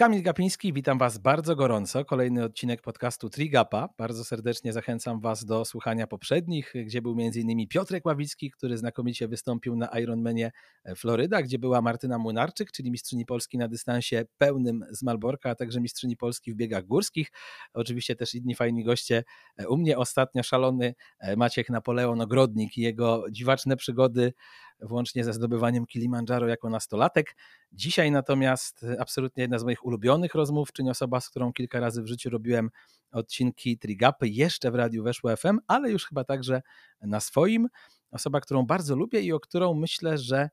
Kamil Gapiński, witam Was bardzo gorąco. Kolejny odcinek podcastu Trigapa. Bardzo serdecznie zachęcam Was do słuchania poprzednich, gdzie był m.in. Piotrek Ławicki, który znakomicie wystąpił na Ironmanie Floryda, gdzie była Martyna Młynarczyk, czyli mistrzyni Polski na dystansie pełnym z Malborka, a także mistrzyni Polski w biegach górskich. Oczywiście też inni fajni goście. U mnie ostatnio szalony Maciek Napoleon Ogrodnik i jego dziwaczne przygody włącznie ze zdobywaniem Kilimandżaro jako nastolatek. Dzisiaj natomiast absolutnie jedna z moich ulubionych rozmów, czyli osoba, z którą kilka razy w życiu robiłem odcinki Trigapy, jeszcze w Radiu Weszło FM, ale już chyba także na swoim. Osoba, którą bardzo lubię i o którą myślę, że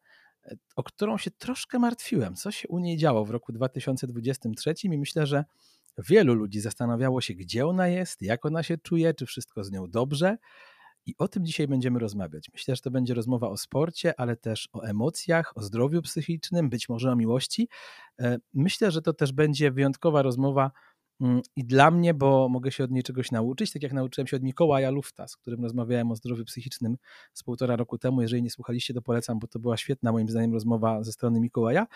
o którą się troszkę martwiłem, co się u niej działo w roku 2023 i myślę, że wielu ludzi zastanawiało się, gdzie ona jest, jak ona się czuje, czy wszystko z nią dobrze. I o tym dzisiaj będziemy rozmawiać. Myślę, że to będzie rozmowa o sporcie, ale też o emocjach, o zdrowiu psychicznym, być może o miłości. E, myślę, że to też będzie wyjątkowa rozmowa mm, i dla mnie, bo mogę się od niej czegoś nauczyć, tak jak nauczyłem się od Mikołaja Lufta, z którym rozmawiałem o zdrowiu psychicznym z półtora roku temu. Jeżeli nie słuchaliście, to polecam, bo to była świetna moim zdaniem rozmowa ze strony Mikołaja.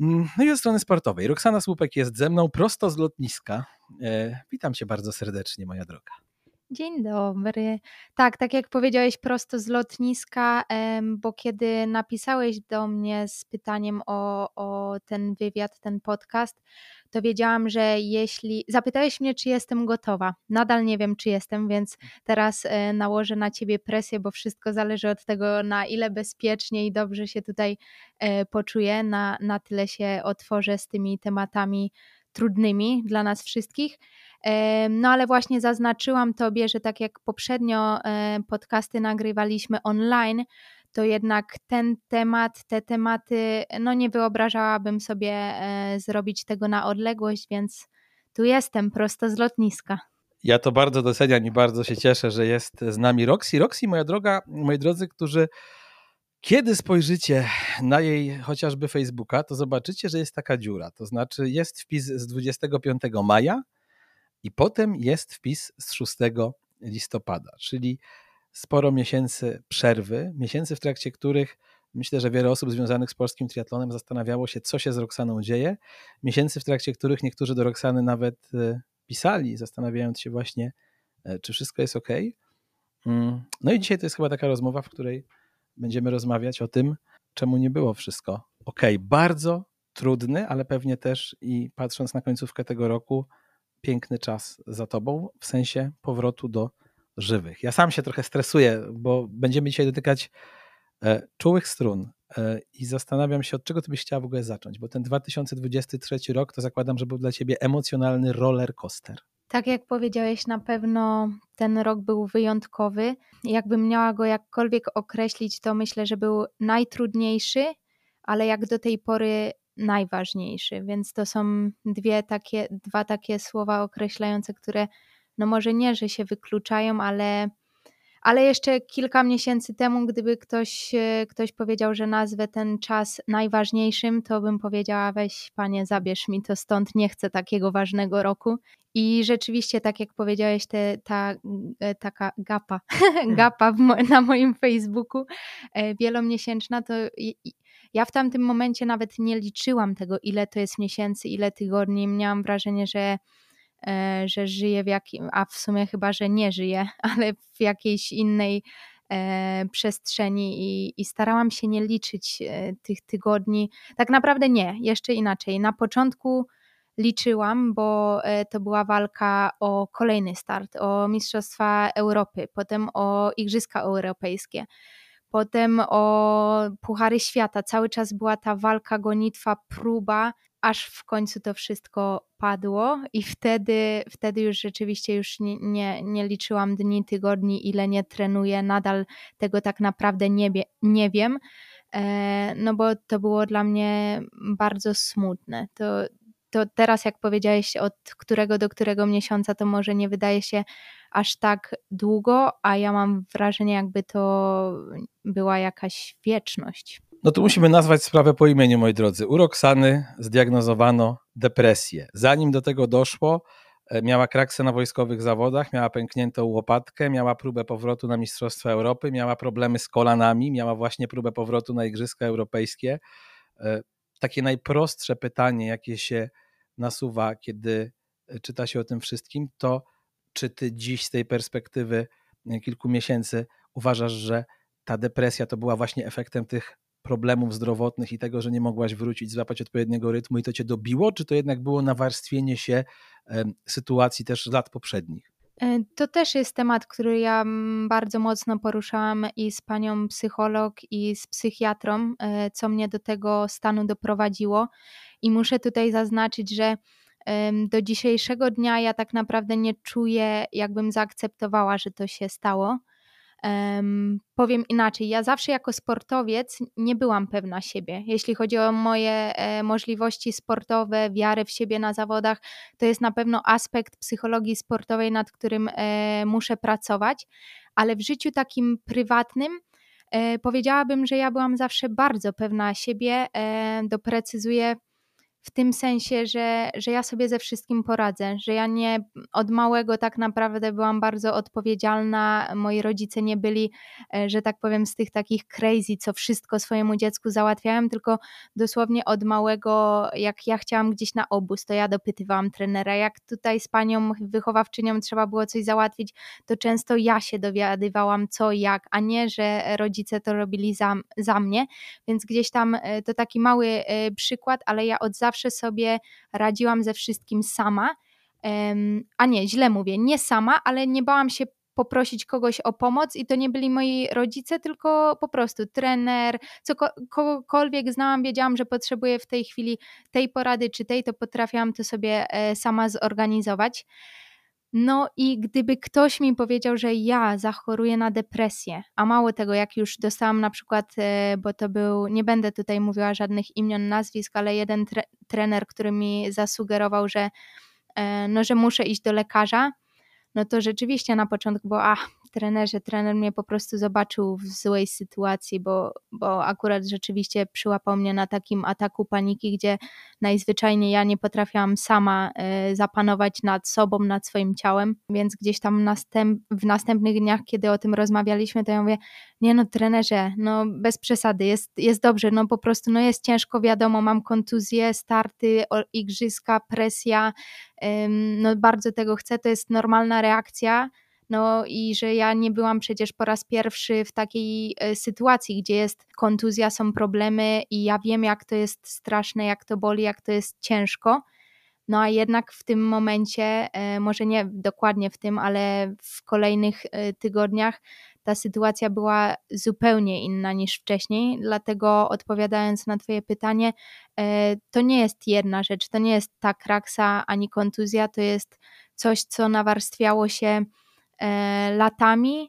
Mm, no i ze strony sportowej. Roxana Słupek jest ze mną prosto z lotniska. E, witam cię bardzo serdecznie, moja droga. Dzień dobry. Tak, tak jak powiedziałeś prosto z lotniska, bo kiedy napisałeś do mnie z pytaniem o, o ten wywiad, ten podcast, to wiedziałam, że jeśli zapytałeś mnie, czy jestem gotowa. Nadal nie wiem, czy jestem, więc teraz e, nałożę na ciebie presję, bo wszystko zależy od tego, na ile bezpiecznie i dobrze się tutaj e, poczuję, na, na tyle się otworzę z tymi tematami trudnymi dla nas wszystkich. No ale właśnie zaznaczyłam Tobie, że tak jak poprzednio podcasty nagrywaliśmy online, to jednak ten temat, te tematy, no nie wyobrażałabym sobie e, zrobić tego na odległość, więc tu jestem prosto z lotniska. Ja to bardzo doceniam i bardzo się cieszę, że jest z nami Roxy. Roxy, moja droga, moi drodzy, którzy kiedy spojrzycie na jej chociażby Facebooka, to zobaczycie, że jest taka dziura. To znaczy jest wpis z 25 maja i potem jest wpis z 6 listopada, czyli sporo miesięcy przerwy, miesięcy, w trakcie których myślę, że wiele osób związanych z polskim triatlonem zastanawiało się, co się z Roxaną dzieje. Miesięcy, w trakcie których niektórzy do Roxany nawet e, pisali, zastanawiając się właśnie, e, czy wszystko jest ok. Mm, no i dzisiaj to jest chyba taka rozmowa, w której będziemy rozmawiać o tym, czemu nie było wszystko ok. Bardzo trudny, ale pewnie też i patrząc na końcówkę tego roku, piękny czas za tobą, w sensie powrotu do żywych. Ja sam się trochę stresuję, bo będziemy dzisiaj dotykać e, czułych strun e, i zastanawiam się, od czego ty byś chciała w ogóle zacząć, bo ten 2023 rok to zakładam, że był dla ciebie emocjonalny roller coaster. Tak jak powiedziałeś, na pewno ten rok był wyjątkowy. Jakbym miała go jakkolwiek określić, to myślę, że był najtrudniejszy, ale jak do tej pory najważniejszy. Więc to są dwie takie, dwa takie słowa określające, które no może nie, że się wykluczają, ale ale jeszcze kilka miesięcy temu, gdyby ktoś, e, ktoś powiedział, że nazwę ten czas najważniejszym, to bym powiedziała: weź panie, zabierz mi to stąd, nie chcę takiego ważnego roku. I rzeczywiście, tak jak powiedziałeś, te, ta e, taka gapa, hmm. gapa mo na moim Facebooku e, wielomiesięczna, to ja w tamtym momencie nawet nie liczyłam tego, ile to jest miesięcy, ile tygodni. Miałam wrażenie, że E, że żyję w jakim, a w sumie chyba, że nie żyję, ale w jakiejś innej e, przestrzeni i, i, starałam się nie liczyć e, tych tygodni. Tak naprawdę nie, jeszcze inaczej. Na początku liczyłam, bo to była walka o kolejny start, o Mistrzostwa Europy, potem o Igrzyska Europejskie, potem o Puchary Świata. Cały czas była ta walka, gonitwa, próba aż w końcu to wszystko padło i wtedy, wtedy już rzeczywiście już nie, nie, nie liczyłam dni, tygodni, ile nie trenuję, nadal tego tak naprawdę nie, nie wiem, e, no bo to było dla mnie bardzo smutne. To, to teraz jak powiedziałeś od którego do którego miesiąca to może nie wydaje się aż tak długo, a ja mam wrażenie jakby to była jakaś wieczność. No tu musimy nazwać sprawę po imieniu, moi drodzy. U Roxany zdiagnozowano depresję. Zanim do tego doszło, e, miała kraksę na wojskowych zawodach, miała pękniętą łopatkę, miała próbę powrotu na Mistrzostwa Europy, miała problemy z kolanami, miała właśnie próbę powrotu na Igrzyska Europejskie. E, takie najprostsze pytanie, jakie się nasuwa, kiedy czyta się o tym wszystkim, to czy ty dziś z tej perspektywy kilku miesięcy uważasz, że ta depresja to była właśnie efektem tych problemów zdrowotnych i tego, że nie mogłaś wrócić, złapać odpowiedniego rytmu i to cię dobiło, czy to jednak było nawarstwienie się sytuacji też lat poprzednich? E, to też jest temat, który ja mm, bardzo mocno poruszałam i z panią psycholog, i z psychiatrą, e, co mnie do tego stanu doprowadziło. I muszę tutaj zaznaczyć, że do dzisiejszego dnia ja tak naprawdę nie czuję, jakbym zaakceptowała, że to się stało. Um, powiem inaczej, ja zawsze jako sportowiec nie byłam pewna siebie. Jeśli chodzi o moje e, możliwości sportowe, wiarę w siebie na zawodach, to jest na pewno aspekt psychologii sportowej, nad którym e, muszę pracować, ale w życiu takim prywatnym e, powiedziałabym, że ja byłam zawsze bardzo pewna siebie. E, doprecyzuję w tym sensie, że, że ja sobie ze wszystkim poradzę, że ja nie od małego tak naprawdę byłam bardzo odpowiedzialna. Moi rodzice nie byli, e, że tak powiem, z tych takich crazy, co wszystko swojemu dziecku załatwiałem, tylko dosłownie od małego, jak ja chciałam gdzieś na obóz, to ja dopytywałam trenera. Jak tutaj z panią wychowawczynią trzeba było coś załatwić, to często ja się dowiadywałam co jak, a nie, że rodzice to robili za, za mnie. Więc gdzieś tam e, to taki mały e, przykład, ale ja od zawsze zawsze sobie radziłam ze wszystkim sama. A nie, źle mówię, nie sama, ale nie bałam się poprosić kogoś o pomoc i to nie byli moi rodzice, tylko po prostu trener, co, kogokolwiek znałam, wiedziałam, że potrzebuję w tej chwili tej porady czy tej, to potrafiłam to sobie e, sama zorganizować. No i gdyby ktoś mi powiedział, że ja zachoruję na depresję, a mało tego, jak już dostałam na przykład, e, bo to był, nie będę tutaj mówiła żadnych imion, nazwisk, ale jeden tre trener, który mi zasugerował, że, e, no, że muszę iść do lekarza, no to rzeczywiście na początku było, a trenerze, trener mnie po prostu zobaczył w złej sytuacji, bo, bo akurat rzeczywiście przyłapał mnie na takim ataku paniki, gdzie najzwyczajniej ja nie potrafiłam sama y, zapanować nad sobą, nad swoim ciałem, więc gdzieś tam następ, w następnych dniach, kiedy o tym rozmawialiśmy, to ja mówię, nie no trenerze, no bez przesady, jest, jest dobrze, no po prostu no jest ciężko, wiadomo, mam kontuzję, starty, igrzyska, presja, no bardzo tego chcę, to jest normalna reakcja, no i że ja nie byłam przecież po raz pierwszy w takiej e, sytuacji, gdzie jest kontuzja, są problemy i ja wiem, jak to jest straszne, jak to boli, jak to jest ciężko. No a jednak w tym momencie, e, może nie dokładnie w tym, ale w kolejnych e, tygodniach ta sytuacja była zupełnie inna niż wcześniej. Dlatego odpowiadając na Twoje pytanie, to nie jest jedna rzecz, to nie jest ta kraksa ani kontuzja, to jest coś, co nawarstwiało się latami.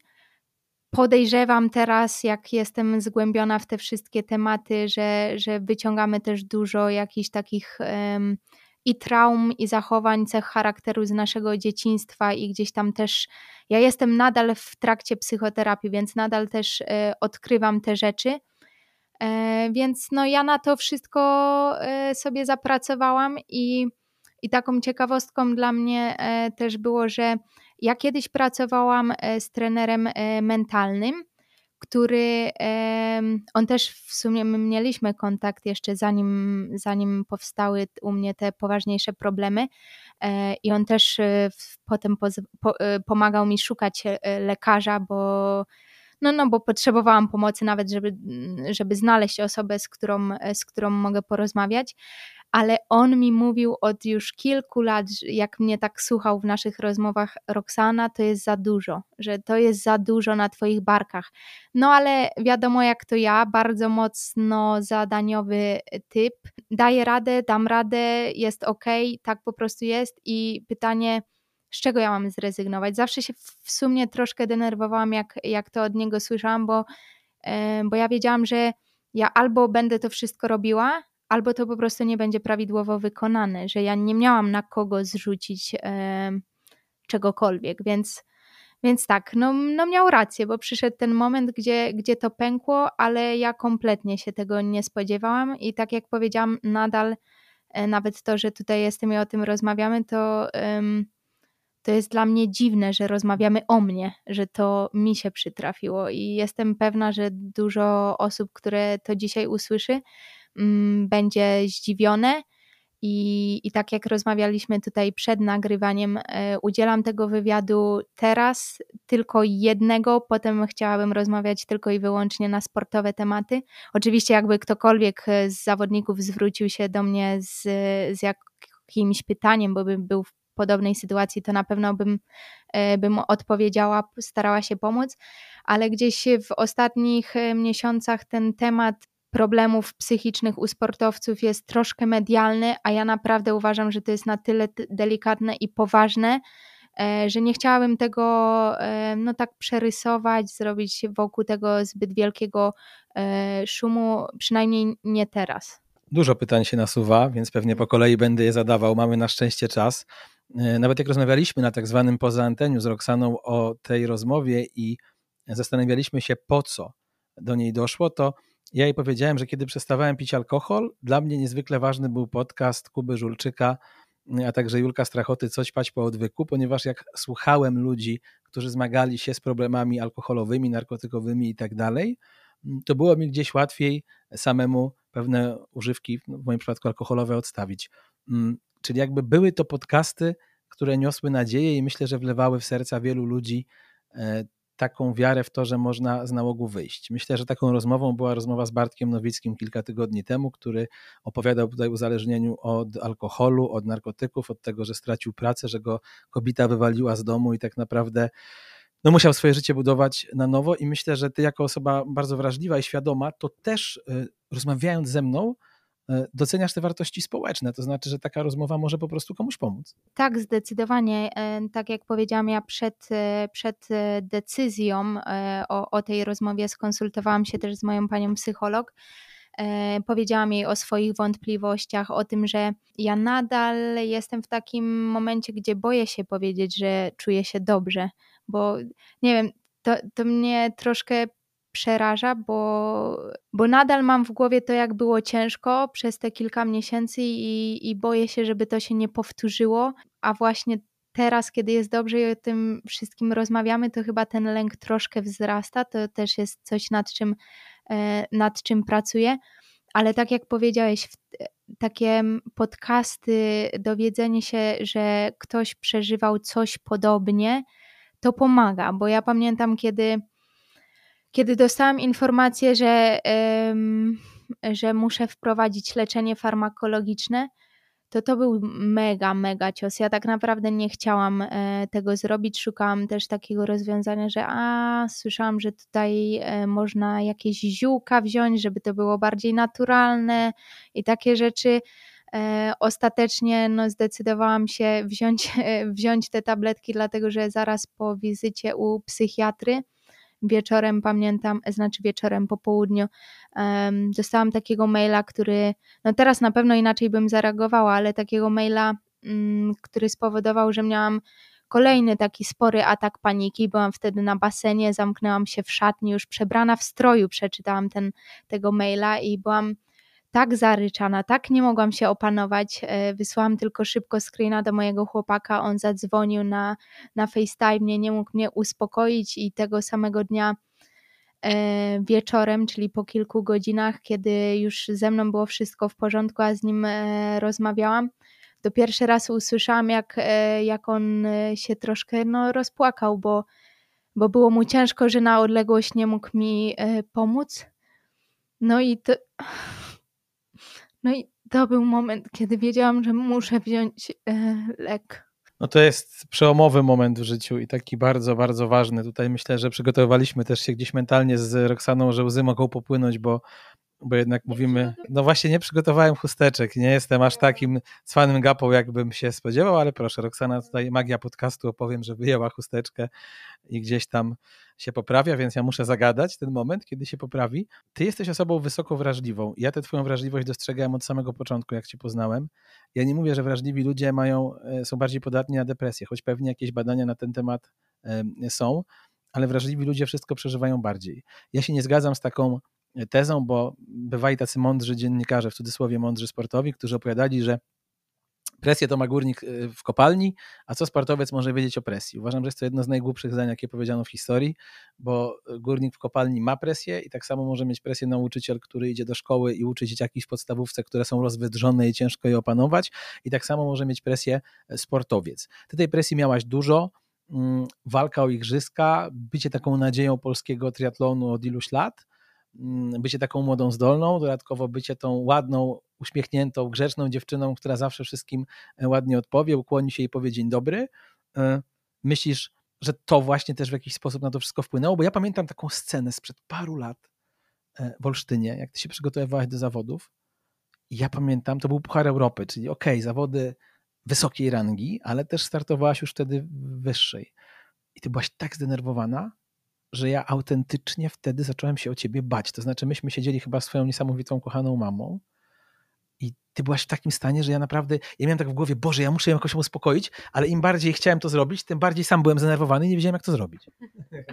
Podejrzewam teraz, jak jestem zgłębiona w te wszystkie tematy, że, że wyciągamy też dużo jakichś takich um, i traum, i zachowań, cech charakteru z naszego dzieciństwa, i gdzieś tam też. Ja jestem nadal w trakcie psychoterapii, więc nadal też e, odkrywam te rzeczy. E, więc no, ja na to wszystko e, sobie zapracowałam, i, i taką ciekawostką dla mnie e, też było, że ja kiedyś pracowałam e, z trenerem e, mentalnym, który on też w sumie my mieliśmy kontakt jeszcze zanim, zanim powstały u mnie te poważniejsze problemy e, i on też potem pomagał mi szukać lekarza, bo no, no bo potrzebowałam pomocy nawet, żeby, żeby znaleźć osobę, z którą, z którą mogę porozmawiać ale on mi mówił od już kilku lat, jak mnie tak słuchał w naszych rozmowach, Roxana, to jest za dużo, że to jest za dużo na Twoich barkach. No ale wiadomo, jak to ja, bardzo mocno zadaniowy typ. Daję radę, dam radę, jest ok, tak po prostu jest. I pytanie, z czego ja mam zrezygnować? Zawsze się w sumie troszkę denerwowałam, jak, jak to od niego słyszałam, bo, bo ja wiedziałam, że ja albo będę to wszystko robiła, albo to po prostu nie będzie prawidłowo wykonane, że ja nie miałam na kogo zrzucić czegokolwiek, więc, więc tak, no, no miał rację, bo przyszedł ten moment, gdzie, gdzie to pękło, ale ja kompletnie się tego nie spodziewałam i tak jak powiedziałam, nadal e, nawet to, że tutaj jestem i o tym rozmawiamy, to, to jest dla mnie dziwne, że rozmawiamy o mnie, że to mi się przytrafiło i jestem pewna, że dużo osób, które to dzisiaj usłyszy, Mm, będzie zdziwione I, I tak jak rozmawialiśmy tutaj przed nagrywaniem, e, udzielam tego wywiadu teraz tylko jednego, potem chciałabym rozmawiać tylko i wyłącznie na sportowe tematy. Oczywiście, jakby ktokolwiek z zawodników zwrócił się do mnie z, z jakimś pytaniem, bo bym był podobnej sytuacji, to na pewno bym, e, bym odpowiedziała, starała się pomóc, ale gdzieś w ostatnich e, miesiącach ten temat problemów psychicznych u sportowców jest troszkę medialny, a ja naprawdę uważam, że to jest na tyle delikatne i poważne, e, że nie chciałabym tego no tak przerysować, zrobić wokół tego zbyt wielkiego szumu, przynajmniej nie teraz. Dużo pytań się nasuwa, więc pewnie po kolei będę je zadawał. Mamy na szczęście czas. E, nawet jak rozmawialiśmy na tak zwanym poza anteniu z Roxaną o tej rozmowie i zastanawialiśmy się po co do niej doszło, to ja jej powiedziałem, że kiedy przestawałem pić alkohol, dla mnie niezwykle ważny był podcast Kuby Żulczyka, a także Julka Strachoty Coś pać po odwyku, ponieważ jak słuchałem ludzi, którzy zmagali się z problemami alkoholowymi, narkotykowymi i tak dalej, to było mi gdzieś łatwiej samemu pewne używki, w moim przypadku alkoholowe, odstawić. Mm, czyli jakby były to podcasty, które niosły nadzieję i myślę, że wlewały w serca wielu ludzi e, taką wiarę w to, że można z nałogu wyjść. Myślę, że taką rozmową była rozmowa z Bartkiem Nowickim kilka tygodni temu, który opowiadał tutaj o uzależnieniu od alkoholu, od narkotyków, od tego, że stracił pracę, że go kobieta wywaliła z domu i tak naprawdę no musiał swoje życie budować na nowo i myślę, że ty jako osoba bardzo wrażliwa i świadoma, to też y, rozmawiając ze mną, y, doceniasz te wartości społeczne, to znaczy, że taka rozmowa może po prostu komuś pomóc. Tak, zdecydowanie. E, tak jak powiedziałam, ja przed, przed decyzją o, o tej rozmowie skonsultowałam się też z moją panią psycholog. Powiedziałam jej o swoich wątpliwościach, o tym, że ja nadal jestem w takim momencie, gdzie boję się powiedzieć, że czuję się dobrze, bo nie wiem, to, to mnie troszkę przeraża, bo, bo nadal mam w głowie to, jak było ciężko przez te kilka miesięcy i, i boję się, żeby to się nie powtórzyło, a właśnie teraz, kiedy jest dobrze i o tym wszystkim rozmawiamy, to chyba ten lęk troszkę wzrasta. To też jest coś, nad czym, e, nad czym pracuję. Ale tak jak powiedziałeś, takie podcasty, dowiedzenie się, że ktoś przeżywał coś podobnie, to pomaga, bo ja pamiętam, kiedy, kiedy dostałam informację, że, że muszę wprowadzić leczenie farmakologiczne, to to był mega, mega cios. Ja tak naprawdę nie chciałam e, tego zrobić. Szukałam też takiego rozwiązania, że a, słyszałam, że tutaj e, można jakieś ziółka wziąć, żeby to było bardziej naturalne i takie rzeczy. E, ostatecznie no, zdecydowałam się wziąć, wziąć te tabletki, dlatego że zaraz po wizycie u psychiatry wieczorem pamiętam, znaczy wieczorem po południu um, dostałam takiego maila, który, no teraz na pewno inaczej bym zareagowała, ale takiego maila, um, który spowodował, że miałam kolejny taki spory atak paniki. Byłam wtedy na basenie, zamknęłam się w szatni, już przebrana w stroju, przeczytałam ten, tego maila i byłam tak zaryczana, tak nie mogłam się opanować. E, wysłałam tylko szybko screena do mojego chłopaka, on zadzwonił na, na FaceTime, nie mógł mnie uspokoić i tego samego dnia e, wieczorem, czyli po kilku godzinach, kiedy już ze mną było wszystko w porządku, a z nim e, rozmawiałam, to pierwszy raz usłyszałam, jak, jak on się troszkę no, rozpłakał, bo, bo było mu ciężko, że na odległość nie mógł mi pomóc. No i to no i to był moment, kiedy wiedziałam, że muszę wziąć e, lek. No to jest przełomowy moment w życiu i taki bardzo, bardzo ważny. Tutaj myślę, że przygotowaliśmy też się gdzieś mentalnie z Roxaną, że łzy mogą popłynąć, bo bo jednak mówimy, no właśnie nie przygotowałem chusteczek, nie jestem aż takim cwanym gapą, jakbym się spodziewał, ale proszę, Roxana, tutaj magia podcastu, opowiem, że wyjęła chusteczkę i gdzieś tam się poprawia, więc ja muszę zagadać ten moment, kiedy się poprawi. Ty jesteś osobą wysoko wrażliwą. Ja tę twoją wrażliwość dostrzegałem od samego początku, jak cię poznałem. Ja nie mówię, że wrażliwi ludzie mają, e, są bardziej podatni na depresję, choć pewnie jakieś badania na ten temat są, ale wrażliwi ludzie wszystko przeżywają bardziej. Ja się nie zgadzam z taką tezą, bo bywali tacy mądrzy dziennikarze, w cudzysłowie mądrzy sportowi, którzy opowiadali, że Presję to ma górnik y, w kopalni, a co sportowiec może wiedzieć o presji? Uważam, że jest to jedno z najgłupszych zdań, jakie powiedziano w historii, bo górnik w kopalni ma presję i tak samo może mieć presję nauczyciel, który idzie do szkoły i uczy dzieciaki w podstawówce, które są rozwydrzone i ciężko je opanować i tak samo może mieć presję e, sportowiec. Ty tej presji miałaś dużo, mm, walka o igrzyska, bycie taką nadzieją polskiego triatlonu od iluś lat, bycie taką młodą, zdolną, dodatkowo bycie tą ładną, uśmiechniętą, grzeczną dziewczyną, która zawsze wszystkim e, ładnie odpowie, ukłoni się i powie dzień dobry. E, myślisz, że to właśnie też w jakiś sposób na to wszystko wpłynęło? Bo ja pamiętam taką scenę sprzed paru lat e, w Olsztynie, jak ty się przygotowywałaś do zawodów. Ja pamiętam, to był Puchar Europy, czyli okej, okay, zawody wysokiej rangi, ale też startowałaś już wtedy wyższej. I ty byłaś tak zdenerwowana, że ja autentycznie wtedy zacząłem się o ciebie bać. To znaczy, myśmy siedzieli chyba swoją niesamowitą, kochaną mamą i ty byłaś w takim stanie, że ja naprawdę, ja miałem tak w głowie, Boże, ja muszę ją jakoś uspokoić, ale im bardziej chciałem to zrobić, tym bardziej sam byłem zdenerwowany i nie wiedziałem, jak to zrobić.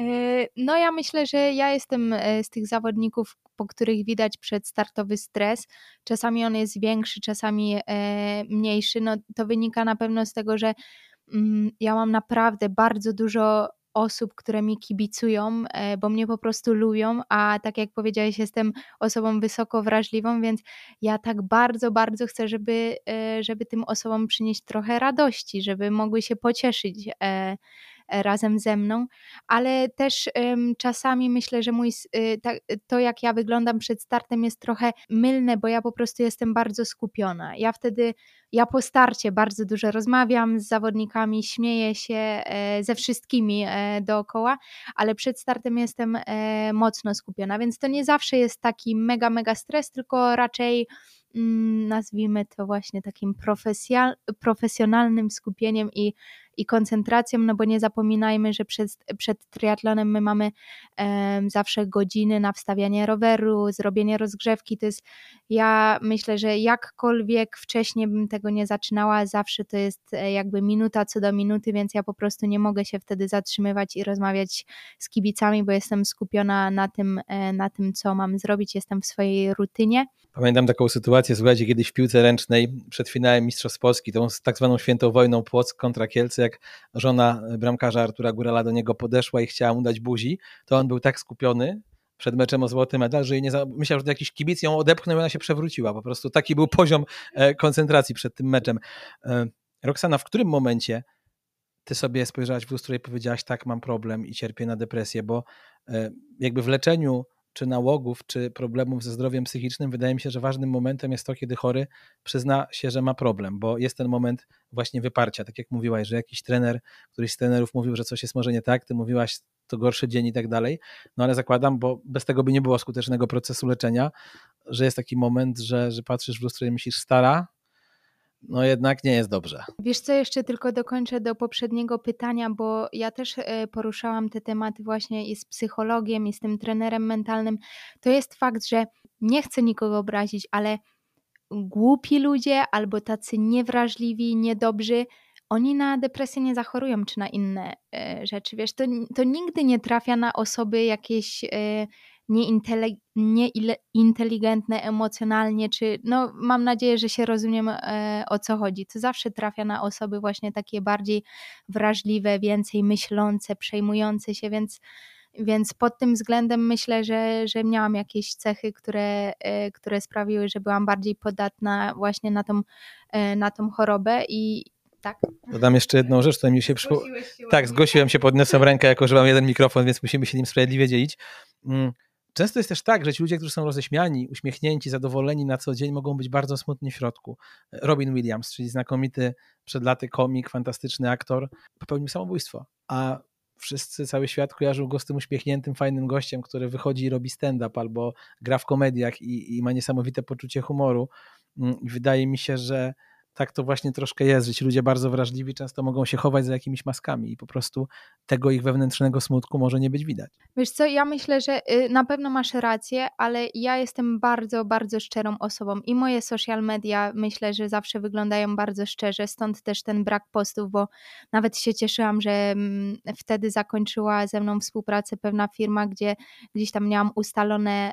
E, no ja myślę, że ja jestem e, z tych zawodników, po których widać przedstartowy stres. Czasami on jest większy, czasami e, mniejszy. No to wynika na pewno z tego, że mm, ja mam naprawdę bardzo dużo osób, które mi kibicują, e, bo mnie po prostu lubią, a tak jak powiedziałeś, jestem osobą wysoko wrażliwą, więc ja tak bardzo, bardzo chcę, żeby, e, żeby tym osobom przynieść trochę radości, żeby mogły się pocieszyć e, razem ze mną, ale też czasami myślę, że mój, y, to jak ja wyglądam przed startem jest trochę mylne, bo ja po prostu jestem bardzo skupiona. Ja wtedy, ja po starcie bardzo dużo rozmawiam z zawodnikami, śmieję się e, ze wszystkimi e, dookoła, ale przed startem jestem e, mocno skupiona, więc to nie zawsze jest taki mega, mega stres, tylko raczej mm, nazwijmy to właśnie takim profesjonalnym skupieniem i i koncentracją, no bo nie zapominajmy, że przed, przed triatlonem my mamy zawsze godziny na wstawianie roweru, zrobienie rozgrzewki. To jest, ja myślę, że jakkolwiek wcześniej bym tego nie zaczynała, zawsze to jest e, jakby minuta co do minuty, więc ja po prostu nie mogę się wtedy zatrzymywać i rozmawiać z kibicami, bo jestem skupiona na tym, e, na tym co mam zrobić, jestem w swojej rutynie. Pamiętam taką sytuację, słuchajcie, kiedyś w piłce ręcznej przed finałem Mistrzostw Polski, tą tak zwaną świętą wojną Płock kontra Kielce, jak żona bramkarza Artura Górala do niego podeszła i chciała mu dać buzi, to on był tak skupiony przed meczem o złoty medal, że nie za... myślał, że jakiś kibic ją odepchnął i ona się przewróciła. Po prostu taki był poziom e, koncentracji przed tym meczem. E, Roxana, w którym momencie ty sobie spojrzałaś w lustro i powiedziałaś, tak, mam problem i cierpię na depresję, bo e, jakby w leczeniu czy nałogów, czy problemów ze zdrowiem psychicznym, wydaje mi się, że ważnym momentem jest to, kiedy chory przyzna się, że ma problem, bo jest ten moment właśnie wyparcia. Tak jak mówiłaś, że jakiś trener, któryś z trenerów mówił, że coś jest może nie tak, ty mówiłaś, to gorszy dzień i tak dalej. No ale zakładam, bo bez tego by nie było skutecznego procesu leczenia, że jest taki moment, że, że patrzysz w lustro i myślisz, stara, no jednak nie jest dobrze. Wiesz co, jeszcze tylko dokończę do poprzedniego pytania, bo ja też e, poruszałam te tematy właśnie i z psychologiem, i z tym trenerem mentalnym. To jest fakt, że nie chcę nikogo obrazić, ale głupi ludzie albo tacy niewrażliwi, niedobrzy, oni na depresję nie zachorują czy na inne e, rzeczy. Wiesz, to, to nigdy nie trafia na osoby jakieś nieinteligentne emocjonalnie, czy no mam nadzieję, że się rozumiem e, o co chodzi. To zawsze trafia na osoby właśnie takie bardziej wrażliwe, więcej myślące, przejmujące się, więc więc pod tym względem myślę, że, że miałam jakieś cechy, które, e, które sprawiły, że byłam bardziej podatna właśnie na tą, e, na tą chorobę i, tak. Dodam jeszcze jedną rzecz, która mi się przypomniała. Tak, zgłosiłem się, podniosłem rękę, jako że mam jeden mikrofon, więc musimy się nim sprawiedliwie dzielić. Często jest też tak, że ci ludzie, którzy są roześmiani, uśmiechnięci, zadowoleni na co dzień, mogą być bardzo smutni w środku. Robin Williams, czyli znakomity przed laty komik, fantastyczny aktor, popełnił samobójstwo, a wszyscy, cały świat kojarzył go z tym uśmiechniętym, fajnym gościem, który wychodzi i robi stand-up albo gra w komediach i, i ma niesamowite poczucie humoru. Mm, wydaje mi się, że tak to właśnie troszkę jest, że ci ludzie bardzo wrażliwi często mogą się chować za jakimiś maskami i po prostu tego ich wewnętrznego smutku może nie być widać. Wiesz co, ja myślę, że y, na pewno masz rację, ale ja jestem bardzo, bardzo szczerą osobą i moje social media myślę, że zawsze wyglądają bardzo szczerze, stąd też ten brak postów, bo nawet się cieszyłam, że mm, wtedy zakończyła ze mną współpracę pewna firma, gdzie gdzieś tam miałam ustalone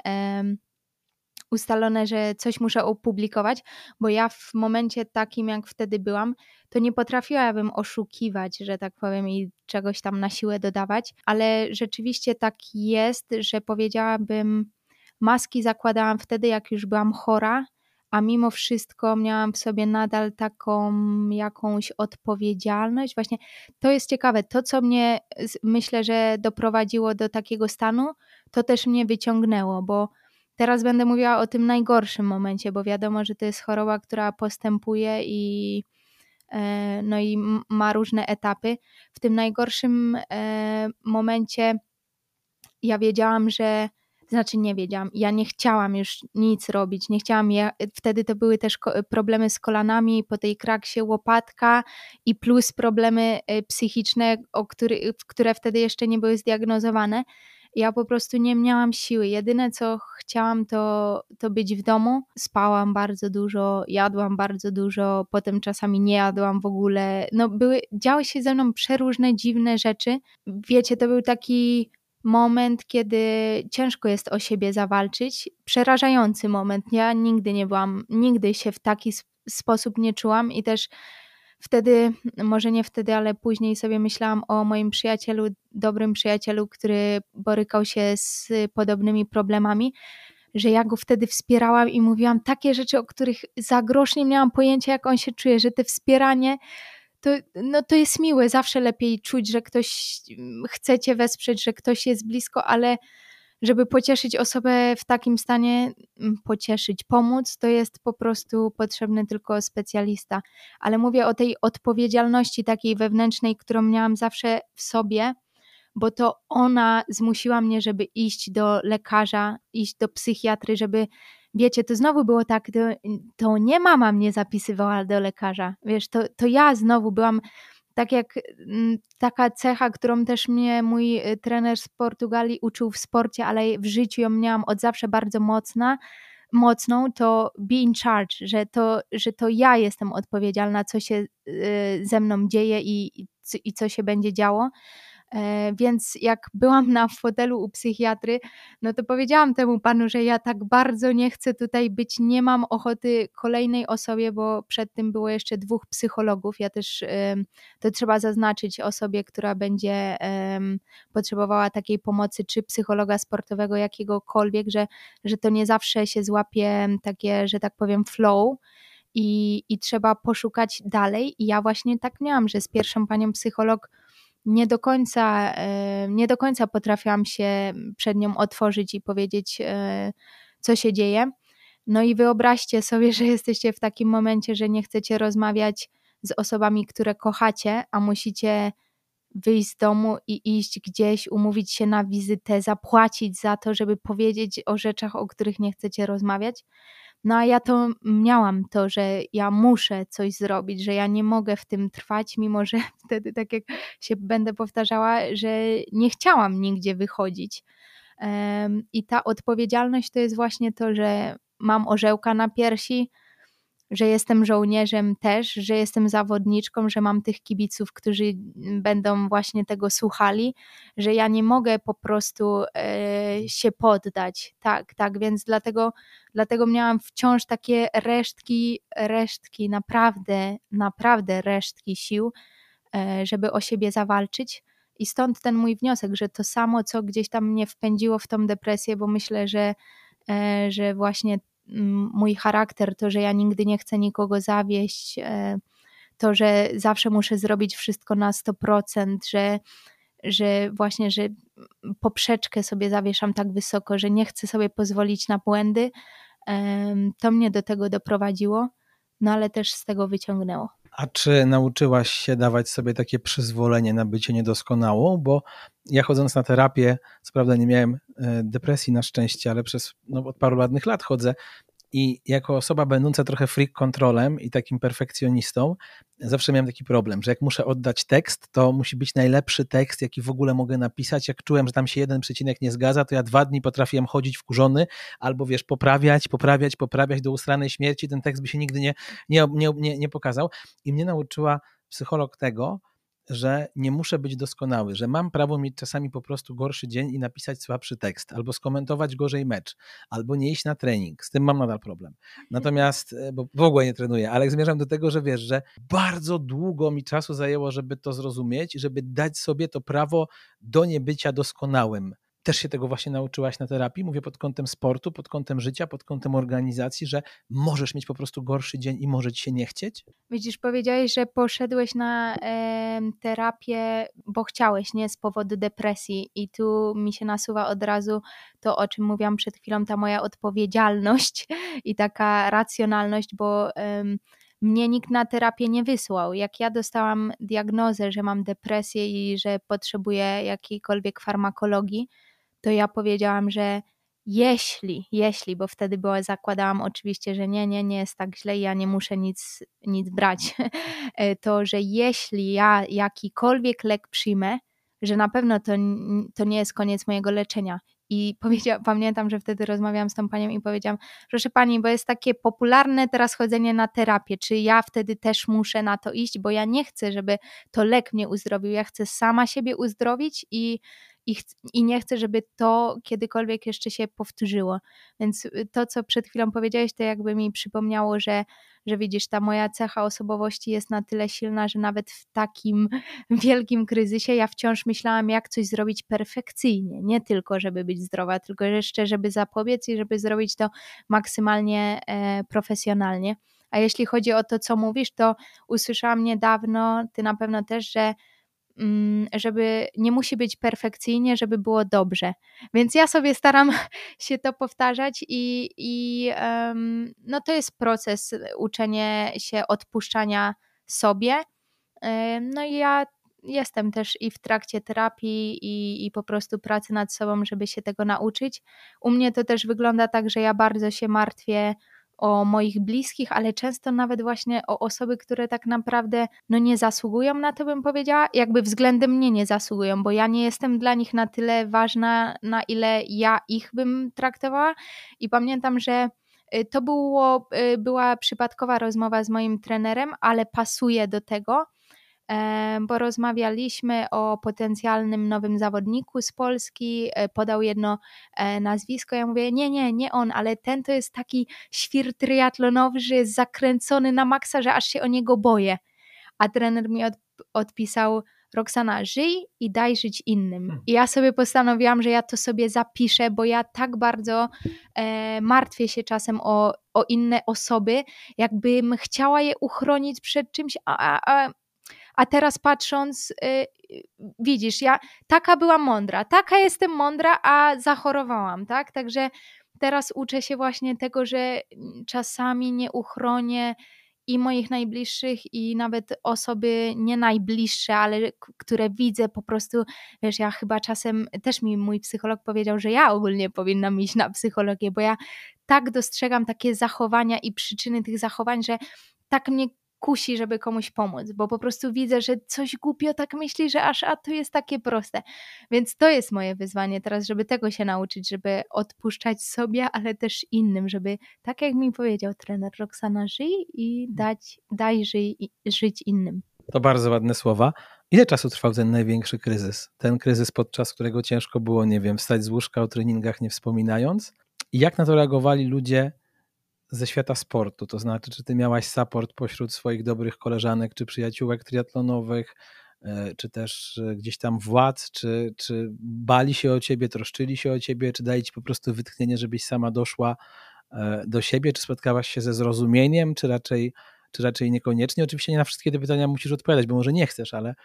ustalone, że coś muszę opublikować, bo ja w momencie takim, jak wtedy byłam, to nie potrafiłabym oszukiwać, że tak powiem, i czegoś tam na siłę dodawać, ale rzeczywiście tak jest, że powiedziałabym, maski zakładałam wtedy, jak już byłam chora, a mimo wszystko miałam w sobie nadal taką jakąś odpowiedzialność. Właśnie to jest ciekawe. To, co mnie myślę, że doprowadziło do takiego stanu, to też mnie wyciągnęło, bo teraz będę mówiła o tym najgorszym momencie, bo wiadomo, że to jest choroba, która postępuje i e, no i ma różne etapy. W tym najgorszym e, momencie ja wiedziałam, że znaczy nie wiedziałam, ja nie chciałam już nic robić, nie chciałam, ja, wtedy to były też problemy z kolanami, po tej kraksie łopatka i plus problemy e, psychiczne, o który, które wtedy jeszcze nie były zdiagnozowane. Ja po prostu nie miałam siły. Jedyne co chciałam to, to być w domu. Spałam bardzo dużo, jadłam bardzo dużo, potem czasami nie jadłam w ogóle. No były, działy się ze mną przeróżne dziwne rzeczy. Wiecie, to był taki moment, kiedy ciężko jest o siebie zawalczyć. Przerażający moment. Ja nigdy nie byłam, nigdy się w taki sposób nie czułam i też wtedy, może nie wtedy, ale później sobie myślałam o moim przyjacielu, dobrym przyjacielu, który borykał się z podobnymi problemami, że ja go wtedy wspierałam i mówiłam takie rzeczy, o których za grosz nie miałam pojęcia, jak on się czuje, że te wspieranie to, no to jest miłe, zawsze lepiej czuć, że ktoś mm, chce cię wesprzeć, że ktoś jest blisko, ale żeby pocieszyć osobę w takim stanie, mm, pocieszyć, pomóc, to jest po prostu potrzebny tylko specjalista. Ale mówię o tej odpowiedzialności takiej wewnętrznej, którą miałam zawsze w sobie, bo to ona zmusiła mnie, żeby iść do lekarza, iść do psychiatry, żeby wiecie, to znowu było tak, to, to nie mama mnie zapisywała do lekarza, wiesz, to, to ja znowu byłam tak jak mm, taka cecha, którą też mnie mój y, trener z Portugalii uczył w sporcie, ale w życiu ją miałam od zawsze bardzo mocna, mocną, to be in charge, że to, że to ja jestem odpowiedzialna, co się y, ze mną dzieje i, i co się będzie działo. E, więc jak byłam na fotelu u psychiatry, no to powiedziałam temu panu, że ja tak bardzo nie chcę tutaj być, nie mam ochoty kolejnej osobie, bo przed tym było jeszcze dwóch psychologów. Ja też to trzeba zaznaczyć osobie, która będzie potrzebowała takiej pomocy, czy psychologa sportowego, jakiegokolwiek, że, że to nie zawsze się złapie takie, że tak powiem, flow. I, I trzeba poszukać dalej. I ja właśnie tak miałam, że z pierwszą panią psycholog nie do końca, nie do końca potrafiłam się przed nią otworzyć i powiedzieć, e, co się dzieje. No i wyobraźcie sobie, że jesteście w takim momencie, że nie chcecie rozmawiać z osobami, które kochacie, a musicie wyjść z domu i iść gdzieś, umówić się na wizytę, zapłacić za to, żeby powiedzieć o rzeczach, o których nie chcecie rozmawiać. No a ja to miałam to, że ja muszę coś zrobić, że ja nie mogę w tym trwać, mimo że wtedy, tak jak się będę powtarzała, że nie chciałam nigdzie wychodzić. I ta odpowiedzialność to jest właśnie to, że mam orzełka na piersi, że jestem żołnierzem też, że jestem zawodniczką, że mam tych kibiców, którzy będą właśnie tego słuchali, że ja nie mogę po prostu e, się poddać. Tak, tak, więc dlatego, dlatego miałam wciąż takie resztki, resztki, naprawdę, naprawdę resztki sił, e, żeby o siebie zawalczyć. I stąd ten mój wniosek, że to samo, co gdzieś tam mnie wpędziło w tą depresję, bo myślę, że, e, że właśnie mój charakter, to, że ja nigdy nie chcę nikogo zawieść, e, to, że zawsze muszę zrobić wszystko na 100%, że, że właśnie, że poprzeczkę sobie zawieszam tak wysoko, że nie chcę sobie pozwolić na błędy, to mnie do tego doprowadziło, no ale też z tego wyciągnęło. A czy nauczyłaś się dawać sobie takie przyzwolenie na bycie niedoskonałą? Bo ja chodząc na terapię, co prawda nie miałem e, depresji na szczęście, ale przez no, od paru ładnych lat chodzę i jako osoba będąca trochę freak kontrolem i takim perfekcjonistą, zawsze miałem taki problem, że jak muszę oddać tekst, to musi być najlepszy tekst, jaki w ogóle mogę napisać. Jak czułem, że tam się jeden przecinek nie zgadza, to ja dwa dni potrafiłem chodzić wkurzony albo wiesz, poprawiać, poprawiać, poprawiać do ustranej śmierci. Ten tekst by się nigdy nie, nie, nie, nie, nie pokazał. I mnie nauczyła psycholog tego, że nie muszę być doskonały, że mam prawo mieć czasami po prostu gorszy dzień i napisać słabszy tekst, albo skomentować gorzej mecz, albo nie iść na trening. Z tym mam nadal problem. Natomiast, e, bo w ogóle nie trenuję, ale zmierzam do tego, że wiesz, że bardzo długo mi czasu zajęło, żeby to zrozumieć i żeby dać sobie to prawo do niebycia doskonałym też się tego właśnie nauczyłaś na terapii? Mówię pod kątem sportu, pod kątem życia, pod kątem organizacji, że możesz mieć po prostu gorszy dzień i może ci się nie chcieć? Widzisz, powiedziałeś, że poszedłeś na e, terapię, bo chciałeś, nie z powodu depresji. I tu mi się nasuwa od razu to, o czym mówiłam przed chwilą, ta moja odpowiedzialność i taka racjonalność, bo. E, mnie nikt na terapię nie wysłał. Jak ja dostałam diagnozę, że mam depresję i że potrzebuję jakiejkolwiek farmakologii, to ja powiedziałam, że jeśli, jeśli, bo wtedy było, zakładałam oczywiście, że nie, nie, nie jest tak źle, ja nie muszę nic, nic brać, e, to, że jeśli ja jakikolwiek lek przyjmę, że na pewno to, to nie jest koniec mojego leczenia. I powiedział, pamiętam, że wtedy rozmawiałam z tą panią i powiedziałam, proszę pani, bo jest takie popularne teraz chodzenie na terapię, czy ja wtedy też muszę na to iść, bo ja nie chcę, żeby to lek mnie uzdrowił, ja chcę sama siebie uzdrowić i i, i nie chcę, żeby to kiedykolwiek jeszcze się powtórzyło. Więc y, to, co przed chwilą powiedziałeś, to jakby mi przypomniało, że, że widzisz, ta moja cecha osobowości jest na tyle silna, że nawet w takim wielkim kryzysie ja wciąż myślałam, jak coś zrobić perfekcyjnie. Nie tylko, żeby być zdrowa, tylko jeszcze, żeby zapobiec i żeby zrobić to maksymalnie e, profesjonalnie. A jeśli chodzi o to, co mówisz, to usłyszałam niedawno, ty na pewno też, że żeby nie musi być perfekcyjnie, żeby było dobrze. Więc ja sobie staram się to powtarzać i, i um, no to jest proces uczenia się odpuszczania sobie. No i ja jestem też i w trakcie terapii i, i po prostu pracy nad sobą, żeby się tego nauczyć. U mnie to też wygląda tak, że ja bardzo się martwię o moich bliskich, ale często nawet właśnie o osoby, które tak naprawdę no nie zasługują na to, bym powiedziała, jakby względem mnie nie zasługują, bo ja nie jestem dla nich na tyle ważna, na ile ja ich bym traktowała. I pamiętam, że y, to było, y, była przypadkowa rozmowa z moim trenerem, ale pasuje do tego, bo rozmawialiśmy o potencjalnym nowym zawodniku z Polski, e, podał jedno e, nazwisko, ja mówię, nie, nie, nie on, ale ten to jest taki świr triatlonowy, że jest zakręcony na maksa, że aż się o niego boję. A trener mi od, odpisał, Roxana, żyj i daj żyć innym. Hmm. I ja sobie postanowiłam, że ja to sobie zapiszę, bo ja tak bardzo e, martwię się czasem o, o inne osoby, jakbym chciała je uchronić przed czymś, a, a, a a teraz patrząc, y, widzisz, ja taka byłam mądra, taka jestem mądra, a zachorowałam, tak? Także teraz uczę się właśnie tego, że czasami nie uchronię i moich najbliższych, i nawet osoby nie najbliższe, ale które widzę po prostu, wiesz, ja chyba czasem, też mi mój psycholog powiedział, że ja ogólnie powinnam iść na psychologię, bo ja tak dostrzegam takie zachowania i przyczyny tych zachowań, że tak mnie kusi, żeby komuś pomóc, bo po prostu widzę, że coś głupio tak myśli, że aż a to jest takie proste. Więc to jest moje wyzwanie teraz, żeby tego się nauczyć, żeby odpuszczać sobie, ale też innym, żeby tak jak mi powiedział trener Roxana, żyj i mm. dać, daj żyj, żyć innym. To bardzo ładne słowa. Ile czasu trwał ten największy kryzys? Ten kryzys, podczas którego ciężko było, nie wiem, wstać z łóżka o treningach nie wspominając? I jak na to reagowali ludzie, ze świata sportu, to znaczy, czy ty miałaś support pośród swoich dobrych koleżanek czy przyjaciółek triatlonowych, e, czy też e, gdzieś tam władz, czy, czy bali się o ciebie, troszczyli się o ciebie, czy dali ci po prostu wytchnienie, żebyś sama doszła e, do siebie, czy spotkałaś się ze zrozumieniem, czy raczej, czy raczej niekoniecznie? Oczywiście nie na wszystkie te pytania musisz odpowiadać, bo może nie chcesz, ale,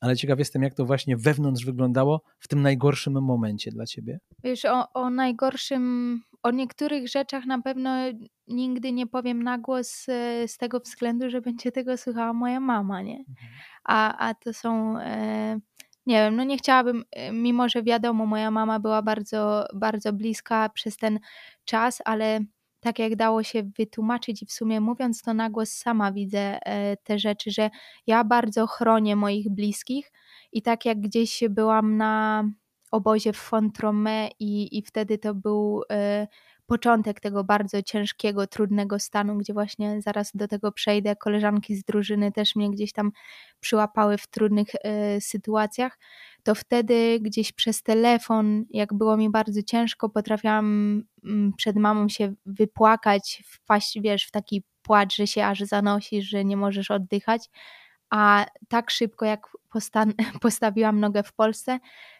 ale ciekaw jestem, jak to właśnie wewnątrz wyglądało w tym najgorszym momencie dla ciebie. Wiesz, o, o najgorszym, o niektórych rzeczach na pewno nigdy nie powiem na głos e, z tego względu, że będzie tego słuchała moja mama, nie? Mhm. A, a to są, e, nie wiem, no nie chciałabym, e, mimo że wiadomo, moja mama była bardzo, bardzo bliska przez ten czas, ale tak jak dało się wytłumaczyć i w sumie mówiąc to na głos sama widzę te rzeczy, że ja bardzo chronię moich bliskich i tak jak gdzieś byłam na obozie w Fontrome i, i wtedy to był początek tego bardzo ciężkiego, trudnego stanu, gdzie właśnie zaraz do tego przejdę. Koleżanki z drużyny też mnie gdzieś tam przyłapały w trudnych y, sytuacjach. To wtedy gdzieś przez telefon, jak było mi bardzo ciężko, potrafiłam mm, przed mamą się wypłakać, wpaść, wiesz, w taki płacz, że się aż zanosisz, że nie możesz oddychać. A tak szybko, jak postawiłam nogę w Polsce,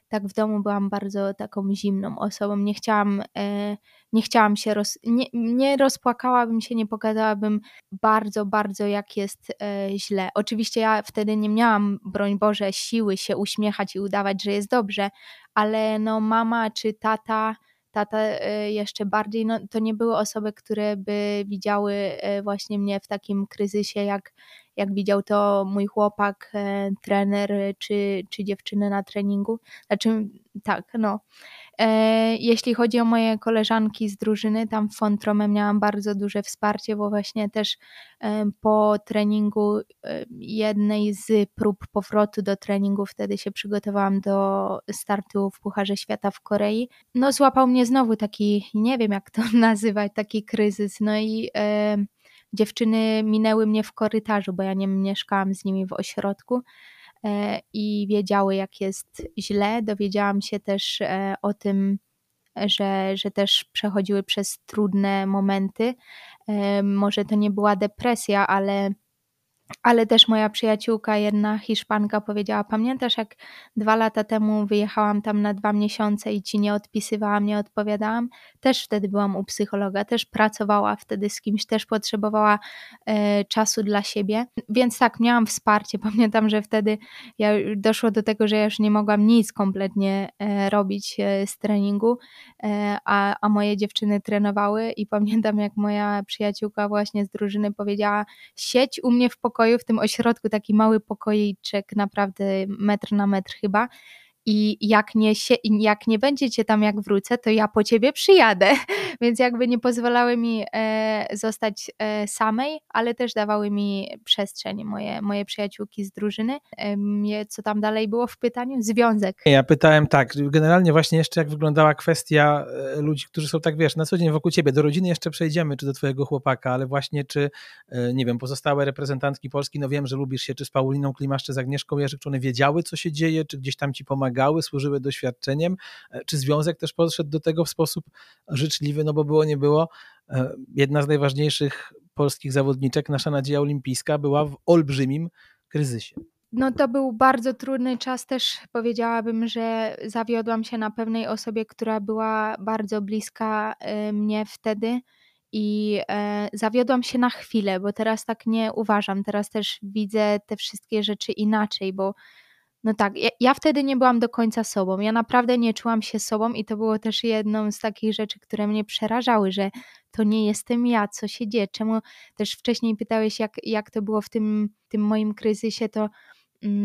tak w domu byłam bardzo taką zimną osobą. Nie chciałam, e, nie chciałam się, roz, nie, nie rozpłakałabym się, nie pokazałabym bardzo, bardzo jak jest e, źle. Oczywiście ja wtedy nie miałam, broń Boże, siły się uśmiechać i udawać, że jest dobrze, ale no mama czy tata tata e, jeszcze bardziej, no to nie były osoby, które by widziały właśnie mnie w takim kryzysie, jak, jak widział to mój chłopak, e, trener czy, czy dziewczyny na treningu. Znaczy, tak, no. E, jeśli chodzi o moje koleżanki z drużyny, tam w Fontrome miałam bardzo duże wsparcie, bo właśnie też e, po treningu jednej z prób powrotu do treningu, wtedy się przygotowałam do startu w Pucharze Świata w Korei. No złapał mnie znowu taki, nie wiem jak to nazywać, taki kryzys. No i dziewczyny minęły mnie w korytarzu, bo ja nie mieszkałam z nimi w ośrodku e, i wiedziały, jak jest źle. Dowiedziałam się też e, o tym, że, że też przechodziły przez trudne momenty. E, może to nie była depresja, ale ale też moja przyjaciółka, jedna Hiszpanka, powiedziała: Pamiętasz, jak dwa lata temu wyjechałam tam na dwa miesiące i ci nie odpisywałam, nie odpowiadałam? Też wtedy byłam u psychologa, też pracowała wtedy z kimś, też potrzebowała e, czasu dla siebie. Więc tak, miałam wsparcie. Pamiętam, że wtedy ja doszło do tego, że ja już nie mogłam nic kompletnie e, robić e, z treningu, e, a, a moje dziewczyny trenowały. I pamiętam, jak moja przyjaciółka właśnie z drużyny powiedziała: Siedź u mnie w pokoju pokoju, w tym ośrodku taki mały pokoiczek, naprawdę metr na metr chyba i jak nie, się, jak nie będziecie tam jak wrócę, to ja po ciebie przyjadę. Więc jakby nie pozwalały mi e, zostać e, samej, ale też dawały mi przestrzeń moje, moje przyjaciółki z drużyny. E, co tam dalej było w pytaniu? Związek. Ja pytałem tak, generalnie właśnie jeszcze jak wyglądała kwestia e, ludzi, którzy są tak, wiesz, na co dzień wokół ciebie. Do rodziny jeszcze przejdziemy, czy do twojego chłopaka, ale właśnie czy, e, nie wiem, pozostałe reprezentantki Polski, no wiem, że lubisz się czy z Pauliną Klimasz, czy z Agnieszką Jerzyk, czy one wiedziały, co się dzieje, czy gdzieś tam ci pomagały pomagały, służyły doświadczeniem. E, czy związek też podszedł do tego w sposób życzliwy, no bo było nie było. E, jedna z najważniejszych polskich zawodniczek, nasza nadzieja olimpijska, była w olbrzymim kryzysie. No to był bardzo trudny czas też powiedziałabym, że zawiodłam się na pewnej osobie, która była bardzo bliska e, mnie wtedy i zawiodłam się na chwilę, bo teraz tak nie uważam. Teraz też widzę te wszystkie rzeczy inaczej, bo no tak, ja, ja, wtedy nie byłam do końca sobą. Ja naprawdę nie czułam się sobą i to było też jedną z takich rzeczy, które mnie przerażały, że to nie jestem ja, co się dzieje. Czemu też wcześniej pytałeś, jak, jak to było w tym, tym moim kryzysie, to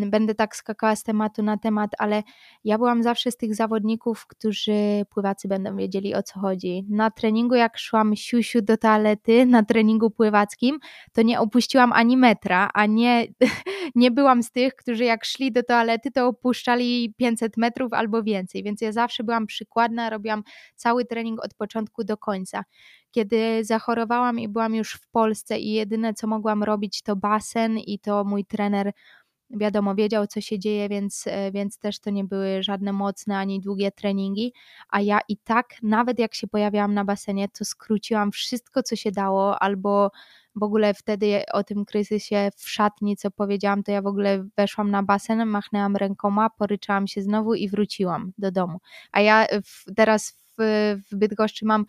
będę tak skakała z tematu na temat, ale ja byłam zawsze z tych zawodników, którzy pływacy będą wiedzieli o co chodzi. Na treningu, jak szłam siusiu do toalety, na treningu pływackim, to nie opuściłam ani metra, a nie, nie byłam z tych, którzy jak szli do toalety, to opuszczali 500 metrów albo więcej, więc ja zawsze byłam przykładna, robiłam cały trening od początku do końca kiedy zachorowałam i byłam już w Polsce i jedyne co mogłam robić to basen i to mój trener wiadomo, wiedział co się dzieje, więc, e, więc też to nie były żadne mocne ani długie treningi, a ja i tak, nawet jak się pojawiałam na basenie, to skróciłam wszystko, co się dało, albo w ogóle wtedy o tym kryzysie w szatni, co powiedziałam, to ja w ogóle weszłam na basen, machnęłam rękoma, poryczałam się znowu i wróciłam do domu. A ja teraz w, Bydgoszczy mam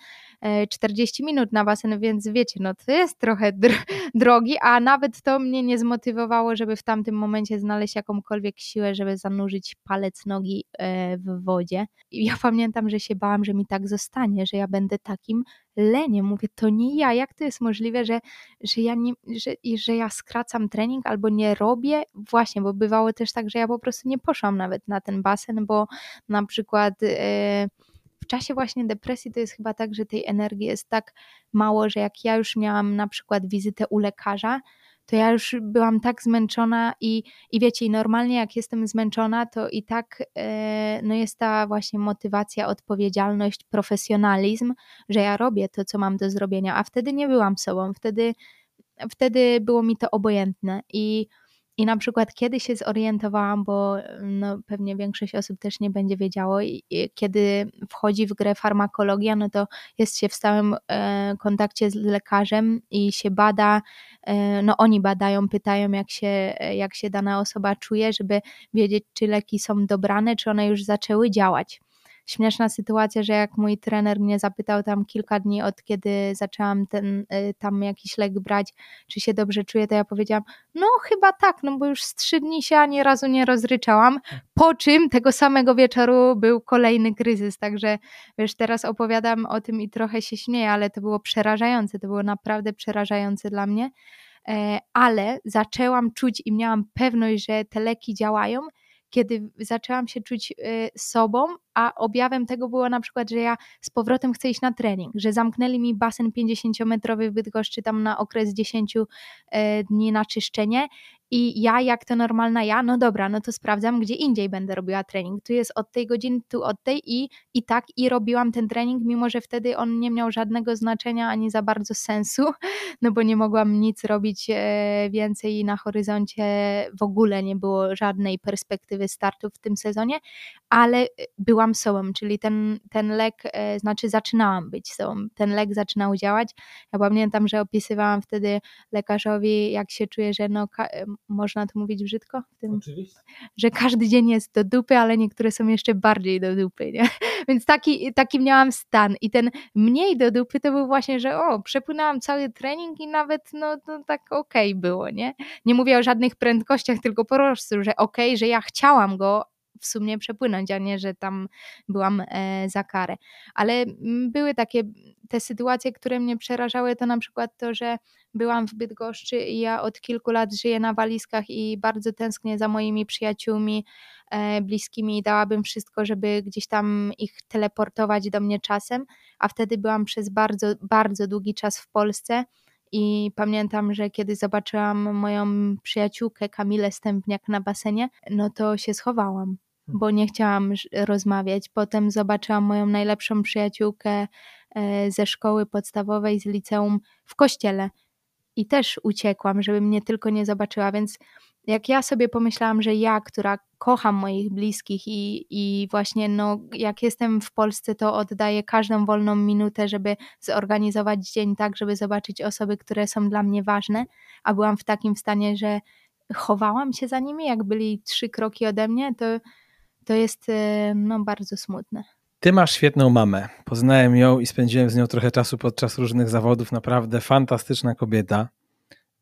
40 e, minut na basen, więc wiecie, no to jest trochę dr drogi, a nawet to mnie nie zmotywowało, żeby w tamtym momencie znaleźć jakąkolwiek siłę, żeby zanurzyć palec nogi e, w wodzie. I ja pamiętam, że się bałam, że mi tak zostanie, że ja będę takim leniem. Mówię, to nie ja, jak to jest możliwe, że, że, ja nie, że, że ja skracam trening albo nie robię? Właśnie, bo bywało też tak, że ja po prostu nie poszłam nawet na ten basen, bo na przykład... Yy, w czasie właśnie depresji to jest chyba tak, że tej energii jest tak mało, że jak ja już miałam na przykład wizytę u lekarza, to ja już byłam tak zmęczona i, i wiecie, normalnie jak jestem zmęczona, to i tak e, no jest ta właśnie motywacja, odpowiedzialność, profesjonalizm, że ja robię to, co mam do zrobienia, a wtedy nie byłam sobą, wtedy, wtedy było mi to obojętne i i na przykład kiedy się zorientowałam, bo no, pewnie większość osób też nie będzie wiedziało, kiedy wchodzi w grę farmakologia, no to jest się w stałym e, kontakcie z lekarzem i się bada, e, no oni badają, pytają jak się, jak się dana osoba czuje, żeby wiedzieć czy leki są dobrane, czy one już zaczęły działać śmieszna sytuacja, że jak mój trener mnie zapytał tam kilka dni od kiedy zaczęłam ten y, tam jakiś lek brać, czy się dobrze czuję, to ja powiedziałam, no chyba tak, no bo już z trzy dni się ani razu nie rozryczałam, po czym tego samego wieczoru był kolejny kryzys, także wiesz, teraz opowiadam o tym i trochę się śmieję, ale to było przerażające, to było naprawdę przerażające dla mnie, e, ale zaczęłam czuć i miałam pewność, że te leki działają, kiedy zaczęłam się czuć y, sobą, a objawem tego było na przykład, że ja z powrotem chcę iść na trening, że zamknęli mi basen 50-metrowy w Bydgoszczy tam na okres 10 e, dni na czyszczenie i ja jak to normalna ja, no dobra, no to sprawdzam, gdzie indziej będę robiła trening. Tu jest od tej godziny, tu od tej i, i tak i robiłam ten trening, mimo że wtedy on nie miał żadnego znaczenia ani za bardzo sensu, no bo nie mogłam nic robić e, więcej i na horyzoncie w ogóle nie było żadnej perspektywy startu w tym sezonie, ale byłam byłam czyli ten, ten lek, e, znaczy zaczynałam być sobą, ten lek zaczynał działać. Ja pamiętam, że opisywałam wtedy lekarzowi, jak się czuję, że no, e, można to mówić brzydko? Tym, Oczywiście. Że każdy dzień jest do dupy, ale niektóre są jeszcze bardziej do dupy, nie? Więc taki, taki miałam stan i ten mniej do dupy to był właśnie, że o, przepłynęłam cały trening i nawet no to tak okej okay było, nie? Nie mówię o żadnych prędkościach, tylko po prostu, że okej, okay, że ja chciałam go, w sumie przepłynąć, a nie, że tam byłam e, za karę. Ale mm, były takie te sytuacje, które mnie przerażały, to na przykład to, że byłam w Bydgoszczy i ja od kilku lat żyję na walizkach i bardzo tęsknię za moimi przyjaciółmi e, bliskimi i dałabym wszystko, żeby gdzieś tam ich teleportować do mnie czasem, a wtedy byłam przez bardzo, bardzo długi czas w Polsce i pamiętam, że kiedy zobaczyłam moją przyjaciółkę Kamilę Stępniak na basenie, no to się schowałam bo nie chciałam rozmawiać. Potem zobaczyłam moją najlepszą przyjaciółkę e, ze szkoły podstawowej, z liceum w kościele. I też uciekłam, żeby mnie tylko nie zobaczyła, więc jak ja sobie pomyślałam, że ja, która kocham moich bliskich i, i właśnie no, jak jestem w Polsce, to oddaję każdą wolną minutę, żeby zorganizować dzień tak, żeby zobaczyć osoby, które są dla mnie ważne, a byłam w takim stanie, że chowałam się za nimi, jak byli trzy kroki ode mnie, to to jest e, no, bardzo smutne. Ty masz świetną mamę. Poznałem ją i spędziłem z nią trochę czasu podczas różnych zawodów. Naprawdę fantastyczna kobieta.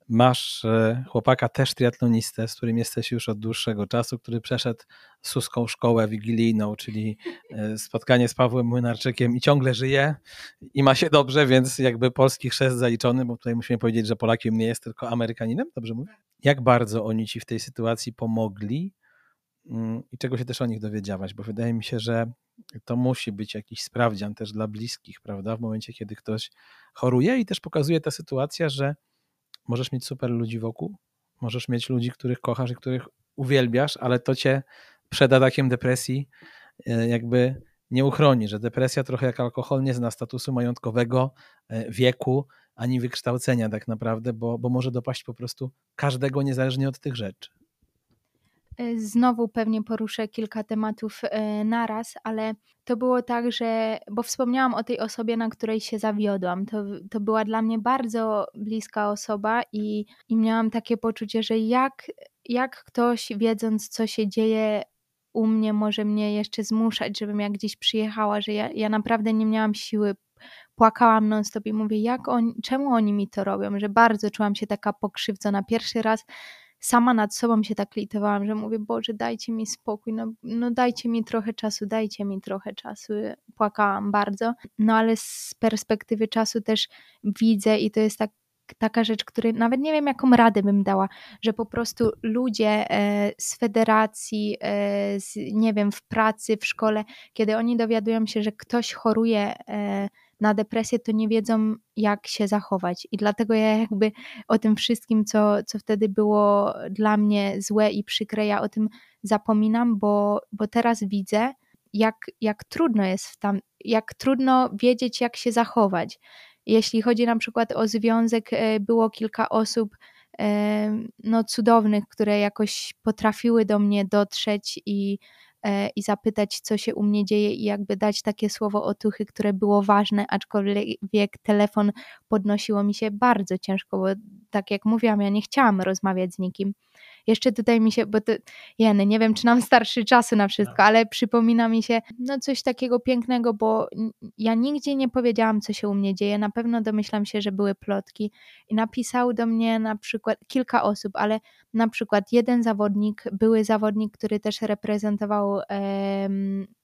Masz e, chłopaka też triatlonistę, z którym jesteś już od dłuższego czasu, który przeszedł suską szkołę wigilijną, czyli e, spotkanie z Pawłem Młynarczykiem i ciągle żyje i ma się dobrze, więc jakby polski chrzest zaliczony, bo tutaj musimy powiedzieć, że Polakiem nie jest, tylko Amerykaninem, dobrze mówię? Jak bardzo oni ci w tej sytuacji pomogli i czego się też o nich dowiedziałaś, bo wydaje mi się, że to musi być jakiś sprawdzian też dla bliskich, prawda? W momencie, kiedy ktoś choruje i też pokazuje ta sytuacja, że możesz mieć super ludzi wokół, możesz mieć ludzi, których kochasz i których uwielbiasz, ale to cię przed atakiem depresji e, jakby nie uchroni, że depresja trochę jak alkohol nie zna statusu majątkowego, e, wieku, ani wykształcenia tak naprawdę, bo, bo może dopaść po prostu każdego niezależnie od tych rzeczy. E, znowu pewnie poruszę kilka tematów e, naraz, ale to było tak, że, bo wspomniałam o tej osobie, na której się zawiodłam. To, to była dla mnie bardzo bliska osoba i, i miałam takie poczucie, że jak, jak ktoś, wiedząc, co się dzieje u mnie, może mnie jeszcze zmuszać, żebym jak gdzieś przyjechała, że ja, ja naprawdę nie miałam siły płakałam non-stop i mówię, jak on, czemu oni mi to robią, że bardzo czułam się taka pokrzywdzona. Pierwszy raz sama nad sobą się tak litowałam, że mówię, Boże, dajcie mi spokój, no, no dajcie mi trochę czasu, dajcie mi trochę czasu. Płakałam bardzo, no ale z perspektywy czasu też widzę i to jest tak taka rzecz, której nawet nie wiem, jaką radę bym dała, że po prostu ludzie e, z federacji, e, z, nie wiem, w pracy, w szkole, kiedy oni dowiadują się, że ktoś choruje e, na depresję, to nie wiedzą, jak się zachować. I dlatego ja jakby o tym wszystkim, co, co wtedy było dla mnie złe i przykre, ja o tym zapominam, bo, bo teraz widzę, jak, jak trudno jest tam, jak trudno wiedzieć, jak się zachować. Jeśli chodzi na przykład o związek, e, było kilka osób e, no, cudownych, które jakoś potrafiły do mnie dotrzeć i, i zapytać, co się u mnie dzieje, i jakby dać takie słowo otuchy, które było ważne, aczkolwiek telefon podnosiło mi się bardzo ciężko, bo tak jak mówiłam, ja nie chciałam rozmawiać z nikim. Jeszcze tutaj mi się, bo to, jeny, nie wiem, czy nam starszy czasu na wszystko, no. ale przypomina mi się no coś takiego pięknego, bo ja nigdzie nie powiedziałam, co się u mnie dzieje. Na pewno domyślam się, że były plotki i napisał do mnie na przykład kilka osób, ale na przykład jeden zawodnik, były zawodnik, który też reprezentował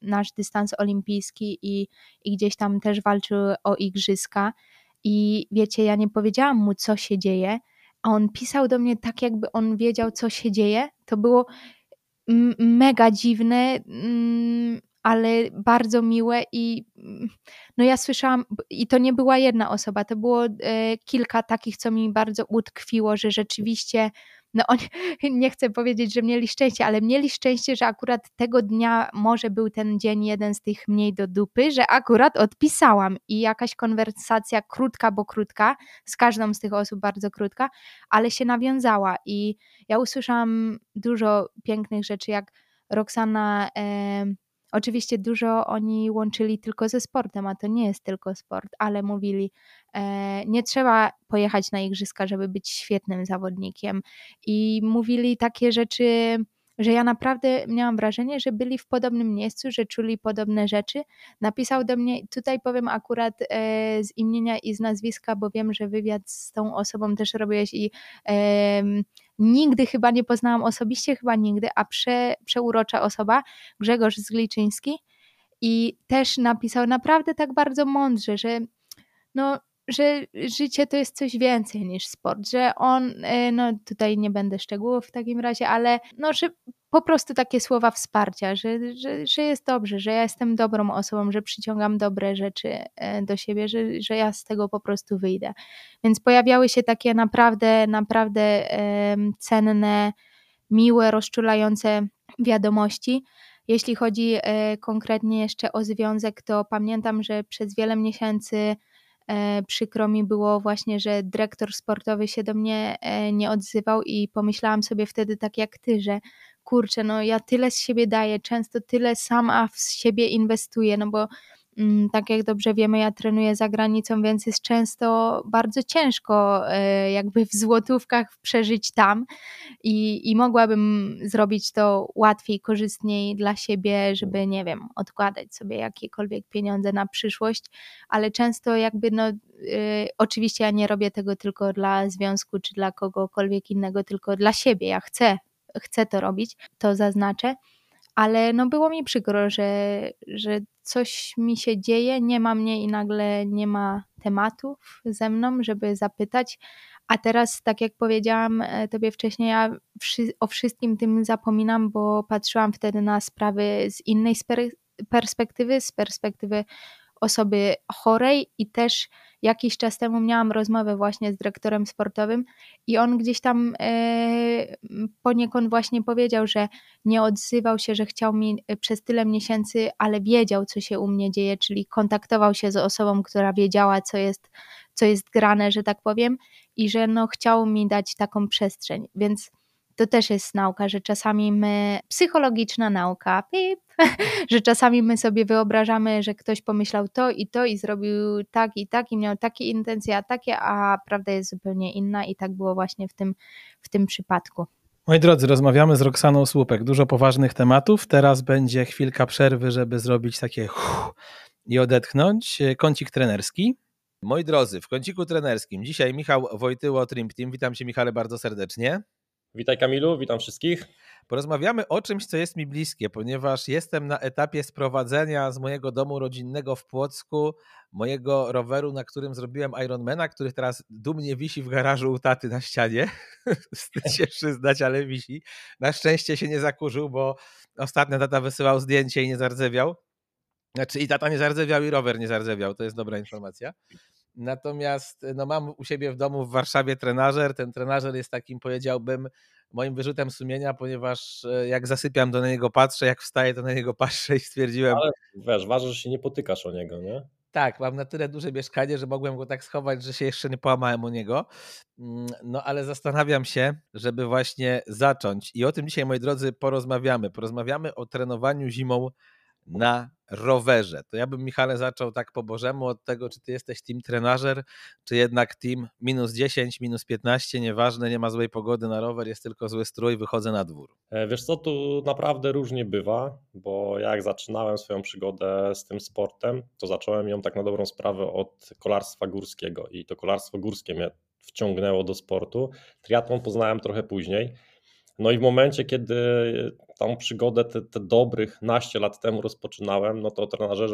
nasz dystans olimpijski i, i gdzieś tam też walczył o igrzyska. I wiecie, ja nie powiedziałam mu, co się dzieje, a on pisał do mnie tak, jakby on wiedział, co się dzieje. To było mega dziwne, mm, ale bardzo miłe i no ja słyszałam, i to nie była jedna osoba, to było e, kilka takich, co mi bardzo utkwiło, że rzeczywiście no oni, nie chcę powiedzieć, że mieli szczęście, ale mieli szczęście, że akurat tego dnia może był ten dzień jeden z tych mniej do dupy, że akurat odpisałam. I jakaś konwersacja krótka, bo krótka, z każdą z tych osób bardzo krótka, ale się nawiązała. I ja usłyszałam dużo pięknych rzeczy, jak Roxana Oczywiście dużo oni łączyli tylko ze sportem, a to nie jest tylko sport, ale mówili, e, nie trzeba pojechać na igrzyska, żeby być świetnym zawodnikiem. I mówili takie rzeczy, że ja naprawdę miałam wrażenie, że byli w podobnym miejscu, że czuli podobne rzeczy. Napisał do mnie, tutaj powiem akurat e, z imienia i z nazwiska, bo wiem, że wywiad z tą osobą też robiłeś i e, nigdy chyba nie poznałam osobiście, chyba nigdy, a prze, przeurocza osoba, Grzegorz Zgliczyński i też napisał naprawdę tak bardzo mądrze, że no że życie to jest coś więcej niż sport, że on, e, no tutaj nie będę szczegółów w takim razie, ale no, że po prostu takie słowa wsparcia, że, że, że jest dobrze, że ja jestem dobrą osobą, że przyciągam dobre rzeczy e, do siebie, że, że ja z tego po prostu wyjdę. Więc pojawiały się takie naprawdę, naprawdę cenne, miłe, rozczulające wiadomości. Jeśli chodzi e, konkretnie jeszcze o związek, to pamiętam, że przez wiele miesięcy E, przykro mi było właśnie, że dyrektor sportowy się do mnie nie odzywał i pomyślałam sobie wtedy tak jak ty, że kurczę, no ja tyle z siebie daję, często tyle sama w siebie inwestuję, no bo Mm, tak jak dobrze wiemy, ja trenuję za granicą, więc jest często bardzo ciężko e, jakby w złotówkach przeżyć tam i, i mogłabym zrobić to łatwiej, korzystniej dla siebie, żeby, nie wiem, odkładać sobie jakiekolwiek pieniądze na przyszłość, ale często jakby no, y, oczywiście ja nie robię tego tylko dla związku czy dla kogokolwiek innego, tylko dla siebie, ja chcę, chcę to robić, to zaznaczę ale no było mi przykro, że, że coś mi się dzieje, nie ma mnie i nagle nie ma tematów ze mną, żeby zapytać. A teraz, tak jak powiedziałam e, tobie wcześniej, ja o wszystkim tym zapominam, bo patrzyłam wtedy na sprawy z innej perspektywy, z perspektywy osoby chorej i też jakiś czas temu miałam rozmowę właśnie z dyrektorem sportowym i on gdzieś tam e, poniekąd właśnie powiedział, że nie odzywał się, że chciał mi e, przez tyle miesięcy, ale wiedział, co się u mnie dzieje, czyli kontaktował się z osobą, która wiedziała, co jest, co jest grane, że tak powiem, i że no chciał mi dać taką przestrzeń, więc to też jest nauka, że czasami my, psychologiczna nauka, pip, że czasami my sobie wyobrażamy, że ktoś pomyślał to i to i zrobił tak i tak i miał takie intencje, a takie, a prawda jest zupełnie inna i tak było właśnie w tym, w tym przypadku. Moi drodzy, rozmawiamy z Roxaną Słupek. Dużo poważnych tematów. Teraz będzie chwilka przerwy, żeby zrobić takie i odetchnąć. Kącik trenerski. Moi drodzy, w kąciku trenerskim dzisiaj Michał Wojtyło, Trimp Team. Witam Cię Michale bardzo serdecznie. Witaj Kamilu, witam wszystkich. Porozmawiamy o czymś, co jest mi bliskie, ponieważ jestem na etapie sprowadzenia z mojego domu rodzinnego w Płocku mojego roweru, na którym zrobiłem Ironmana, który teraz dumnie wisi w garażu u taty na ścianie. Wstyd się przyznać, ale wisi. Na szczęście się nie zakurzył, bo ostatnio tata wysyłał zdjęcie i nie zardzewiał. Znaczy i tata nie zardzewiał i rower nie zardzewiał, to jest dobra informacja. Natomiast no, mam u siebie w domu w Warszawie trenażer. Ten trenażer jest takim, powiedziałbym, moim wyrzutem sumienia, ponieważ e, jak zasypiam, to na niego patrzę, jak wstaję, to na niego patrzę i stwierdziłem. Ale wiesz, ważne, że się nie potykasz o niego, nie? Tak, mam na tyle duże mieszkanie, że mogłem go tak schować, że się jeszcze nie połamałem o niego. Mm, no ale zastanawiam się, żeby właśnie zacząć. I o tym dzisiaj, moi drodzy, porozmawiamy. Porozmawiamy o trenowaniu zimą na rowerze. To ja bym, Michale, zaczął tak po Bożemu od tego, czy ty jesteś team trenażer, czy jednak team minus 10, minus 15, nieważne, nie ma złej pogody na rower, jest tylko zły strój, wychodzę na dwór. E, wiesz co, tu naprawdę różnie bywa, bo jak zaczynałem swoją przygodę z tym sportem, to zacząłem ją tak na dobrą sprawę od kolarstwa górskiego i to kolarstwo górskie mnie wciągnęło do sportu. Triatlon poznałem trochę później, no i w momencie, kiedy tą przygodę te, te dobrych naście lat temu rozpoczynałem, no to o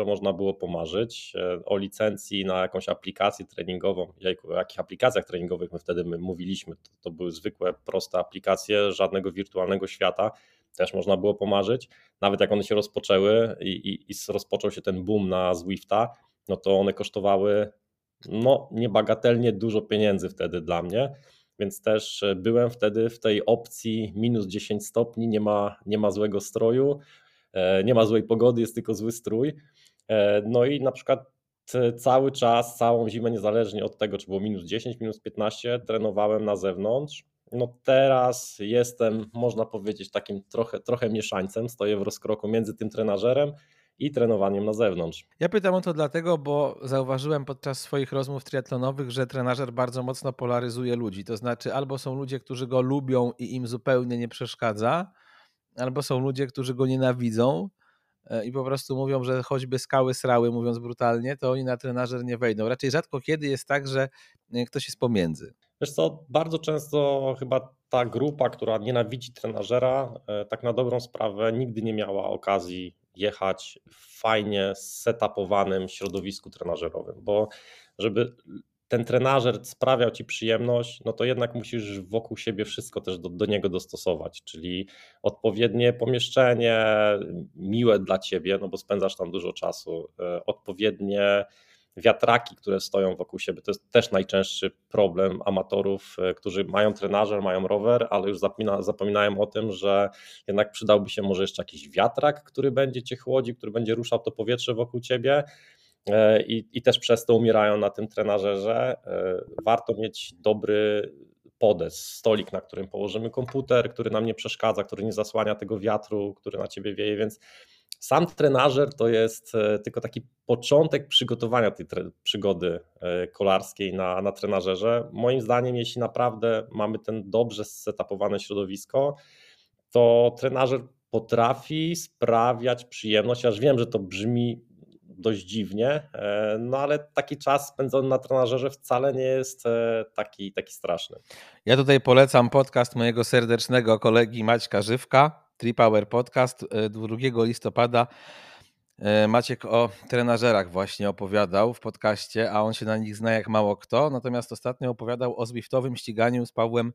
można było pomarzyć. E, o licencji na jakąś aplikację treningową, o jakich aplikacjach treningowych my wtedy my mówiliśmy, to, to były zwykłe, proste aplikacje, żadnego wirtualnego świata, też można było pomarzyć. Nawet jak one się rozpoczęły i, i, i rozpoczął się ten boom na Zwifta, no to one kosztowały no, niebagatelnie dużo pieniędzy wtedy dla mnie więc też e, byłem wtedy w tej opcji minus 10 stopni, nie ma, nie ma złego stroju, e, nie ma złej pogody, jest tylko zły strój. E, no i na przykład cały czas, całą zimę, niezależnie od tego, czy było minus 10, minus 15, trenowałem na zewnątrz. No teraz jestem, można powiedzieć, takim trochę, trochę mieszańcem, stoję w rozkroku między tym trenażerem i trenowaniem na zewnątrz. Ja pytam o to dlatego, bo zauważyłem podczas swoich rozmów triatlonowych, że trenażer bardzo mocno polaryzuje ludzi. To znaczy, albo są ludzie, którzy go lubią i im zupełnie nie przeszkadza, albo są ludzie, którzy go nienawidzą e, i po prostu mówią, że choćby skały srały, mówiąc brutalnie, to oni na trenażer nie wejdą. Raczej rzadko kiedy jest tak, że e, ktoś jest pomiędzy. Wiesz co, bardzo często chyba ta grupa, która nienawidzi trenażera, e, tak na dobrą sprawę nigdy nie miała okazji jechać w fajnie setapowanym środowisku trenażerowym, bo żeby ten trenażer sprawiał ci przyjemność, no to jednak musisz wokół siebie wszystko też do, do, niego dostosować, czyli odpowiednie pomieszczenie, miłe dla ciebie, no bo spędzasz tam dużo czasu, e, odpowiednie wiatraki, które stoją wokół siebie. To jest też najczęstszy problem amatorów, e, którzy mają trenażer, mają rower, ale już zapomina, zapominają o tym, że jednak przydałby się może jeszcze jakiś wiatrak, który będzie cię chłodził, który będzie ruszał to powietrze wokół ciebie. E, I, I też przez to umierają na tym trenażerze. E, warto mieć dobry podes, stolik, na którym położymy komputer, który nam nie przeszkadza, który nie zasłania tego wiatru, który na ciebie wieje, więc sam trenażer to jest e, tylko taki początek przygotowania tej przygody e, kolarskiej na, na trenażerze. Moim zdaniem, jeśli naprawdę mamy ten dobrze setapowane środowisko, to trenażer potrafi sprawiać przyjemność. Aż wiem, że to brzmi dość dziwnie, e, no ale taki czas spędzony na trenażerze wcale nie jest taki, taki straszny. Ja tutaj polecam podcast mojego serdecznego kolegi Maćka Żywka, Tripower Podcast 2 e, listopada. E, Maciek o trenażerach właśnie opowiadał w podcaście, a on się na nich zna jak mało kto. Natomiast ostatnio opowiadał o Zwiftowym ściganiu z Pawłem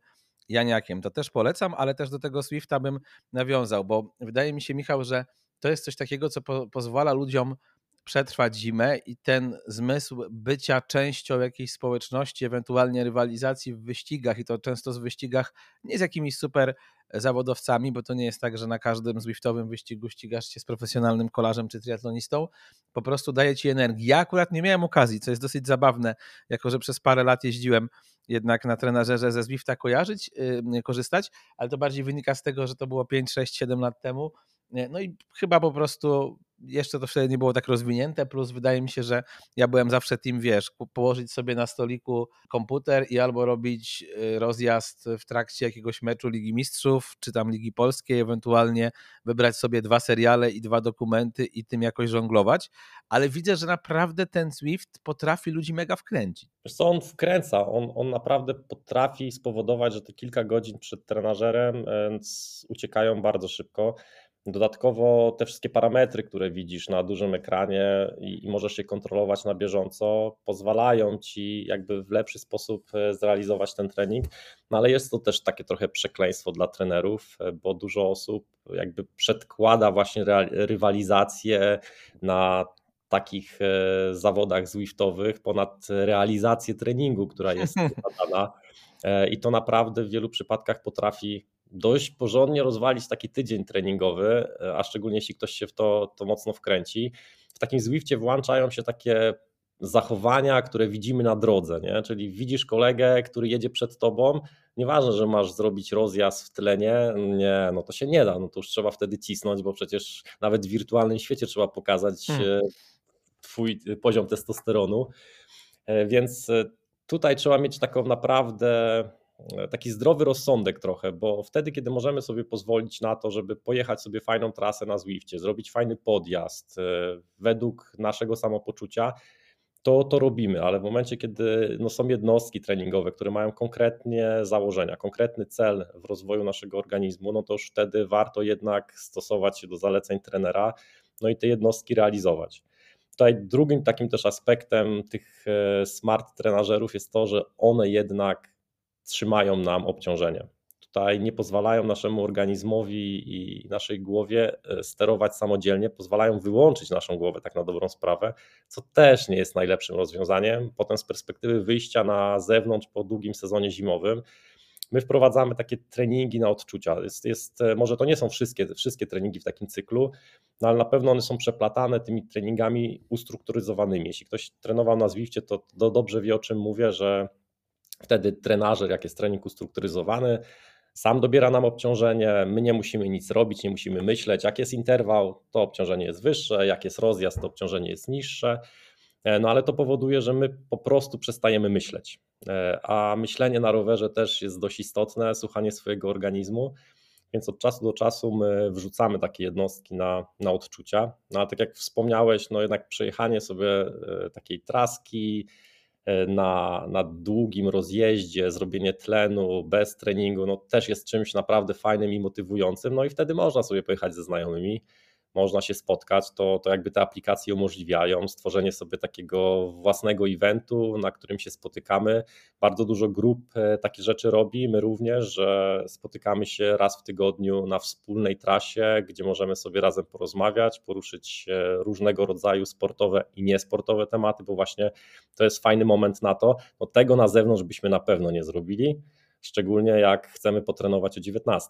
Janiakiem. To też polecam, ale też do tego Swifta bym nawiązał, bo wydaje mi się, Michał, że to jest coś takiego, co po pozwala ludziom przetrwać zimę i ten zmysł bycia częścią jakiejś społeczności, ewentualnie rywalizacji w wyścigach i to często z wyścigach nie z jakimiś super zawodowcami, bo to nie jest tak, że na każdym Zwiftowym wyścigu ścigasz się z profesjonalnym kolarzem czy triatlonistą, po prostu daje ci energię. Ja akurat nie miałem okazji, co jest dosyć zabawne, jako że przez parę lat jeździłem jednak na trenażerze ze Zwifta kojarzyć, yy, korzystać, ale to bardziej wynika z tego, że to było 5, 6, 7 lat temu. No i chyba po prostu jeszcze to wtedy nie było tak rozwinięte, plus wydaje mi się, że ja byłem zawsze tym, wiesz, położyć sobie na stoliku komputer i albo robić y, rozjazd w trakcie jakiegoś meczu Ligi Mistrzów, czy tam Ligi Polskiej, ewentualnie wybrać sobie dwa seriale i dwa dokumenty i tym jakoś żonglować, ale widzę, że naprawdę ten Swift potrafi ludzi mega wkręcić. Wiesz co, on wkręca, on, on naprawdę potrafi spowodować, że te kilka godzin przed trenażerem uciekają bardzo szybko. Dodatkowo te wszystkie parametry, które widzisz na dużym ekranie i, i, możesz je kontrolować na bieżąco, pozwalają ci jakby w lepszy sposób e, zrealizować ten trening. No ale jest to też takie trochę przekleństwo dla trenerów, e, bo dużo osób jakby przedkłada właśnie rywalizację na takich e, zawodach Zwiftowych ponad realizację treningu, która jest badana. I to naprawdę w wielu przypadkach potrafi dość porządnie rozwalić taki tydzień treningowy, a szczególnie jeśli ktoś się w to, to mocno wkręci. W takim Zwifcie włączają się takie zachowania, które widzimy na drodze, nie? czyli widzisz kolegę, który jedzie przed tobą, nieważne, że masz zrobić rozjazd w tlenie, nie, no to się nie da, no to już trzeba wtedy cisnąć, bo przecież nawet w wirtualnym świecie trzeba pokazać hmm. E, twój poziom testosteronu, e, więc e, tutaj trzeba mieć taką naprawdę E, taki zdrowy rozsądek trochę, bo wtedy, kiedy możemy sobie pozwolić na to, żeby pojechać sobie fajną trasę na Zwifcie, zrobić fajny podjazd e, według naszego samopoczucia, to to robimy, ale w momencie, kiedy no, są jednostki treningowe, które mają konkretnie założenia, konkretny cel w rozwoju naszego organizmu, no to już wtedy warto jednak stosować się do zaleceń trenera, no i te jednostki realizować. Tutaj drugim takim też aspektem tych e, smart trenażerów jest to, że one jednak trzymają nam obciążenie. Tutaj nie pozwalają naszemu organizmowi i naszej głowie e, sterować samodzielnie, pozwalają wyłączyć naszą głowę tak na dobrą sprawę, co też nie jest najlepszym rozwiązaniem. Potem z perspektywy wyjścia na zewnątrz po długim sezonie zimowym, my wprowadzamy takie treningi na odczucia. Jest, jest, e, może to nie są wszystkie, wszystkie treningi w takim cyklu, no ale na pewno one są przeplatane tymi treningami ustrukturyzowanymi. Jeśli ktoś trenował na Zwifcie, to, to dobrze wie o czym mówię, że Wtedy trenażer, jak jest trening ustrukturyzowany, sam dobiera nam obciążenie, my nie musimy nic robić, nie musimy myśleć. Jak jest interwał, to obciążenie jest wyższe, jak jest rozjazd, to obciążenie jest niższe. E, no ale to powoduje, że my po prostu przestajemy myśleć. E, a myślenie na rowerze też jest dość istotne, słuchanie swojego organizmu. Więc od czasu do czasu my wrzucamy takie jednostki na, na odczucia. No ale tak jak wspomniałeś, no jednak przejechanie sobie e, takiej traski, na, na długim rozjeździe, zrobienie tlenu bez treningu, no też jest czymś naprawdę fajnym i motywującym. No i wtedy można sobie pojechać ze znajomymi można się spotkać, to, to jakby te aplikacje umożliwiają stworzenie sobie takiego własnego eventu, na którym się spotykamy. Bardzo dużo grup e, takie rzeczy robi, my również, że spotykamy się raz w tygodniu na wspólnej trasie, gdzie możemy sobie razem porozmawiać, poruszyć różnego rodzaju sportowe i niesportowe tematy, bo właśnie to jest fajny moment na to. No tego na zewnątrz byśmy na pewno nie zrobili szczególnie jak chcemy potrenować o 19.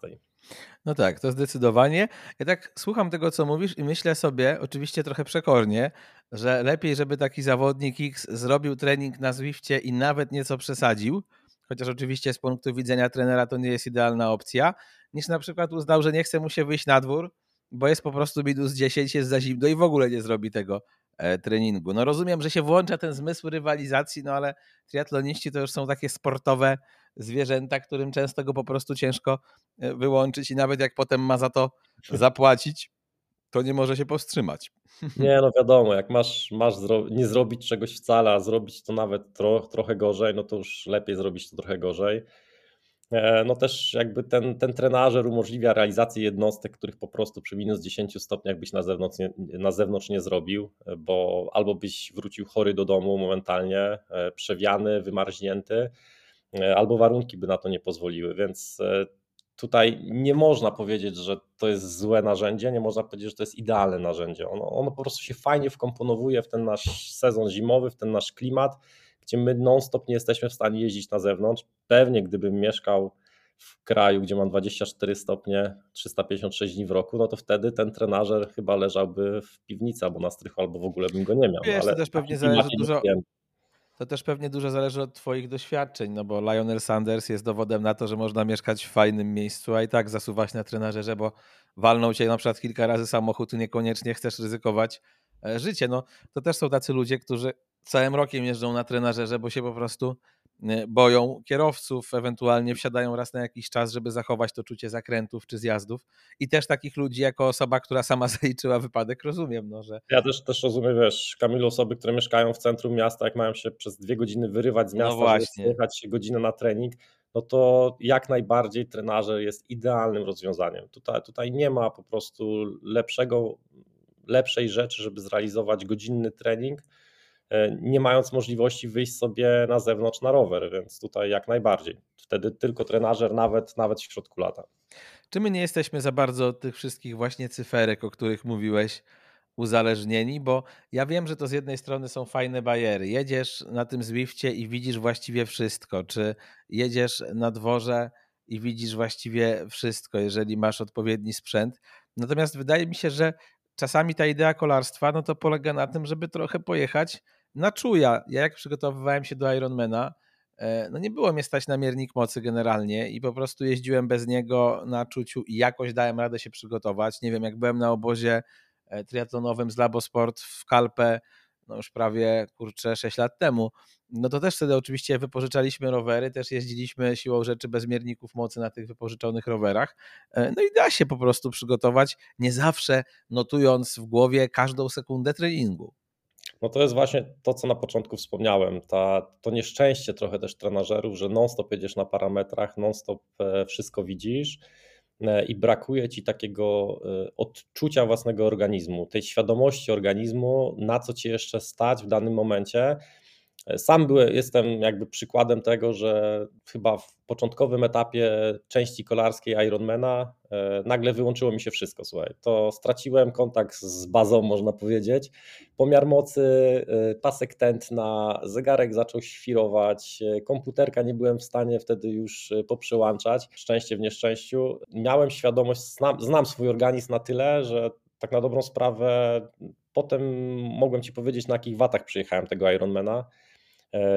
No tak, to zdecydowanie. Ja tak słucham tego, co mówisz i myślę sobie, oczywiście trochę przekornie, że lepiej, żeby taki zawodnik X zrobił trening na Zwifcie i nawet nieco przesadził, chociaż oczywiście z punktu widzenia trenera to nie jest idealna opcja, niż na przykład uznał, że nie chce mu się wyjść na dwór, bo jest po prostu minus 10, jest za zimno i w ogóle nie zrobi tego e, treningu. No rozumiem, że się włącza ten zmysł rywalizacji, no ale triatloniści to już są takie sportowe zwierzęta, którym często go po prostu ciężko e, wyłączyć i nawet jak potem ma za to zapłacić, to nie może się powstrzymać. Nie, no wiadomo, jak masz, masz zro nie zrobić czegoś wcale, a zrobić to nawet tro trochę gorzej, no to już lepiej zrobić to trochę gorzej. E, no też jakby ten, ten trenażer umożliwia realizację jednostek, których po prostu przy minus 10 stopniach byś na zewnątrz, nie, na zewnątrz nie zrobił, bo albo byś wrócił chory do domu momentalnie, e, przewiany, wymarznięty, E, albo warunki by na to nie pozwoliły, więc e, tutaj nie można powiedzieć, że to jest złe narzędzie, nie można powiedzieć, że to jest idealne narzędzie. Ono, ono po prostu się fajnie wkomponowuje w ten nasz sezon zimowy, w ten nasz klimat, gdzie my non-stop nie jesteśmy w stanie jeździć na zewnątrz. Pewnie gdybym mieszkał w kraju, gdzie mam 24 stopnie, 356 dni w roku, no to wtedy ten trenażer chyba leżałby w piwnicy albo na strychu, albo w ogóle bym go nie miał. Wiesz, no, ale to też pewnie zależy dużo, to też pewnie dużo zależy od Twoich doświadczeń, no bo Lionel Sanders jest dowodem na to, że można mieszkać w fajnym miejscu, a i tak zasuwać na trenażerze, bo walną cię na przykład kilka razy samochód i niekoniecznie chcesz ryzykować e, życie. No, to też są tacy ludzie, którzy całym rokiem jeżdżą na trenażerze, bo się po prostu boją kierowców, ewentualnie wsiadają raz na jakiś czas, żeby zachować to czucie zakrętów czy zjazdów. I też takich ludzi, jako osoba, która sama zaliczyła wypadek, rozumiem. No, że... Ja też, też rozumiem, wiesz, Kamilu, osoby, które mieszkają w centrum miasta, jak mają się przez dwie godziny wyrywać z no miasta, no żeby jechać godzinę na trening, no to jak najbardziej trenażer jest idealnym rozwiązaniem. Tutaj, tutaj nie ma po prostu lepszego, lepszej rzeczy, żeby zrealizować godzinny trening, nie mając możliwości wyjść sobie na zewnątrz na rower, więc tutaj jak najbardziej. Wtedy tylko trenażer, nawet, nawet w środku lata. Czy my nie jesteśmy za bardzo od tych wszystkich właśnie cyferek, o których mówiłeś, uzależnieni? Bo ja wiem, że to z jednej strony są fajne bariery. Jedziesz na tym Zwifcie i widzisz właściwie wszystko. Czy jedziesz na dworze i widzisz właściwie wszystko, jeżeli masz odpowiedni sprzęt. Natomiast wydaje mi się, że czasami ta idea kolarstwa no to polega na tym, żeby trochę pojechać na czuja. Ja jak przygotowywałem się do Ironmana, E, no nie było mnie stać na miernik mocy generalnie i po prostu jeździłem bez niego na czuciu i jakoś dałem radę się przygotować. Nie wiem, jak byłem na obozie e, triatlonowym z Labosport w Kalpę, no już prawie kurczę 6 lat temu, no to też wtedy oczywiście wypożyczaliśmy rowery, też jeździliśmy siłą rzeczy bez mierników mocy na tych wypożyczonych rowerach. E, no i da się po prostu przygotować, nie zawsze notując w głowie każdą sekundę treningu. No to jest właśnie to, co na początku wspomniałem, ta, to nieszczęście trochę też trenażerów, że non-stop jedziesz na parametrach, non-stop e, wszystko widzisz e, i brakuje ci takiego e, odczucia własnego organizmu, tej świadomości organizmu, na co ci jeszcze stać w danym momencie. Sam byłem, jestem jakby przykładem tego, że chyba w początkowym etapie części kolarskiej Ironmana e, nagle wyłączyło mi się wszystko, słuchaj. To straciłem kontakt z bazą, można powiedzieć. Pomiar mocy, e, pasek tętna, zegarek zaczął świrować, e, komputerka nie byłem w stanie wtedy już poprzełączać. Szczęście w nieszczęściu. Miałem świadomość, znam, znam swój organizm na tyle, że tak na dobrą sprawę potem mogłem Ci powiedzieć, na jakich watach przyjechałem tego Ironmana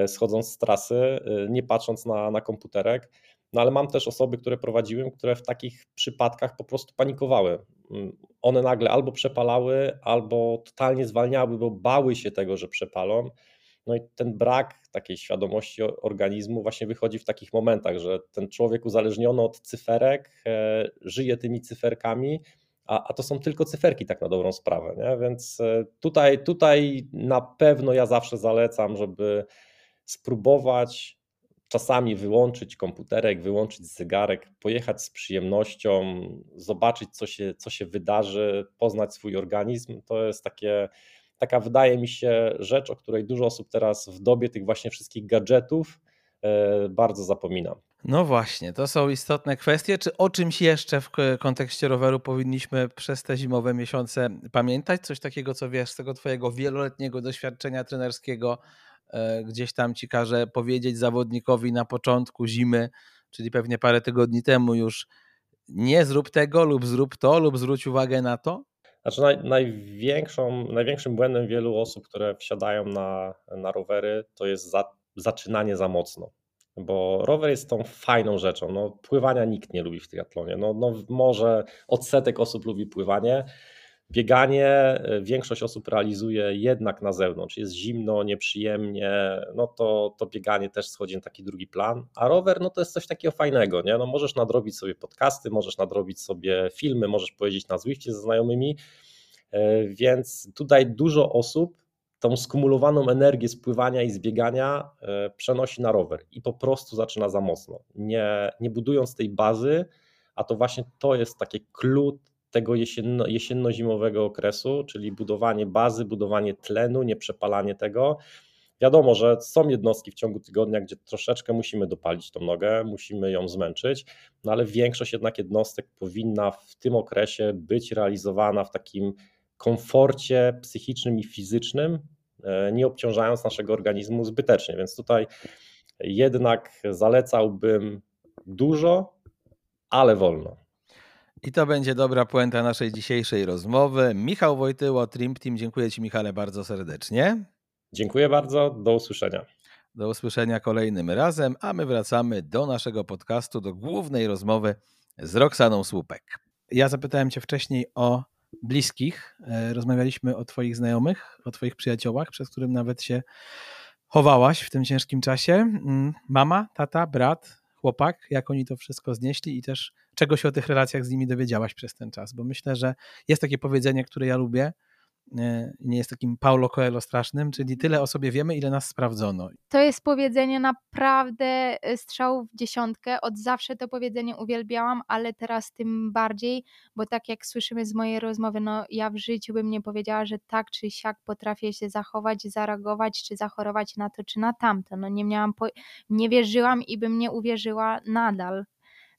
schodząc z trasy, e, nie patrząc na, na komputerek. No ale mam też osoby, które prowadziłem, które w takich przypadkach po prostu panikowały. Mm, one nagle albo przepalały, albo totalnie zwalniały, bo bały się tego, że przepalą. No i ten brak takiej świadomości organizmu właśnie wychodzi w takich momentach, że ten człowiek uzależniony od cyferek e, żyje tymi cyferkami, a, a to są tylko cyferki tak na dobrą sprawę, nie? więc e, tutaj, tutaj na pewno ja zawsze zalecam, żeby spróbować czasami wyłączyć komputerek, wyłączyć zegarek, pojechać z przyjemnością, zobaczyć, co się, co się wydarzy, poznać swój organizm. To jest takie, taka, wydaje mi się, rzecz, o której dużo osób teraz w dobie tych właśnie wszystkich gadżetów e, bardzo zapomina. No właśnie, to są istotne kwestie. Czy o czymś jeszcze w kontekście roweru powinniśmy przez te zimowe miesiące pamiętać? Coś takiego, co wiesz z tego twojego wieloletniego doświadczenia trenerskiego, e, gdzieś tam ci każe powiedzieć zawodnikowi na początku zimy, czyli pewnie parę tygodni temu już nie zrób tego lub zrób to lub zwróć uwagę na to? Znaczy naj, największą, największym błędem wielu osób, które wsiadają na, na rowery, to jest za, zaczynanie za mocno bo rower jest tą fajną rzeczą. No, pływania nikt nie lubi w triatlonie. No, no, może odsetek osób lubi pływanie. Bieganie e, większość osób realizuje jednak na zewnątrz. Jest zimno, nieprzyjemnie, no to, to bieganie też schodzi na taki drugi plan. A rower no to jest coś takiego fajnego. Nie? No możesz nadrobić sobie podcasty, możesz nadrobić sobie filmy, możesz pojeździć na Zwiftie ze znajomymi. E, więc tutaj dużo osób tą skumulowaną energię spływania i zbiegania e, przenosi na rower i po prostu zaczyna za mocno, nie, nie budując tej bazy, a to właśnie to jest takie klucz tego jesienno, jesienno-zimowego okresu, czyli budowanie bazy, budowanie tlenu, nie przepalanie tego. Wiadomo, że są jednostki w ciągu tygodnia, gdzie troszeczkę musimy dopalić tą nogę, musimy ją zmęczyć, no ale większość jednak jednostek powinna w tym okresie być realizowana w takim komforcie psychicznym i fizycznym, e, nie obciążając naszego organizmu zbytecznie. Więc tutaj jednak zalecałbym dużo, ale wolno. I to będzie dobra puenta naszej dzisiejszej rozmowy. Michał Wojtyło, Trim Team. Dziękuję Ci, Michale, bardzo serdecznie. Dziękuję bardzo. Do usłyszenia. Do usłyszenia kolejnym razem, a my wracamy do naszego podcastu, do głównej rozmowy z Roxaną Słupek. Ja zapytałem Cię wcześniej o bliskich. E, rozmawialiśmy o Twoich znajomych, o Twoich przyjaciołach, przez którym nawet się chowałaś w tym ciężkim czasie. Mm, mama, tata, brat, chłopak, jak oni to wszystko znieśli i też czego się o tych relacjach z nimi dowiedziałaś przez ten czas, bo myślę, że jest takie powiedzenie, które ja lubię, nie jest takim Paulo Coelho strasznym, czyli tyle o sobie wiemy, ile nas sprawdzono. To jest powiedzenie naprawdę e, strzał w dziesiątkę. Od zawsze to powiedzenie uwielbiałam, ale teraz tym bardziej, bo tak jak słyszymy z mojej rozmowy, no ja w życiu bym nie powiedziała, że tak czy siak potrafię się zachować, zareagować, czy zachorować na to, czy na tamto. No nie miałam, po... nie wierzyłam i bym nie uwierzyła nadal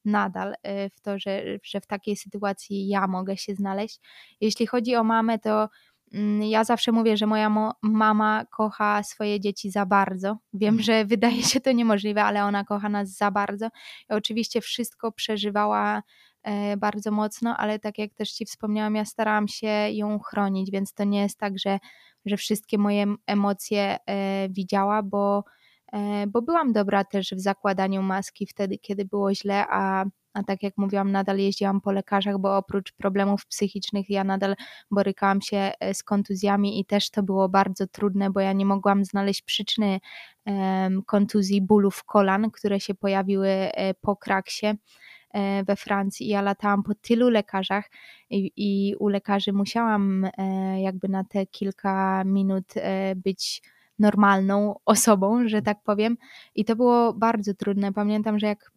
nadal y, w to, że, że w takiej sytuacji ja mogę się znaleźć. Jeśli chodzi o mamę, to ja zawsze mówię, że moja mama kocha swoje dzieci za bardzo. Wiem, mhm. że wydaje się to niemożliwe, ale ona kocha nas za bardzo. I oczywiście wszystko przeżywała e, bardzo mocno, ale tak jak też Ci wspomniałam, ja starałam się ją chronić, więc to nie jest tak, że, że wszystkie moje emocje e, widziała, bo E, bo byłam dobra też w zakładaniu maski wtedy, kiedy było źle, a, a tak jak mówiłam, nadal jeździłam po lekarzach, bo oprócz problemów psychicznych ja nadal borykałam się e, z kontuzjami i też to było bardzo trudne, bo ja nie mogłam znaleźć przyczyny kontuzji bólów kolan, które się pojawiły e, po kraksie we Francji. Ja latałam po tylu lekarzach i, i, u lekarzy musiałam jakby na te kilka minut być normalną osobą, że tak powiem. I to było bardzo trudne. Pamiętam, że jak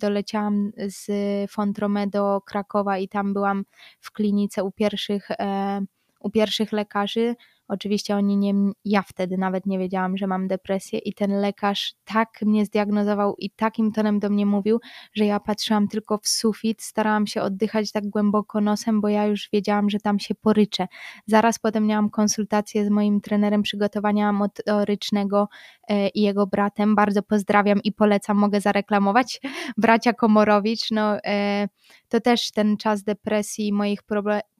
doleciałam z Fontrome do Krakowa i tam byłam w klinice u pierwszych, e, u pierwszych lekarzy, Oczywiście oni nie, ja wtedy nawet nie wiedziałam, że mam depresję i ten lekarz tak mnie zdiagnozował i takim tonem do mnie mówił, że ja patrzyłam tylko w sufit, starałam się oddychać tak głęboko nosem, bo ja już wiedziałam, że tam się poryczę. Zaraz potem miałam konsultację z moim trenerem przygotowania motorycznego e, i jego bratem. Bardzo pozdrawiam i polecam, mogę zareklamować. Bracia Komorowicz, no e, to też ten czas depresji, moich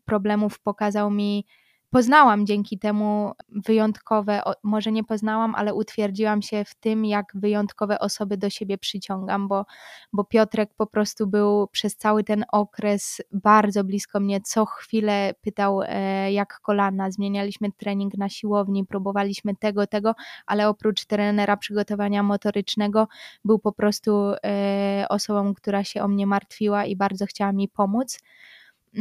problemów pokazał mi, poznałam dzięki temu wyjątkowe, może nie poznałam, ale utwierdziłam się w tym, jak wyjątkowe osoby do siebie przyciągam, bo, bo Piotrek po prostu był przez cały ten okres bardzo blisko mnie. Co chwilę pytał, e, jak kolana. Zmienialiśmy trening na siłowni, próbowaliśmy tego, tego, ale oprócz trenera przygotowania motorycznego, był po prostu e, osobą, która się o mnie martwiła i bardzo chciała mi pomóc.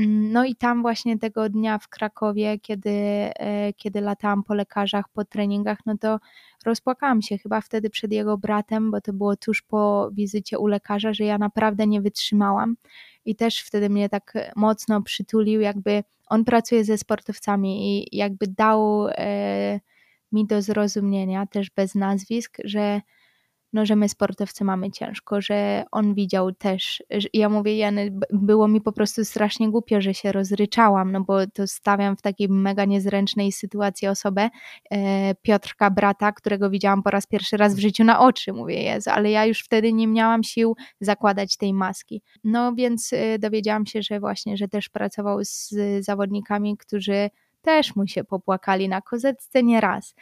No i tam właśnie tego dnia w Krakowie, kiedy, e, kiedy latałam po lekarzach, po treningach, no to rozpłakałam się chyba wtedy przed jego bratem, bo to było tuż po wizycie u lekarza, że ja naprawdę nie wytrzymałam. I też wtedy mnie tak mocno przytulił, jakby on pracuje ze sportowcami i jakby dał e, mi do zrozumienia, też bez nazwisk, że no, że my sportowcy mamy ciężko, że on widział też, ja mówię, Jany, było mi po prostu strasznie głupio, że się rozryczałam, no bo to stawiam w takiej mega niezręcznej sytuacji osobę, e, Piotrka, brata, którego widziałam po raz pierwszy raz w życiu na oczy, mówię, Jezu, ale ja już wtedy nie miałam sił zakładać tej maski. No więc e, dowiedziałam się, że właśnie, że też pracował z zawodnikami, którzy też mu się popłakali na kozetce nie raz.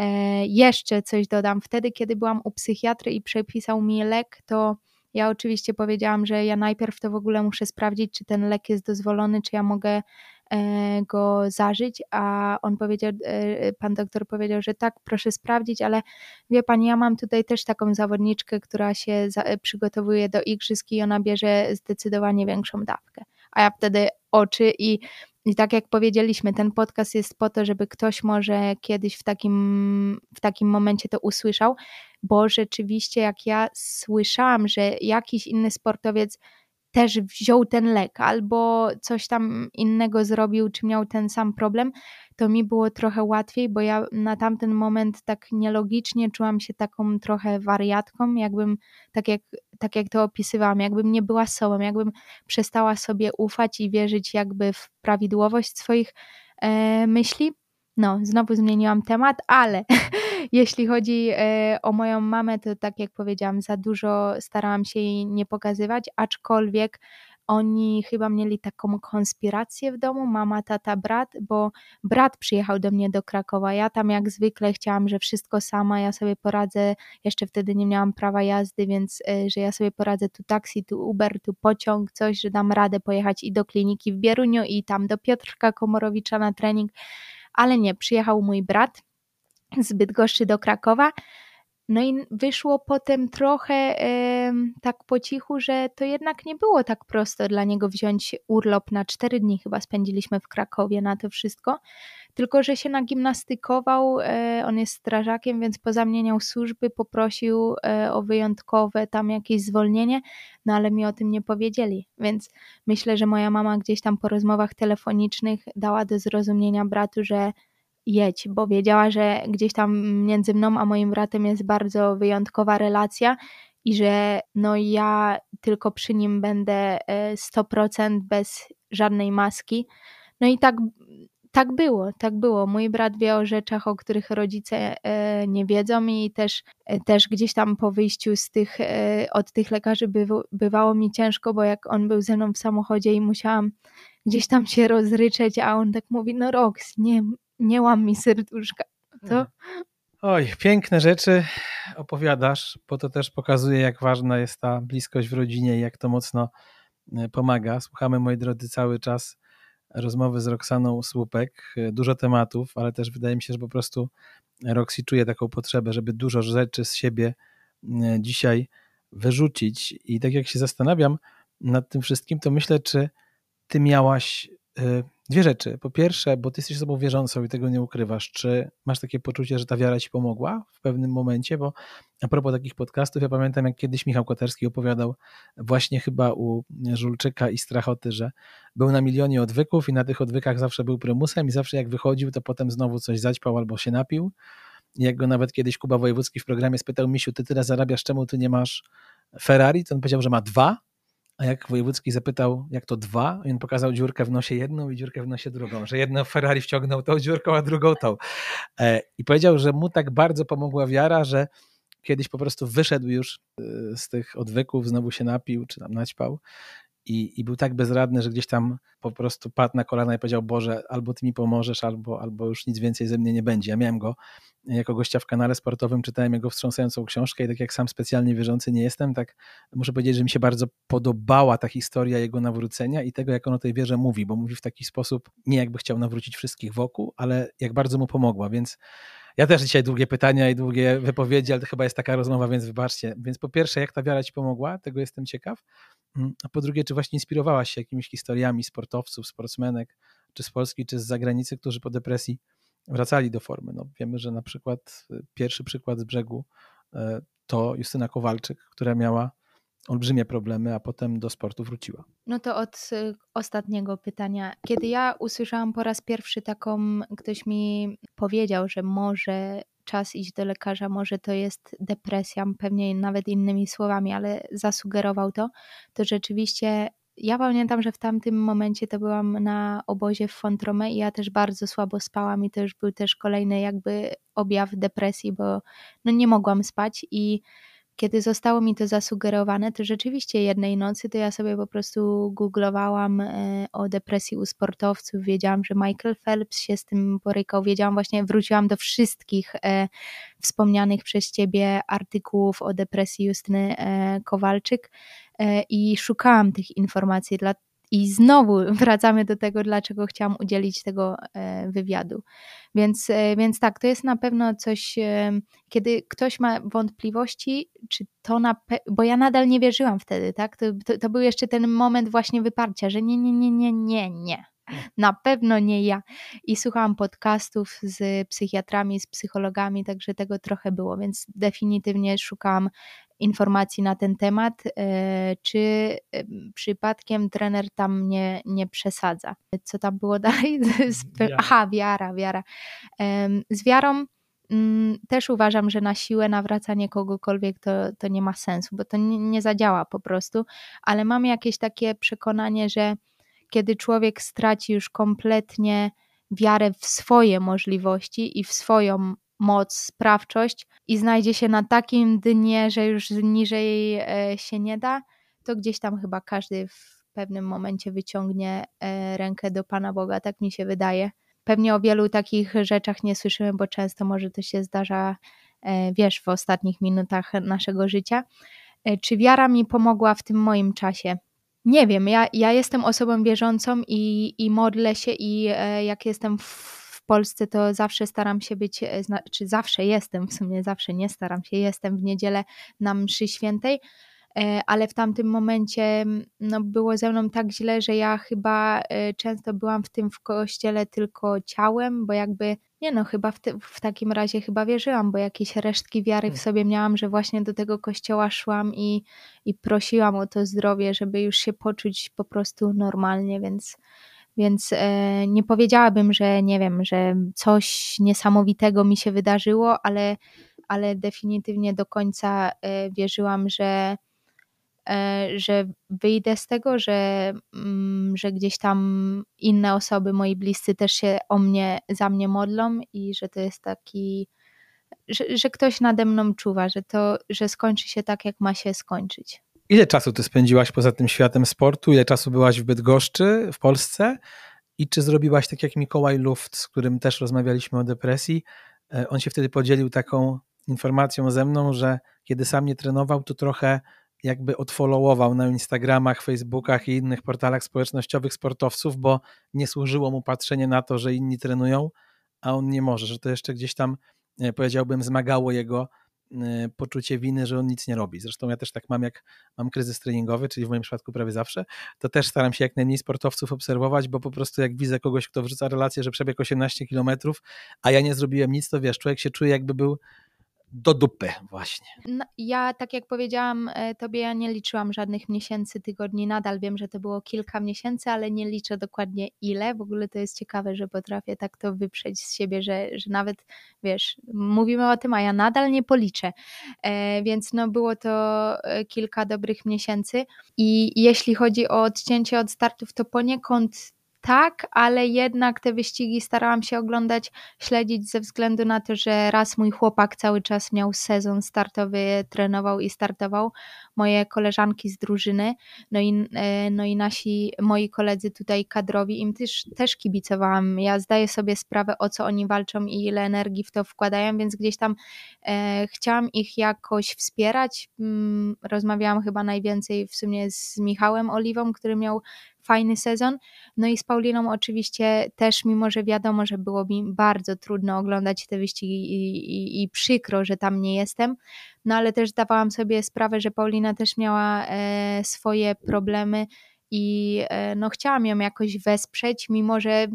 E, jeszcze coś dodam. Wtedy, kiedy byłam u psychiatry i przepisał mi lek, to ja oczywiście powiedziałam, że ja najpierw to w ogóle muszę sprawdzić, czy ten lek jest dozwolony, czy ja mogę e, go zażyć, a on powiedział, e, pan doktor powiedział, że tak, proszę sprawdzić, ale wie pani, ja mam tutaj też taką zawodniczkę, która się przygotowuje do igrzysk i ona bierze zdecydowanie większą dawkę. A ja wtedy oczy i i tak jak powiedzieliśmy, ten podcast jest po to, żeby ktoś może kiedyś w takim, w takim momencie to usłyszał, bo rzeczywiście, jak ja słyszałam, że jakiś inny sportowiec też wziął ten lek albo coś tam innego zrobił, czy miał ten sam problem, to mi było trochę łatwiej, bo ja na tamten moment tak nielogicznie czułam się taką trochę wariatką, jakbym, tak jak, tak jak to opisywałam, jakbym nie była sobą, jakbym przestała sobie ufać i wierzyć jakby w prawidłowość swoich e, myśli. No, znowu zmieniłam temat, ale jeśli chodzi e, o moją mamę, to tak jak powiedziałam, za dużo starałam się jej nie pokazywać, aczkolwiek oni chyba mieli taką konspirację w domu, mama, tata, brat, bo brat przyjechał do mnie do Krakowa. Ja tam jak zwykle chciałam, że wszystko sama, ja sobie poradzę. Jeszcze wtedy nie miałam prawa jazdy, więc e, że ja sobie poradzę tu taksi, tu Uber, tu pociąg, coś, że dam radę pojechać i do kliniki w Bieruniu i tam do Piotrka Komorowicza na trening. Ale nie, przyjechał mój brat z Bydgoszczy do Krakowa No i wyszło potem trochę tak po cichu, że to jednak nie było tak prosto dla niego wziąć urlop na cztery dni, chyba spędziliśmy w Krakowie na to wszystko. Tylko, że się nagimnastykował, e, on jest strażakiem, więc pozamieniał służby, poprosił e, o wyjątkowe tam jakieś zwolnienie, no ale mi o tym nie powiedzieli. Więc myślę, że moja mama gdzieś tam po rozmowach telefonicznych dała do zrozumienia bratu, że jedź, bo wiedziała, że gdzieś tam między mną a moim bratem jest bardzo wyjątkowa relacja i że no ja tylko przy nim będę 100% e, bez żadnej maski. No i tak, tak było, tak było. Mój brat wie o rzeczach, o których rodzice e, nie wiedzą i też, e, też gdzieś tam po wyjściu z tych, od tych lekarzy bywało mi ciężko, bo jak on był ze mną w samochodzie i musiałam gdzieś tam się rozryczeć, a on tak mówi, no Rox, nie, nie łam mi serduszka. To... Oj, piękne rzeczy opowiadasz, bo to też pokazuje, jak ważna jest ta bliskość w rodzinie i jak to mocno e, pomaga. Słuchamy, moi drodzy, cały czas rozmowy z Roxaną Słupek. E, dużo tematów, ale też wydaje mi się, że po prostu Roxy czuje taką potrzebę, żeby dużo rzeczy z siebie e, dzisiaj wyrzucić. I tak jak się zastanawiam nad tym wszystkim, to myślę, czy ty miałaś Dwie rzeczy. Po pierwsze, bo ty jesteś osobą wierzącą i tego nie ukrywasz, czy masz takie poczucie, że ta wiara ci pomogła w pewnym momencie? Bo a propos takich podcastów, ja pamiętam, jak kiedyś Michał Koterski opowiadał właśnie chyba u Żulczyka i Strachoty, że był na milionie odwyków i na tych odwykach zawsze był prymusem i zawsze jak wychodził, to potem znowu coś zaćpał albo się napił. Jak go nawet kiedyś Kuba Wojewódzki w programie spytał, Misiu, ty tyle zarabiasz, czemu ty nie masz Ferrari? To on powiedział, że ma dwa, a jak Wojewódzki zapytał, jak to dwa, on pokazał dziurkę w nosie jedną i dziurkę w nosie drugą, że jedną Ferrari wciągnął tą dziurką, a drugą tą. E, I powiedział, że mu tak bardzo pomogła wiara, że kiedyś po prostu wyszedł już e, z tych odwyków, znowu się napił, czy tam naćpał i, i był tak bezradny, że gdzieś tam po prostu padł na kolana i powiedział, Boże, albo Ty mi pomożesz, albo, albo już nic więcej ze mnie nie będzie. Ja miałem go jako gościa w kanale sportowym, czytałem jego wstrząsającą książkę i tak jak sam specjalnie wierzący nie jestem, tak muszę powiedzieć, że mi się bardzo podobała ta historia jego nawrócenia i tego, jak on o tej wierze mówi, bo mówi w taki sposób, nie jakby chciał nawrócić wszystkich wokół, ale jak bardzo mu pomogła, więc ja też dzisiaj długie pytania i długie wypowiedzi, ale to chyba jest taka rozmowa, więc wybaczcie. Więc po pierwsze, jak ta wiara ci pomogła, tego jestem ciekaw. Mm, a po drugie, czy właśnie inspirowałaś się jakimiś historiami sportowców, sportsmenek, czy z Polski, czy z zagranicy, którzy po depresji wracali do formy. No, wiemy, że na przykład y, pierwszy przykład z brzegu e, to Justyna Kowalczyk, która miała olbrzymie problemy, a potem do sportu wróciła. No to od y, ostatniego pytania. Kiedy ja usłyszałam po raz pierwszy taką, ktoś mi powiedział, że może czas iść do lekarza, może to jest depresja, pewnie nawet innymi słowami, ale zasugerował to, to rzeczywiście ja pamiętam, że w tamtym momencie to byłam na obozie w Fontrome i ja też bardzo słabo spałam i to już był też kolejny jakby objaw depresji, bo no nie mogłam spać i kiedy zostało mi to zasugerowane, to rzeczywiście jednej nocy to ja sobie po prostu googlowałam e, o depresji u sportowców, wiedziałam, że Michael Phelps się z tym borykał, wiedziałam właśnie, wróciłam do wszystkich e, wspomnianych przez Ciebie artykułów o depresji Justyny e, Kowalczyk i szukałam tych informacji, dla, i znowu wracamy do tego, dlaczego chciałam udzielić tego e, wywiadu. Więc, e, więc tak, to jest na pewno coś, e, kiedy ktoś ma wątpliwości, czy to na bo ja nadal nie wierzyłam wtedy, tak? To, to, to był jeszcze ten moment właśnie wyparcia, że nie, nie, nie, nie, nie, nie. Na pewno nie ja. I słuchałam podcastów z psychiatrami, z psychologami, także tego trochę było, więc definitywnie szukałam informacji na ten temat, e, czy przypadkiem trener tam nie, nie przesadza. Co tam było dalej? Aha, wiara, wiara. Z wiarą mm, też uważam, że na siłę nawracanie kogokolwiek to, to nie ma sensu, bo to nie, nie zadziała po prostu, ale mam jakieś takie przekonanie, że kiedy człowiek straci już kompletnie wiarę w swoje możliwości i w swoją moc, sprawczość i znajdzie się na takim dnie, że już niżej e, się nie da, to gdzieś tam chyba każdy w pewnym momencie wyciągnie e, rękę do Pana Boga, tak mi się wydaje. Pewnie o wielu takich rzeczach nie słyszymy, bo często może to się zdarza, e, wiesz, w ostatnich minutach naszego życia. Czy wiara mi pomogła w tym moim czasie? Nie wiem, ja, ja jestem osobą wierzącą i, i modlę się i jak jestem w Polsce to zawsze staram się być, e, czy zawsze jestem, w sumie zawsze nie staram się, jestem w niedzielę na mszy świętej, e, ale w tamtym momencie no, było ze mną tak źle, że ja chyba e, często byłam w tym w kościele tylko ciałem, bo jakby nie no, chyba w, te, w, takim razie chyba wierzyłam, bo jakieś resztki wiary w hmm. sobie miałam, że właśnie do tego kościoła szłam i, i prosiłam o to zdrowie, żeby już się poczuć po prostu normalnie, więc więc e, nie powiedziałabym, że nie wiem, że coś niesamowitego mi się wydarzyło, ale, ale definitywnie do końca e, wierzyłam, że, że wyjdę z tego, że, mm, że gdzieś tam inne osoby, moi bliscy też się o mnie, za mnie modlą i że to jest taki, że, że ktoś nade mną czuwa, że to, że skończy się tak, jak ma się skończyć. Ile czasu ty spędziłaś poza tym światem sportu? Ile czasu byłaś w Bydgoszczy, w Polsce? I czy zrobiłaś tak jak Mikołaj Luft, z którym też rozmawialiśmy o depresji? E, on się wtedy podzielił taką informacją ze mną, że kiedy sam nie trenował, to trochę jakby odfollowował na Instagramach, Facebookach i innych portalach społecznościowych sportowców, bo nie służyło mu patrzenie na to, że inni trenują, a on nie może, że to jeszcze gdzieś tam e, powiedziałbym zmagało jego Y, poczucie winy, że on nic nie robi. Zresztą ja też tak mam, jak mam kryzys treningowy, czyli w moim przypadku prawie zawsze, to też staram się jak najmniej sportowców obserwować, bo po prostu jak widzę kogoś, kto wrzuca relację, że przebiegł 18 kilometrów, a ja nie zrobiłem nic, to wiesz, człowiek się czuje jakby był do dupy właśnie. No, ja, tak jak powiedziałam e, tobie, ja nie liczyłam żadnych miesięcy, tygodni, nadal wiem, że to było kilka miesięcy, ale nie liczę dokładnie ile. W ogóle to jest ciekawe, że potrafię tak to wyprzeć z siebie, że, że nawet, wiesz, mówimy o tym, a ja nadal nie policzę. E, więc no było to e, kilka dobrych miesięcy i jeśli chodzi o odcięcie od startów, to poniekąd tak, ale jednak te wyścigi starałam się oglądać, śledzić ze względu na to, że raz mój chłopak cały czas miał sezon startowy, trenował i startował, moje koleżanki z drużyny, no i, e, no i nasi, moi koledzy tutaj kadrowi, im też, też kibicowałam. Ja zdaję sobie sprawę, o co oni walczą i ile energii w to wkładają, więc gdzieś tam e, chciałam ich jakoś wspierać. Mm, rozmawiałam chyba najwięcej w sumie z Michałem Oliwą, który miał fajny sezon. No i z Pauliną oczywiście też, mimo że wiadomo, że było mi bardzo trudno oglądać te wyścigi i, i, i przykro, że tam nie jestem, no ale też zdawałam sobie sprawę, że Paulina też miała e, swoje problemy i e, no chciałam ją jakoś wesprzeć, mimo że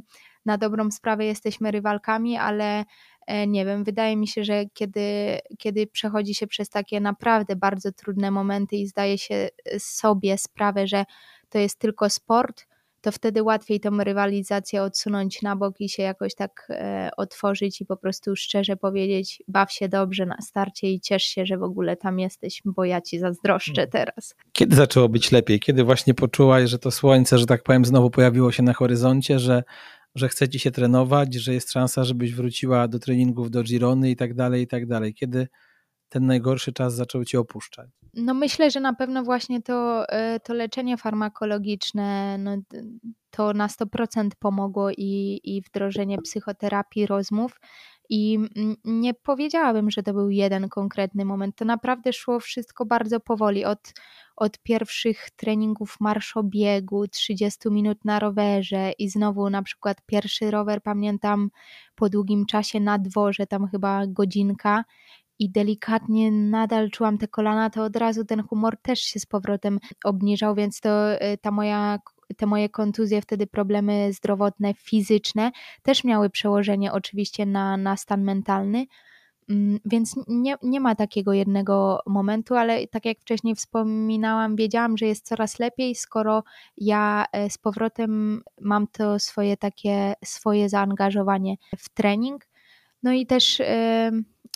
na dobrą sprawę jesteśmy rywalkami, ale e, nie wiem, wydaje mi się, że kiedy, kiedy przechodzi się przez takie naprawdę bardzo trudne momenty i zdaje się sobie sprawę, że to jest tylko sport, to wtedy łatwiej tą rywalizację odsunąć na bok i się jakoś tak e, otworzyć i po prostu szczerze powiedzieć: baw się dobrze na starcie i ciesz się, że w ogóle tam jesteś, bo ja ci zazdroszczę hmm. teraz. Kiedy zaczęło być lepiej? Kiedy właśnie poczułaś, że to słońce, że tak powiem, znowu pojawiło się na horyzoncie, że, że chce ci się trenować, że jest szansa, żebyś wróciła do treningów, do Girony i tak dalej, i tak dalej? Kiedy ten najgorszy czas zaczął cię opuszczać? No myślę, że na pewno właśnie to, e, to leczenie farmakologiczne no, to na 100% pomogło i, i wdrożenie psychoterapii, rozmów. I nie powiedziałabym, że to był jeden konkretny moment. To naprawdę szło wszystko bardzo powoli. Od, od pierwszych treningów marszobiegu, 30 minut na rowerze i znowu na przykład pierwszy rower pamiętam po długim czasie na dworze, tam chyba godzinka i delikatnie nadal czułam te kolana, to od razu ten humor też się z powrotem obniżał, więc to y, ta moja te moje kontuzje, wtedy problemy zdrowotne, fizyczne też miały przełożenie oczywiście na, na stan mentalny. Mm, więc nie, nie ma takiego jednego momentu, ale tak jak wcześniej wspominałam, wiedziałam, że jest coraz lepiej, skoro ja e, z powrotem mam to swoje takie swoje zaangażowanie w trening. No i też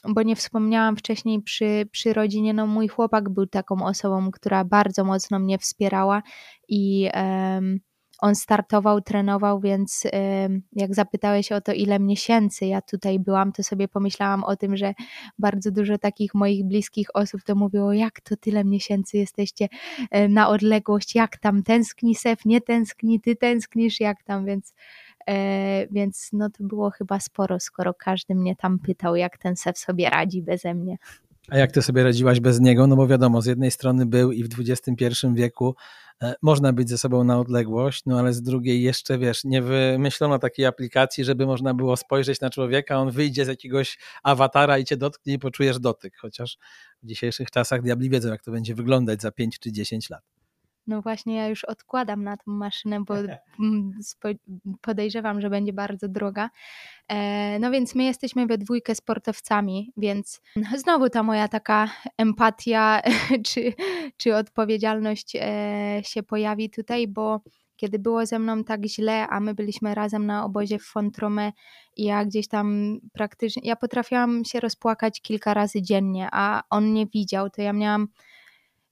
bo nie wspomniałam wcześniej przy, przy rodzinie, no mój chłopak był taką osobą, która bardzo mocno mnie wspierała i um, on startował, trenował, więc um, jak zapytałeś o to, ile miesięcy ja tutaj byłam, to sobie pomyślałam o tym, że bardzo dużo takich moich bliskich osób to mówiło, jak to tyle miesięcy jesteście na odległość, jak tam tęskni Sef, nie tęskni, ty tęsknisz, jak tam, więc więc no to było chyba sporo, skoro każdy mnie tam pytał, jak ten SEF sobie radzi beze mnie. A jak ty sobie radziłaś bez niego? No bo wiadomo, z jednej strony był i w XXI wieku e, można być ze sobą na odległość, no ale z drugiej jeszcze, wiesz, nie wymyślono takiej aplikacji, żeby można było spojrzeć na człowieka, on wyjdzie z jakiegoś awatara i cię dotknie i poczujesz dotyk, chociaż w dzisiejszych czasach diabli wiedzą, jak to będzie wyglądać za 5 czy 10 lat. No właśnie, ja już odkładam na tą maszynę, bo mm, podejrzewam, że będzie bardzo droga. E, no więc my jesteśmy we dwójkę sportowcami, więc znowu ta moja taka empatia czy, czy odpowiedzialność e, się pojawi tutaj, bo kiedy było ze mną tak źle, a my byliśmy razem na obozie w Fontrome i ja gdzieś tam praktycznie, ja potrafiłam się rozpłakać kilka razy dziennie, a on nie widział, to ja miałam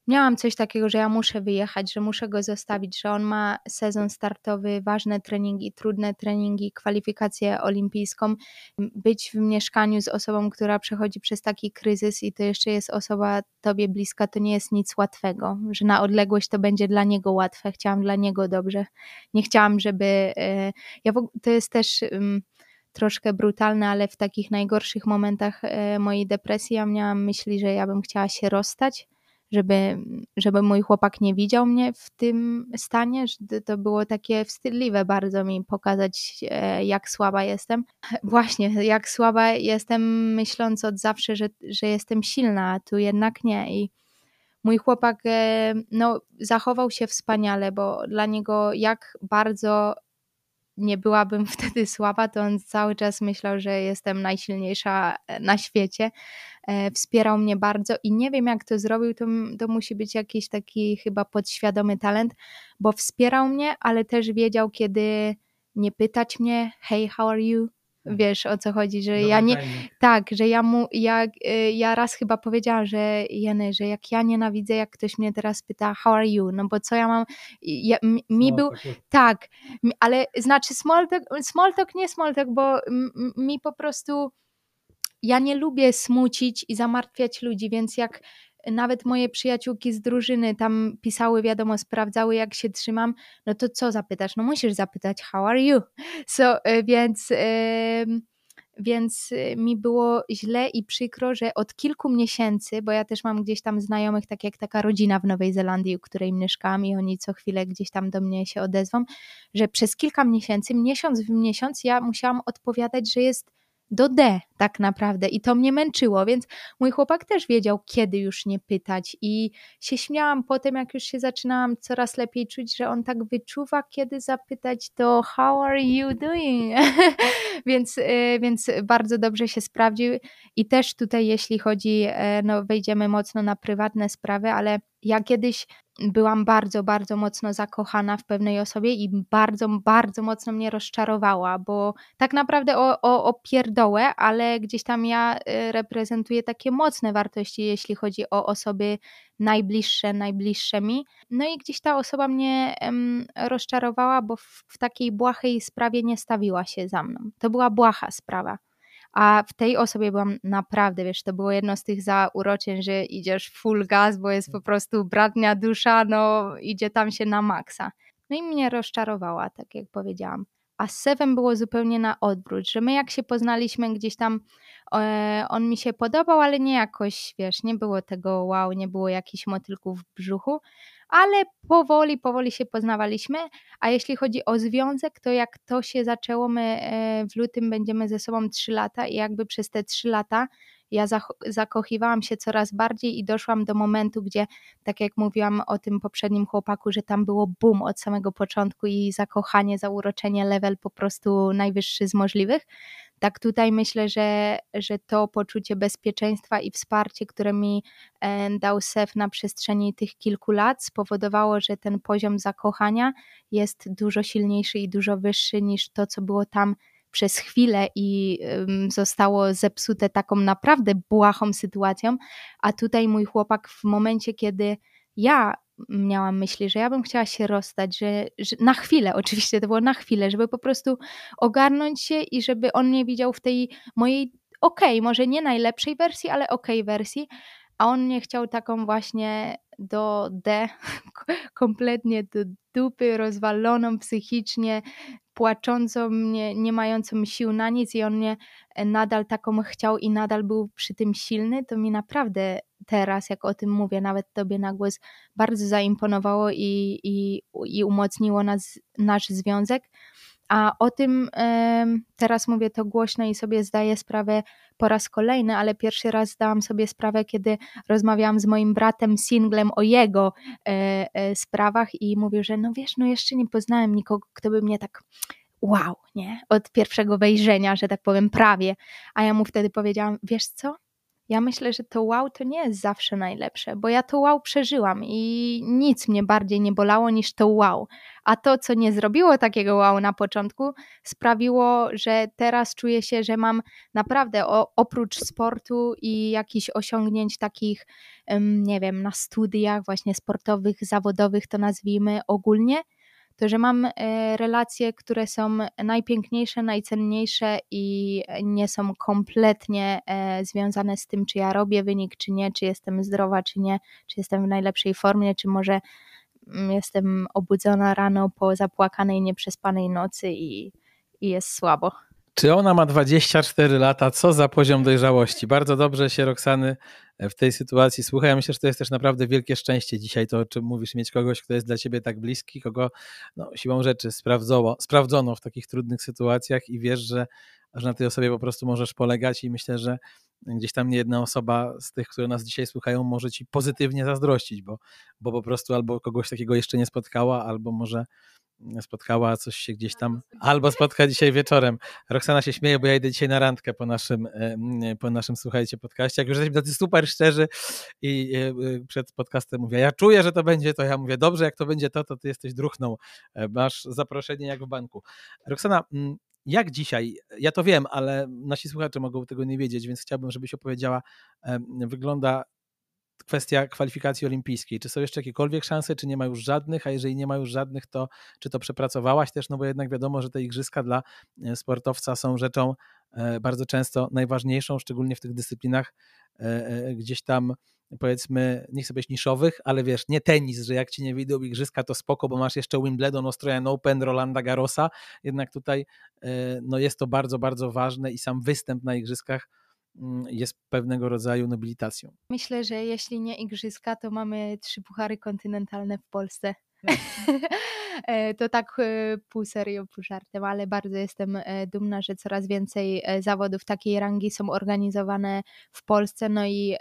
miałam coś takiego, że ja muszę wyjechać, że muszę go zostawić, że on ma sezon startowy, ważne treningi, trudne treningi, kwalifikację olimpijską. Być w mieszkaniu z osobą, która przechodzi przez taki kryzys i to jeszcze jest osoba tobie bliska, to nie jest nic łatwego, że na odległość to będzie dla niego łatwe. Chciałam dla niego dobrze. Nie chciałam, żeby. E, ja to jest też troszkę brutalne, ale w takich najgorszych momentach e, mojej depresji ja miałam myśli, że ja bym chciała się rozstać żeby, żeby mój chłopak nie widział mnie w tym stanie, że to było takie wstydliwe bardzo mi pokazać, e, jak słaba jestem. Właśnie, jak słaba jestem, myśląc od zawsze, że, że jestem silna, a tu jednak nie. I mój chłopak e, no, zachował się wspaniale, bo dla niego jak bardzo nie byłabym wtedy słaba, to on cały czas myślał, że jestem najsilniejsza e, na świecie. E, wspierał mnie bardzo i nie wiem jak to zrobił, to, to musi być jakiś taki chyba podświadomy talent, bo wspierał mnie, ale też wiedział, kiedy nie pytać mnie, hey, how are you? Wiesz o co chodzi, że ja nie. Tak, że ja mu. Ja, y, ja raz chyba powiedziałam, że Jeny, że jak ja nienawidzę, jak ktoś mnie teraz pyta, how are you? No bo co ja mam. Ja, mi był. Tak, ale znaczy small talk, small talk nie small talk, bo mi po prostu. Ja nie lubię smucić i zamartwiać ludzi, więc jak nawet moje przyjaciółki z drużyny tam pisały, wiadomo, sprawdzały jak się trzymam, no to co zapytasz? No musisz zapytać, how are you? So, e, więc... Więc e, mi było źle i przykro, że od kilku miesięcy, bo ja też mam gdzieś tam znajomych, tak jak taka rodzina w Nowej Zelandii, u której mieszkam i oni co chwilę gdzieś tam do mnie się odezwą, że przez kilka miesięcy, miesiąc w miesiąc ja musiałam odpowiadać, że jest do D tak naprawdę. I to mnie męczyło, więc mój chłopak też wiedział, kiedy już nie pytać. I się śmiałam potem, jak już się zaczynałam coraz lepiej czuć, że on tak wyczuwa, kiedy zapytać to how are you doing? więc, y, więc bardzo dobrze się sprawdził. I też tutaj jeśli chodzi, e, no wejdziemy mocno na prywatne sprawy, ale ja kiedyś byłam bardzo, bardzo mocno zakochana w pewnej osobie i bardzo, bardzo mocno mnie rozczarowała, bo tak naprawdę o, o, o pierdołę, ale gdzieś tam ja y, reprezentuję takie mocne wartości, jeśli chodzi o osoby najbliższe, najbliższe mi. No i gdzieś ta osoba mnie um, rozczarowała, bo w, w takiej błahej sprawie nie stawiła się za mną. To była błaha sprawa. A w tej osobie byłam naprawdę, wiesz, to było jedno z tych zauroczeń, że idziesz full gas, bo jest po prostu bratnia dusza, no idzie tam się na maksa. No i mnie rozczarowała, tak jak powiedziałam. A z Sewem było zupełnie na odwrót, że my jak się poznaliśmy gdzieś tam, e, on mi się podobał, ale nie jakoś, wiesz, nie było tego wow, nie było jakichś motylków w brzuchu, ale powoli, powoli się poznawaliśmy. A jeśli chodzi o związek, to jak to się zaczęło, my e, w lutym będziemy ze sobą 3 lata i jakby przez te 3 lata ja zakochiwałam się coraz bardziej i doszłam do momentu, gdzie, tak jak mówiłam o tym poprzednim chłopaku, że tam było boom od samego początku i zakochanie, zauroczenie, level po prostu najwyższy z możliwych tak tutaj myślę, że, że to poczucie bezpieczeństwa i wsparcie, które mi e, dał SEF na przestrzeni tych kilku lat, spowodowało, że ten poziom zakochania jest dużo silniejszy i dużo wyższy niż to, co było tam przez chwilę i zostało zepsute taką naprawdę błahą sytuacją, a tutaj mój chłopak w momencie, kiedy ja miałam myśli, że ja bym chciała się rozstać, że, że, na chwilę, oczywiście to było na chwilę, żeby po prostu ogarnąć się i żeby on mnie widział w tej mojej okej, okay, może nie najlepszej wersji, ale okej okay wersji, a on mnie chciał taką właśnie do D, kompletnie do dupy, rozwaloną psychicznie, płaczącą, nie, nie mającą sił na nic i on mnie e, nadal taką chciał i nadal był przy tym silny, to mi naprawdę teraz, jak o tym mówię, nawet tobie na głos, bardzo zaimponowało i, i, i umocniło nas, nasz związek. A o tym teraz mówię to głośno i sobie zdaję sprawę po raz kolejny, ale pierwszy raz zdałam sobie sprawę, kiedy rozmawiałam z moim bratem singlem o jego e, e, sprawach i mówił, że no wiesz, no jeszcze nie poznałem nikogo, kto by mnie tak wow, nie? Od pierwszego wejrzenia, że tak powiem, prawie. A ja mu wtedy powiedziałam, wiesz co? Ja myślę, że to wow to nie jest zawsze najlepsze, bo ja to wow przeżyłam i nic mnie bardziej nie bolało niż to wow. A to, co nie zrobiło takiego wow na początku, sprawiło, że teraz czuję się, że mam naprawdę o, oprócz sportu i jakichś osiągnięć takich, nie wiem, na studiach właśnie sportowych, zawodowych, to nazwijmy ogólnie, to że mam e, relacje, które są najpiękniejsze, najcenniejsze i nie są kompletnie e, związane z tym, czy ja robię wynik, czy nie, czy jestem zdrowa, czy nie, czy jestem w najlepszej formie, czy może mm, jestem obudzona rano po zapłakanej, nieprzespanej nocy i, i jest słabo. Czy ona ma 24 lata? Co za poziom dojrzałości? Bardzo dobrze się Roxany w tej sytuacji słucha. Ja myślę, że to jest też naprawdę wielkie szczęście dzisiaj, to o czym mówisz, mieć kogoś, kto jest dla ciebie tak bliski, kogo no, siłą rzeczy sprawdzono, sprawdzono w takich trudnych sytuacjach i wiesz, że, że na tej osobie po prostu możesz polegać i myślę, że gdzieś tam nie jedna osoba z tych, które nas dzisiaj słuchają, może ci pozytywnie zazdrościć, bo, bo po prostu albo kogoś takiego jeszcze nie spotkała, albo może spotkała, coś się gdzieś tam, albo spotka dzisiaj wieczorem. Roxana się śmieje, bo ja idę dzisiaj na randkę po naszym, po naszym słuchajcie, podcaście. Jak już jesteśmy tacy super szczerzy i e, e, przed podcastem mówię, ja czuję, że to będzie to, ja mówię, dobrze, jak to będzie to, to ty jesteś druchną, e, masz zaproszenie jak w banku. Roxana, jak dzisiaj, ja to wiem, ale nasi słuchacze mogą tego nie wiedzieć, więc chciałbym, żebyś opowiedziała, wygląda kwestia kwalifikacji olimpijskiej. Czy są jeszcze jakiekolwiek szanse, czy nie ma już żadnych, a jeżeli nie ma już żadnych, to czy to przepracowałaś też, no bo jednak wiadomo, że te igrzyska dla e, sportowca są rzeczą e, bardzo często najważniejszą, szczególnie w tych dyscyplinach e, gdzieś tam powiedzmy, nie chcę być niszowych, ale wiesz, nie tenis, że jak ci nie wyjdą igrzyska, to spoko, bo masz jeszcze Wimbledon, Australian Open, Rolanda Garrosa, jednak tutaj no jest to bardzo, bardzo ważne i sam występ na igrzyskach jest pewnego rodzaju nobilitacją. Myślę, że jeśli nie igrzyska, to mamy trzy puchary kontynentalne w Polsce. E, to tak e, pół serio, pół żartem, ale bardzo jestem e, dumna, że coraz więcej zawodów takiej rangi są organizowane w Polsce. No i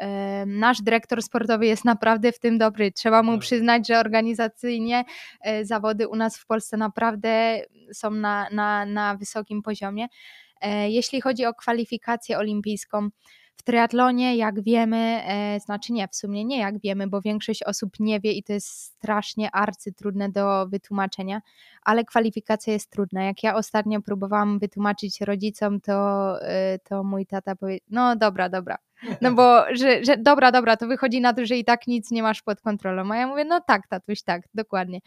nasz dyrektor sportowy jest naprawdę w tym dobry. Trzeba mu tak. przyznać, że organizacyjnie zawody u nas w Polsce naprawdę są na, na, na wysokim poziomie. E, jeśli chodzi o kwalifikację olimpijską, w triatlonie, jak wiemy, e, znaczy nie, w sumie nie jak wiemy, bo większość osób nie wie i to jest strasznie arcytrudne do wytłumaczenia, ale kwalifikacja jest trudna. Jak ja ostatnio próbowałam wytłumaczyć rodzicom, to, e, to mój tata powiedział, no dobra, dobra, no bo, że, że dobra, dobra, to wychodzi na to, że i tak nic nie masz pod kontrolą. A ja mówię, no tak, tatuś, tak, dokładnie.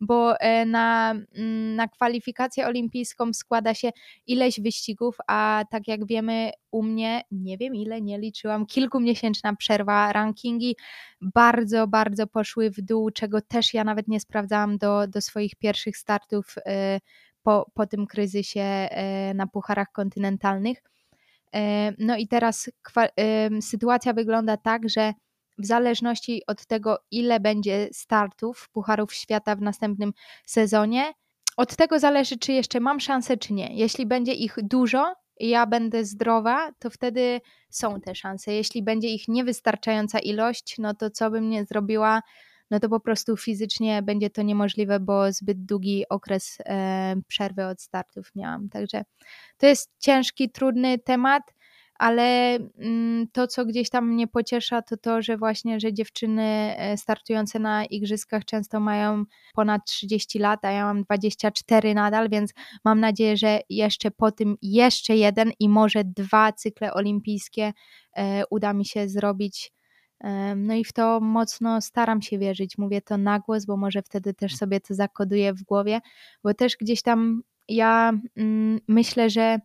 Bo e, na, mm, na kwalifikację olimpijską składa się ileś wyścigów, a tak jak wiemy, u mnie, nie wiem ile, nie liczyłam, kilkumiesięczna przerwa, rankingi bardzo, bardzo poszły w dół, czego też ja nawet nie sprawdzałam do, do swoich pierwszych startów e, po, po tym kryzysie e, na pucharach kontynentalnych. No i teraz sytuacja wygląda tak, że w zależności od tego, ile będzie startów Pucharów Świata w następnym sezonie, od tego zależy, czy jeszcze mam szansę, czy nie. Jeśli będzie ich dużo i ja będę zdrowa, to wtedy są te szanse. Jeśli będzie ich niewystarczająca ilość, no to co bym nie zrobiła, no to po prostu fizycznie będzie to niemożliwe, bo zbyt długi okres e, przerwy od startów miałam. Także to jest ciężki, trudny temat, ale mm, to, co gdzieś tam mnie pociesza, to to, że właśnie, że dziewczyny e, startujące na igrzyskach często mają ponad 30 lat, a ja mam 24 nadal, więc mam nadzieję, że jeszcze po tym jeszcze jeden i może dwa cykle olimpijskie e, uda mi się zrobić no i w to mocno staram się wierzyć. Mówię to na głos, bo może wtedy też mm. sobie to zakoduję w głowie, bo też gdzieś tam ja mm, myślę, że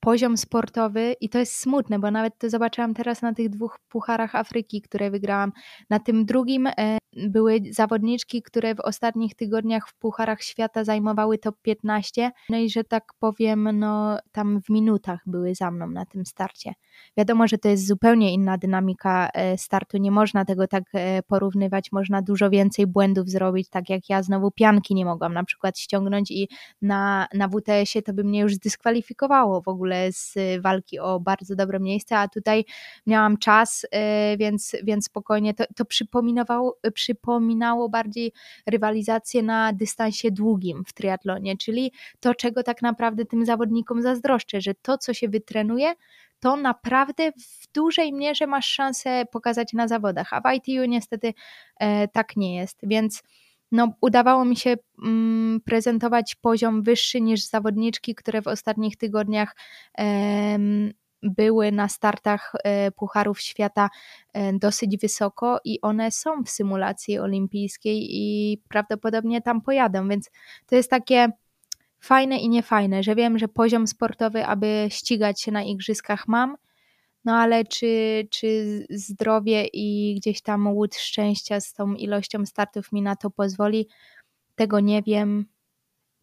poziom sportowy i to jest smutne, bo nawet to zobaczyłam teraz na tych dwóch pucharach Afryki, które wygrałam. Na tym drugim e, były zawodniczki, które w ostatnich tygodniach w Pucharach Świata zajmowały top 15, no i że tak powiem, no tam w minutach były za mną na tym starcie. Wiadomo, że to jest zupełnie inna dynamika e, startu, nie można tego tak e, porównywać, można dużo więcej błędów zrobić, tak jak ja. Znowu pianki nie mogłam na przykład ściągnąć i na, na WTS-ie to by mnie już zdyskwalifikowało w ogóle z walki o bardzo dobre miejsce, a tutaj miałam czas, e, więc, więc spokojnie. To, to przypominało, przypominało bardziej rywalizację na dystansie długim w triatlonie, czyli to, czego tak naprawdę tym zawodnikom zazdroszczę, że to, co się wytrenuje, to naprawdę w dużej mierze masz szansę pokazać na zawodach, a w ITU niestety e, tak nie jest, więc no, udawało mi się mm, prezentować poziom wyższy niż zawodniczki, które w ostatnich tygodniach były na startach e, Pucharów Świata e, dosyć wysoko i one są w symulacji olimpijskiej i prawdopodobnie tam pojadą, więc to jest takie fajne i niefajne, że wiem, że poziom sportowy, aby ścigać się na igrzyskach mam, no ale czy, czy zdrowie i gdzieś tam łód szczęścia z tą ilością startów mi na to pozwoli, tego nie wiem,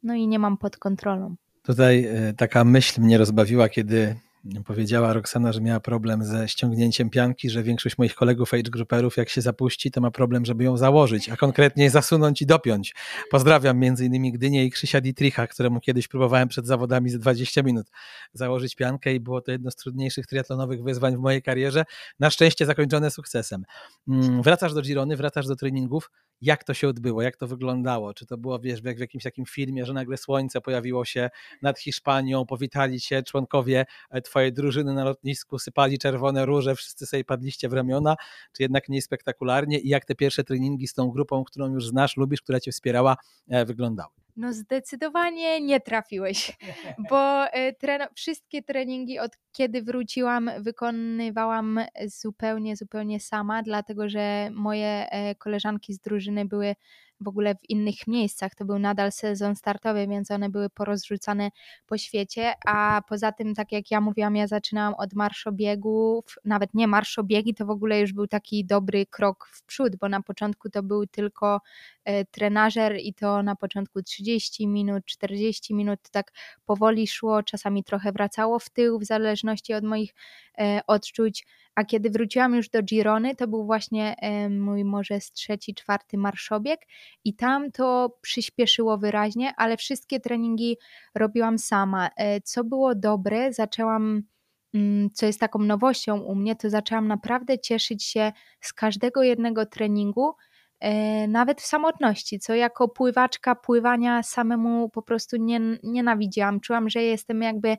no i nie mam pod kontrolą. Tutaj e, taka myśl mnie rozbawiła, kiedy Powiedziała Roxana, że miała problem ze ściągnięciem pianki, że większość moich kolegów age grouperów jak się zapuści, to ma problem, żeby ją założyć, a konkretnie zasunąć i dopiąć. Pozdrawiam między innymi Gdynię i Krzysia Dietricha, któremu kiedyś próbowałem przed zawodami za 20 minut założyć piankę i było to jedno z trudniejszych triatlonowych wyzwań w mojej karierze. Na szczęście zakończone sukcesem. Mm, wracasz do Girony, wracasz do treningów. Jak to się odbyło? Jak to wyglądało? Czy to było, wiesz, jak w jakimś takim filmie, że nagle słońce pojawiło się nad Hiszpanią, powitali się członkowie e, twojej drużyny na lotnisku, sypali czerwone róże, wszyscy sobie padliście w ramiona, czy jednak mniej spektakularnie i jak te pierwsze treningi z tą grupą, którą już znasz, lubisz, która cię wspierała, e, wyglądały? No zdecydowanie nie trafiłeś, bo e, treno, wszystkie treningi od kiedy wróciłam wykonywałam zupełnie, zupełnie sama, dlatego że moje e, koleżanki z drużyny były w ogóle w innych miejscach. To był nadal sezon startowy, więc one były porozrzucane po świecie, a poza tym, tak jak ja mówiłam, ja zaczynałam od marszobiegów, nawet nie marszobiegi, to w ogóle już był taki dobry krok w przód, bo na początku to był tylko e, trenażer i to na początku 30 minut, 40 minut, tak powoli szło, czasami trochę wracało w tył, w zależności od moich e, odczuć, a kiedy wróciłam już do Girony, to był właśnie mój może z trzeci, czwarty marszobieg i tam to przyspieszyło wyraźnie, ale wszystkie treningi robiłam sama. E, co było dobre, zaczęłam mm, co jest taką nowością u mnie, to zaczęłam naprawdę cieszyć się z każdego jednego treningu, nawet w samotności, co jako pływaczka pływania samemu po prostu nie, nienawidziłam. Czułam, że jestem jakby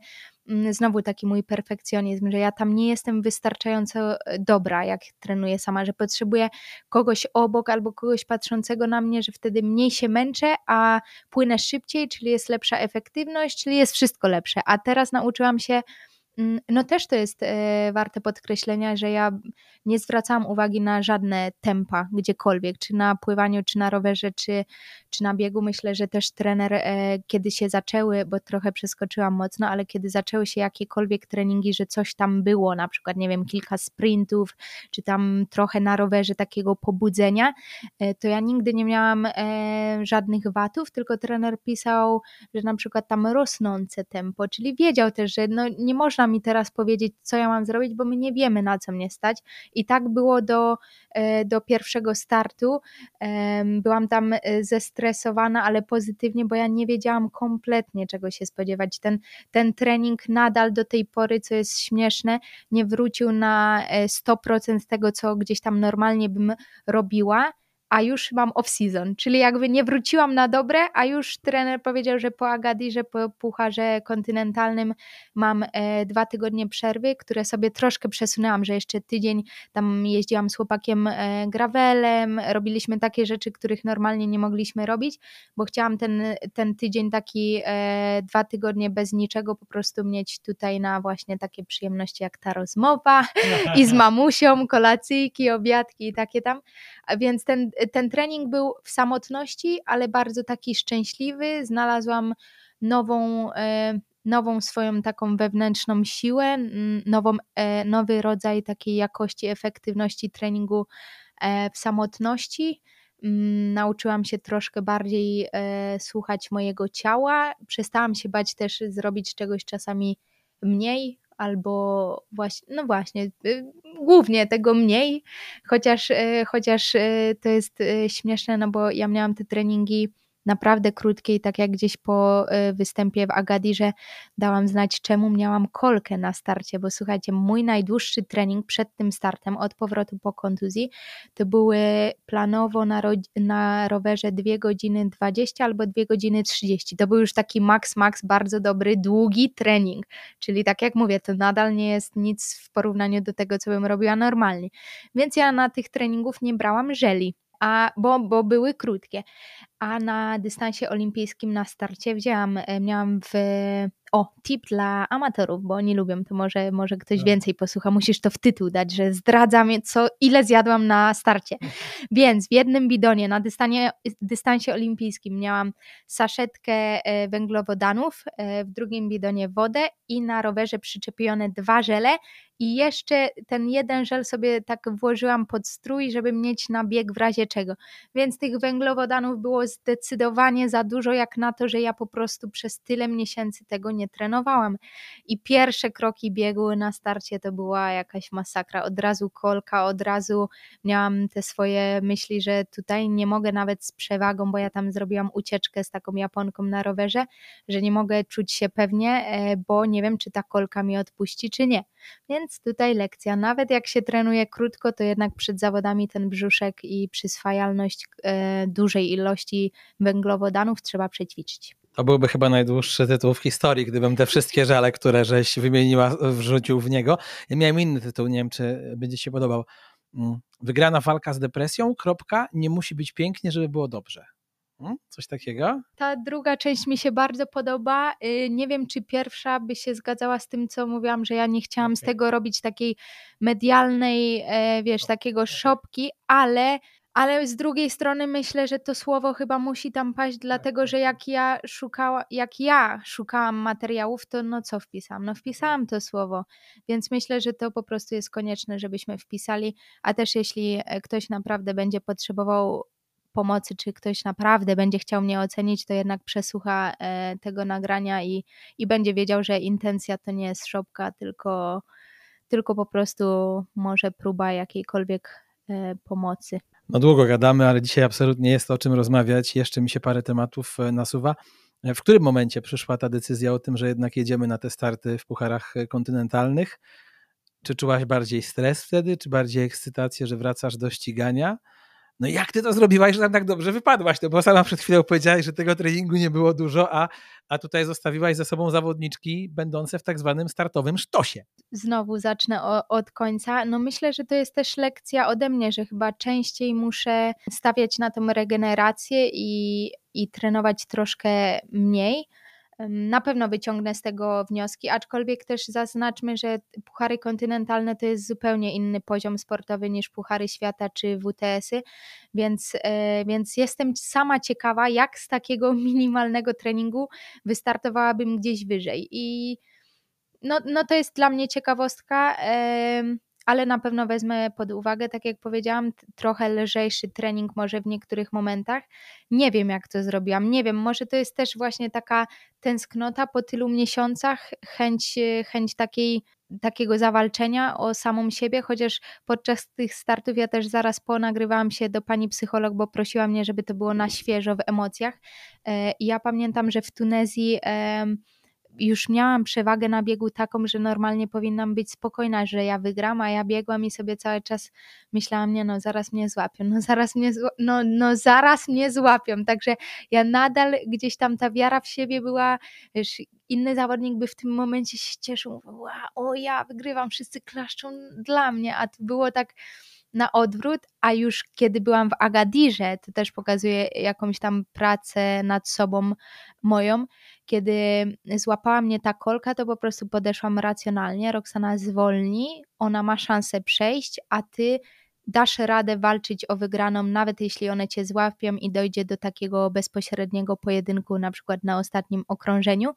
mm, znowu taki mój perfekcjonizm, że ja tam nie jestem wystarczająco e, dobra, jak trenuję sama, że potrzebuję kogoś obok albo kogoś patrzącego na mnie, że wtedy mniej się męczę, a płynę szybciej, czyli jest lepsza efektywność, czyli jest wszystko lepsze. A teraz nauczyłam się no też to jest e, warte podkreślenia, że ja nie zwracałam uwagi na żadne tempa gdziekolwiek, czy na pływaniu, czy na rowerze, czy, czy na biegu. Myślę, że też trener, e, kiedy się zaczęły, bo trochę przeskoczyłam mocno, ale kiedy zaczęły się jakiekolwiek treningi, że coś tam było, na przykład, nie wiem, kilka sprintów, czy tam trochę na rowerze takiego pobudzenia, e, to ja nigdy nie miałam żadnych watów, tylko trener pisał, że na przykład tam rosnące tempo, czyli wiedział też, że no nie można mi teraz powiedzieć, co ja mam zrobić, bo my nie wiemy, na co mnie stać. I tak było do, e, do pierwszego startu. Byłam tam e, zestresowana, ale pozytywnie, bo ja nie wiedziałam kompletnie, czego się spodziewać. Ten, ten trening nadal do tej pory, co jest śmieszne, nie wrócił na 100% e, tego, co gdzieś tam normalnie bym robiła a już mam off-season, czyli jakby nie wróciłam na dobre, a już trener powiedział, że po Agadirze, po pucharze kontynentalnym mam e, dwa tygodnie przerwy, które sobie troszkę przesunęłam, że jeszcze tydzień tam jeździłam z chłopakiem e, gravelem, robiliśmy takie rzeczy, których normalnie nie mogliśmy robić, bo chciałam ten, ten tydzień taki e, dwa tygodnie bez niczego po prostu mieć tutaj na właśnie takie przyjemności jak ta rozmowa i z mamusią, kolacyjki, obiadki i takie tam, więc ten ten trening był w samotności, ale bardzo taki szczęśliwy. Znalazłam nową, e, nową swoją taką wewnętrzną siłę, nową, e, nowy rodzaj takiej jakości, efektywności treningu e, w samotności. mm, nauczyłam się troszkę bardziej słuchać mojego ciała. Przestałam się bać też zrobić czegoś czasami mniej, albo właśnie, no właśnie, y, głównie tego mniej, chociaż, y, chociaż y, to jest śmieszne, no bo ja miałam te treningi naprawdę krótkiej, tak jak gdzieś po y, występie w Agadirze dałam znać, czemu miałam kolkę na starcie, bo słuchajcie, mój najdłuższy trening przed tym startem, od powrotu po kontuzji, to były planowo na, na rowerze 2 godziny 20 albo 2 godziny 30. To był już taki max, max, bardzo dobry, długi trening, czyli tak jak mówię, to nadal nie jest nic w porównaniu do tego, co bym robiła normalnie. Więc ja na tych treningów nie brałam żeli a, bo, bo były krótkie. A na dystansie olimpijskim na starcie wzięłam, e, miałam w o, tip dla amatorów, bo oni lubią, to może, może ktoś tak. więcej posłucha. Musisz to w tytuł dać, że zdradzam, co, ile zjadłam na starcie. Więc w jednym bidonie na dystanie, dystansie olimpijskim miałam saszetkę e, węglowodanów, e, w drugim bidonie wodę i na rowerze przyczepione dwa żele i jeszcze ten jeden żel sobie tak włożyłam pod strój, żeby mieć na bieg w razie czego. Więc tych węglowodanów było zdecydowanie za dużo, jak na to, że ja po prostu przez tyle miesięcy tego nie trenowałam. I pierwsze kroki biegu na starcie to była jakaś masakra. Od razu kolka, od razu miałam te swoje myśli, że tutaj nie mogę nawet z przewagą, bo ja tam zrobiłam ucieczkę z taką Japonką na rowerze, że nie mogę czuć się pewnie, e, bo nie wiem, czy ta kolka mi odpuści, czy nie. Więc tutaj lekcja. Nawet jak się trenuje krótko, to jednak przed zawodami ten brzuszek i przyswajalność e, dużej ilości węglowodanów trzeba przećwiczyć. To byłby chyba najdłuższy tytuł w historii, gdybym te wszystkie żale, które żeś wymieniła, wrzucił w niego. Ja miałem inny tytuł, nie wiem, czy będzie się podobał. Mm, wygrana walka z depresją, kropka, nie musi być pięknie, żeby było dobrze. Hmm? Coś takiego? Ta druga część mi się bardzo podoba. Y, nie wiem, czy pierwsza by się zgadzała z tym, co mówiłam, że ja nie chciałam okay. z tego robić takiej medialnej, e, wiesz, takiego szopki, ale ale z drugiej strony myślę, że to słowo chyba musi tam paść, dlatego że jak ja szukała, jak ja szukałam materiałów, to no co wpisałam? No wpisałam to słowo, więc myślę, że to po prostu jest konieczne, żebyśmy wpisali, a też jeśli e, ktoś naprawdę będzie potrzebował pomocy, czy ktoś naprawdę będzie chciał mnie ocenić, to jednak przesłucha e, tego nagrania i, i będzie wiedział, że intencja to nie jest szopka, tylko, tylko po prostu może próba jakiejkolwiek e, pomocy. No długo gadamy, ale dzisiaj absolutnie jest o czym rozmawiać. Jeszcze mi się parę tematów e, nasuwa. W którym momencie przyszła ta decyzja o tym, że jednak jedziemy na te starty w pucharach kontynentalnych? Czy czułaś bardziej stres wtedy, czy bardziej ekscytację, że wracasz do ścigania? No jak ty to zrobiłaś, że tam tak dobrze wypadłaś? No bo sama przed chwilą powiedziałaś, że tego treningu nie było dużo, a, a tutaj zostawiłaś ze sobą zawodniczki będące w tak zwanym startowym sztosie. Znowu zacznę o, od końca. No myślę, że to jest też lekcja ode mnie, że chyba częściej muszę stawiać na tą regenerację i, i trenować troszkę mniej na pewno wyciągnę z tego wnioski, aczkolwiek też zaznaczmy, że puchary kontynentalne to jest zupełnie inny poziom sportowy niż puchary świata czy WTS-y, więc, e, więc jestem sama ciekawa, jak z takiego minimalnego treningu wystartowałabym gdzieś wyżej. I no, no to jest dla mnie ciekawostka ale na pewno wezmę pod uwagę, tak jak powiedziałam, trochę lżejszy trening może w niektórych momentach. Nie wiem, jak to zrobiłam, nie wiem, może to jest też właśnie taka tęsknota po tylu miesiącach, chęć, chęć takiej takiego zawalczenia o samą siebie, chociaż podczas tych startów ja też zaraz ponagrywałam się do pani psycholog, bo prosiła mnie, żeby to było na świeżo w emocjach. E, ja pamiętam, że w Tunezji już miałam przewagę na biegu taką, że normalnie powinnam być spokojna, że ja wygram, a ja biegłam i sobie cały czas myślałam, nie no, zaraz mnie złapią, no zaraz mnie, no, no zaraz mnie złapią, także ja nadal gdzieś tam ta wiara w siebie była, wiesz, inny zawodnik by w tym momencie się cieszył, wow, o ja wygrywam, wszyscy klaszczą dla mnie, a to było tak na odwrót, a już kiedy byłam w Agadirze, to też pokazuje jakąś tam pracę nad sobą moją, kiedy złapała mnie ta kolka, to po prostu podeszłam racjonalnie, Roxana zwolni, ona ma szansę przejść, a ty dasz radę walczyć o wygraną, nawet jeśli one cię złapią i dojdzie do takiego bezpośredniego pojedynku, na przykład na ostatnim okrążeniu.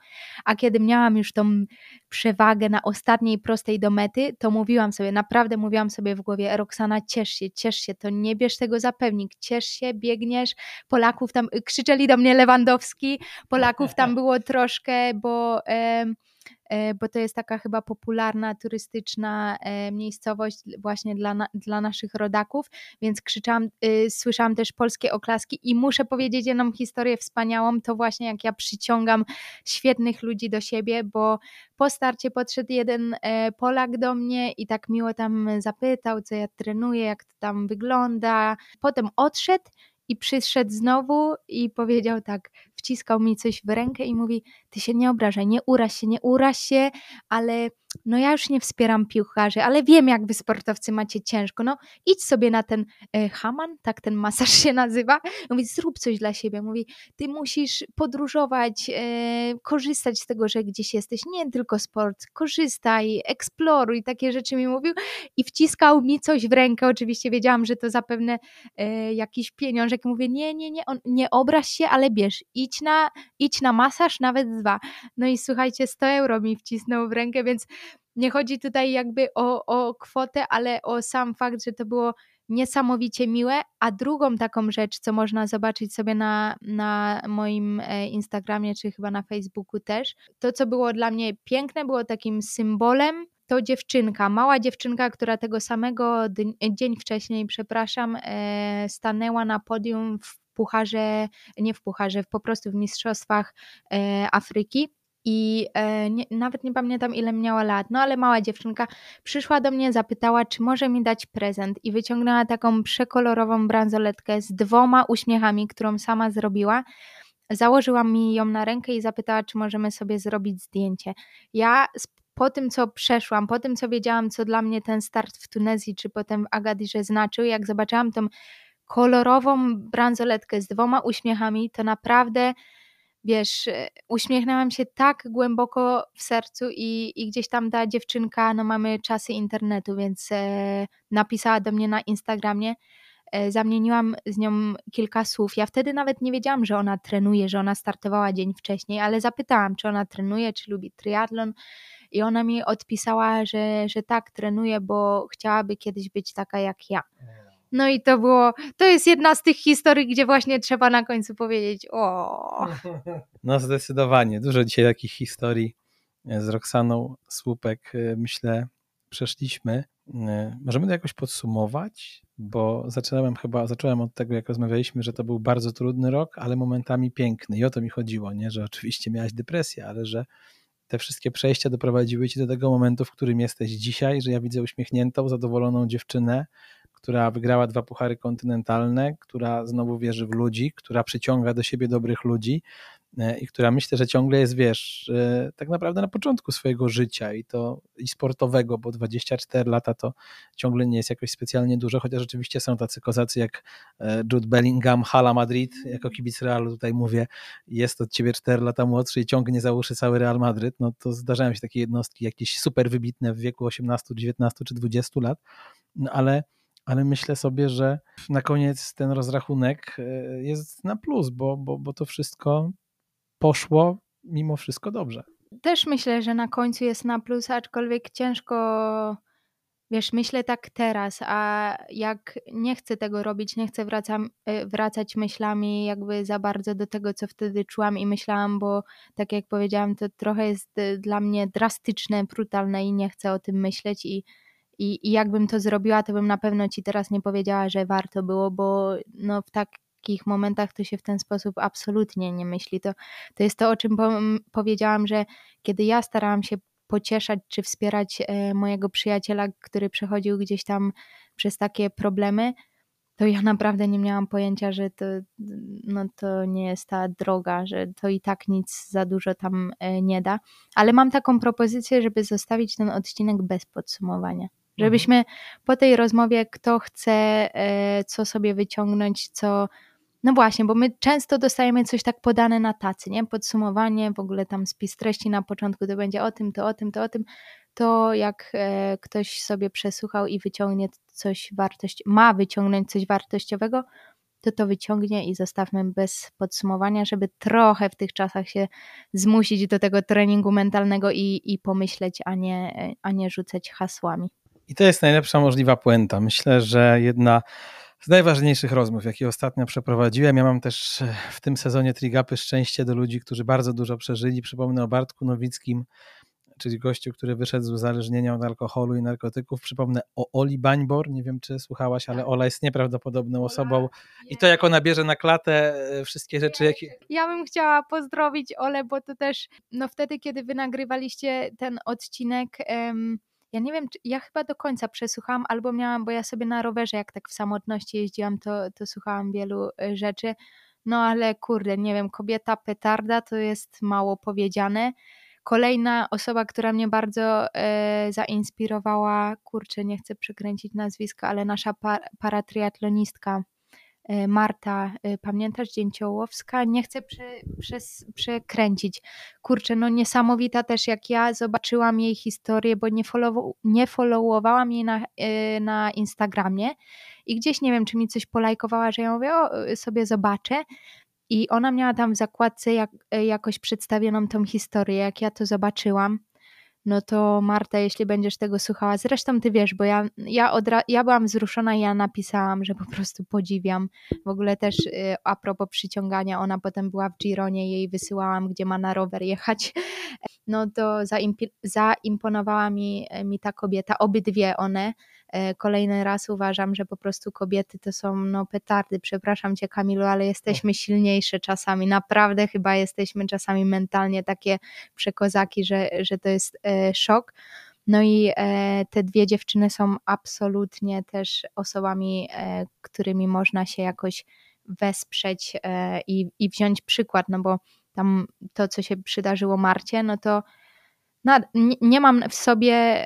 A kiedy miałam już tą przewagę na ostatniej prostej do mety, to mówiłam sobie, naprawdę mówiłam sobie w głowie, Roxana, ciesz się, ciesz się, to nie bierz tego za pewnik, ciesz się, biegniesz. Polaków tam krzyczeli do mnie Lewandowski, Polaków tam było troszkę, bo. E, bo to jest taka chyba popularna turystyczna e, miejscowość właśnie dla, dla naszych rodaków, więc krzyczałam, y, słyszałam też polskie oklaski i muszę powiedzieć jedną historię wspaniałą, to właśnie jak ja przyciągam świetnych ludzi do siebie, bo po starcie podszedł jeden e, Polak do mnie i tak miło tam zapytał, co ja trenuję, jak to tam wygląda. Potem odszedł i przyszedł znowu i powiedział tak, wciskał mi coś w rękę i mówi: Ty się nie obrażaj, nie uraź się, nie uraź się, ale no ja już nie wspieram piłkarzy, ale wiem, jak wy sportowcy macie ciężko. No idź sobie na ten e, haman, tak ten masaż się nazywa. Mówi: Zrób coś dla siebie. Mówi: Ty musisz podróżować, e, korzystać z tego, że gdzieś jesteś. Nie tylko sport, korzystaj, eksploruj, takie rzeczy mi mówił. I wciskał mi coś w rękę. Oczywiście wiedziałam, że to zapewne e, jakiś pieniążek. Mówię: Nie, nie, nie, on, nie obraź się, ale bierz, idź na, idź na masaż, nawet dwa. No i słuchajcie, 100 euro mi wcisnął w rękę, więc nie chodzi tutaj jakby o, o kwotę, ale o sam fakt, że to było niesamowicie miłe. A drugą taką rzecz, co można zobaczyć sobie na, na moim e, Instagramie, czy chyba na Facebooku też, to co było dla mnie piękne, było takim symbolem to dziewczynka, mała dziewczynka, która tego samego dzień wcześniej, przepraszam, e, stanęła na podium w pucharze, nie w pucharze, po prostu w mistrzostwach e, Afryki. I e, nie, nawet nie pamiętam, ile miała lat, no ale mała dziewczynka przyszła do mnie, zapytała, czy może mi dać prezent, i wyciągnęła taką przekolorową bransoletkę z dwoma uśmiechami, którą sama zrobiła. Założyła mi ją na rękę i zapytała, czy możemy sobie zrobić zdjęcie. Ja po tym, co przeszłam, po tym, co wiedziałam, co dla mnie ten start w Tunezji, czy potem w Agadirze znaczył, jak zobaczyłam tą kolorową bransoletkę z dwoma uśmiechami, to naprawdę wiesz, uśmiechnęłam się tak głęboko w sercu i, i gdzieś tam ta dziewczynka, no mamy czasy internetu, więc e, napisała do mnie na Instagramie, e, zamieniłam z nią kilka słów. Ja wtedy nawet nie wiedziałam, że ona trenuje, że ona startowała dzień wcześniej, ale zapytałam, czy ona trenuje, czy lubi triatlon i ona mi odpisała, że, że tak, trenuje, bo chciałaby kiedyś być taka jak ja. No i to było, to jest jedna z tych historii, gdzie właśnie trzeba na końcu powiedzieć o. No zdecydowanie, dużo dzisiaj takich historii e, z Roxaną Słupek, e, myślę, przeszliśmy. E, możemy to jakoś podsumować, bo zacząłem chyba, zacząłem od tego, jak rozmawialiśmy, że to był bardzo trudny rok, ale momentami piękny i o to mi chodziło, nie, że oczywiście miałaś depresję, ale że te wszystkie przejścia doprowadziły ci do tego momentu, w którym jesteś dzisiaj, że ja widzę uśmiechniętą, zadowoloną dziewczynę, która wygrała dwa puchary kontynentalne, która znowu wierzy w ludzi, która przyciąga do siebie dobrych ludzi e, i która myślę, że ciągle jest, wiesz, e, tak naprawdę na początku swojego życia i to i sportowego, bo 24 lata to ciągle nie jest jakoś specjalnie dużo, chociaż rzeczywiście są tacy kozacy jak e, Jude Bellingham, Hala Madrid, jako kibic Realu tutaj mówię, jest od ciebie 4 lata młodszy i ciągnie za uszy cały Real Madryt, no to zdarzają się takie jednostki jakieś super wybitne w wieku 18, 19 czy 20 lat, no ale ale myślę sobie, że na koniec ten rozrachunek e, jest na plus, bo, bo, bo to wszystko poszło mimo wszystko dobrze. Też myślę, że na końcu jest na plus, aczkolwiek ciężko, wiesz, myślę tak teraz, a jak nie chcę tego robić, nie chcę wracam, e, wracać myślami jakby za bardzo do tego, co wtedy czułam i myślałam, bo tak jak powiedziałam, to trochę jest e, dla mnie drastyczne, brutalne i nie chcę o tym myśleć i i, I jakbym to zrobiła, to bym na pewno ci teraz nie powiedziała, że warto było, bo no w takich momentach to się w ten sposób absolutnie nie myśli. To, to jest to, o czym po, powiedziałam, że kiedy ja starałam się pocieszać czy wspierać e, mojego przyjaciela, który przechodził gdzieś tam przez takie problemy, to ja naprawdę nie miałam pojęcia, że to, no to nie jest ta droga, że to i tak nic za dużo tam e, nie da. Ale mam taką propozycję, żeby zostawić ten odcinek bez podsumowania. Mhm. Żebyśmy po tej rozmowie, kto chce e, co sobie wyciągnąć, co. No właśnie, bo my często dostajemy coś tak podane na tacy, nie? Podsumowanie, w ogóle tam spis treści na początku to będzie o tym, to o tym, to o tym. to jak e, ktoś sobie przesłuchał i wyciągnie coś wartość, ma wyciągnąć coś wartościowego, to to wyciągnie i zostawmy bez podsumowania, żeby trochę w tych czasach się zmusić do tego treningu mentalnego i, i pomyśleć, a nie, a nie rzucać hasłami. I to jest najlepsza możliwa puenta. Myślę, że jedna z najważniejszych rozmów, jakie ostatnio przeprowadziłem. Ja mam też w tym sezonie Trigapy szczęście do ludzi, którzy bardzo dużo przeżyli. Przypomnę o Bartku Nowickim, czyli gościu, który wyszedł z uzależnienia od alkoholu i narkotyków. Przypomnę o Oli Bańbor, nie wiem czy słuchałaś, ale. Ola jest nieprawdopodobną osobą i to jak ona bierze na klatę e, wszystkie rzeczy, jakie... Ja bym chciała pozdrowić Ole, bo to też, no wtedy, kiedy wy nagrywaliście ten odcinek... Um, ja nie wiem, czy, ja chyba do końca przesłuchałam, albo miałam, bo ja sobie na rowerze, jak tak w samotności jeździłam, to, to słuchałam wielu e, rzeczy. No ale kurde, nie wiem, kobieta petarda to jest mało powiedziane. Kolejna osoba, która mnie bardzo e, zainspirowała, kurczę, nie chcę przekręcić nazwiska, ale nasza par, paratriatlonistka Marta, e, pamiętasz, Dzięciołowska? Nie chcę prze, przekręcić. Kurczę, no niesamowita też jak ja zobaczyłam jej historię, bo nie, follow, nie followowałam jej na, e, na Instagramie i gdzieś nie wiem, czy mi coś polajkowała, że ja mówię, o, sobie zobaczę. I ona miała tam w zakładce jak, e, jakoś przedstawioną tą historię, jak ja to zobaczyłam. No to Marta, jeśli będziesz tego słuchała, zresztą ty wiesz, bo ja, ja, odra- ja byłam wzruszona i ja napisałam, że po prostu podziwiam. W ogóle też y, a propos przyciągania, ona potem była w Gironie, jej wysyłałam, gdzie ma na rower jechać. No to zaimp- zaimponowała mi, mi ta kobieta, obydwie one. E, kolejny raz uważam, że po prostu kobiety to są no, petardy. Przepraszam cię, Kamilu, ale jesteśmy silniejsze czasami. Naprawdę chyba jesteśmy czasami mentalnie takie przekozaki, że, że to jest e, szok. No i e, te dwie dziewczyny są absolutnie też osobami, e, którymi można się jakoś wesprzeć e, i, i wziąć przykład, no bo tam to, co się przydarzyło Marcie, no to na, nie, nie, mam w sobie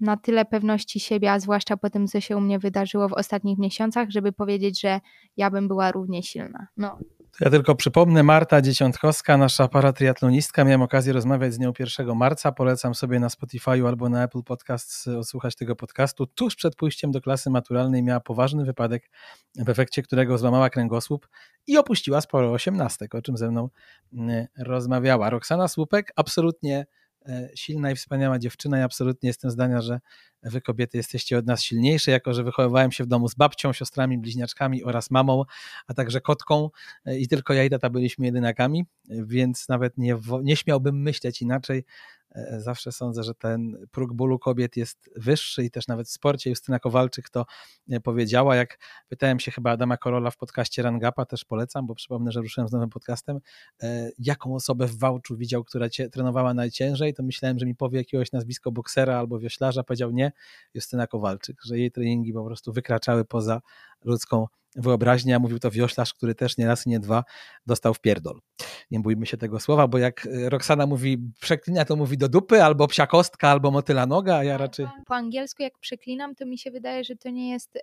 na tyle pewności siebie, a zwłaszcza po tym, co się u mnie wydarzyło w ostatnich miesiącach, żeby powiedzieć, że ja bym była równie silna. No. Ja tylko przypomnę, Marta Dzieciątkowska, nasza paratriatlonistka, miałem okazję rozmawiać z nią 1 marca, polecam sobie na Spotify albo na Apple Podcast odsłuchać tego podcastu. Tuż przed pójściem do klasy maturalnej miała poważny wypadek, w efekcie którego złamała kręgosłup i opuściła sporo osiemnastek, o czym ze mną mm, rozmawiała. Roxana Słupek absolutnie E, silna i wspaniała dziewczyna. I absolutnie jestem zdania, że wy kobiety jesteście od nas silniejsze, jako że wychowywałem się w domu z babcią, siostrami, bliźniaczkami oraz mamą, a także kotką e, i tylko ja i tata byliśmy jedynakami, więc nawet nie, nie śmiałbym myśleć inaczej, E, zawsze sądzę, że ten próg bólu kobiet jest wyższy i też nawet w sporcie. Justyna Kowalczyk to e, powiedziała, jak pytałem się chyba Adama Korola w podcaście Rangapa, też polecam, bo przypomnę, że ruszyłem z nowym podcastem, e, jaką osobę w Wałczu widział, która cię trenowała najciężej, to myślałem, że mi powie jakiegoś nazwisko boksera albo wioślarza, powiedział nie, Justyna Kowalczyk, że jej treningi po prostu wykraczały poza ludzką wyobraźnię, a mówił to wioślarz, który też nie raz i nie dwa dostał w pierdol. Nie bójmy się tego słowa, bo jak e, Roxana mówi przeklina, to mówi do dupy, albo psia kostka, albo motyla noga, a ja raczej... Po angielsku jak przeklinam, to mi się wydaje, że to nie jest...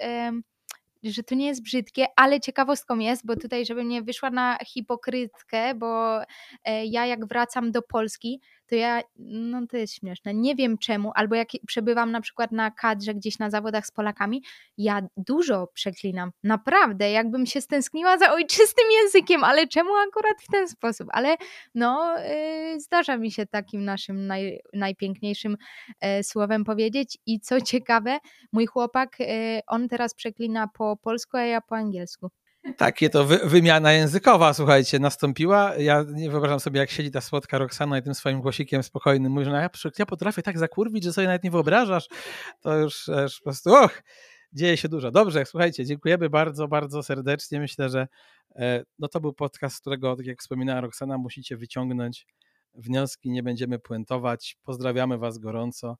że to nie jest brzydkie, ale ciekawostką jest, bo tutaj, żeby nie wyszła na hipokrytkę, bo e, ja jak wracam do Polski, to ja, no to jest śmieszne, nie wiem czemu, albo jak przebywam na przykład na kadrze gdzieś na zawodach z Polakami, ja dużo przeklinam, naprawdę, jakbym się stęskniła za ojczystym językiem, ale czemu akurat w ten sposób, ale no yy, zdarza mi się takim naszym naj, najpiękniejszym yy, słowem powiedzieć. I co ciekawe, mój chłopak, yy, on teraz przeklina po polsku, a ja po angielsku. Takie to wy, wymiana językowa, słuchajcie, nastąpiła. Ja nie wyobrażam sobie, jak siedzi ta słodka Roxana i tym swoim głosikiem spokojnym mówi, że no ja, ja potrafię tak zakurwić, że sobie nawet nie wyobrażasz. To już, już po prostu, och, dzieje się dużo. Dobrze, słuchajcie, dziękujemy bardzo, bardzo serdecznie. Myślę, że e, no to był podcast, z którego, tak jak wspominała Roxana, musicie wyciągnąć wnioski, nie będziemy puentować. Pozdrawiamy Was gorąco.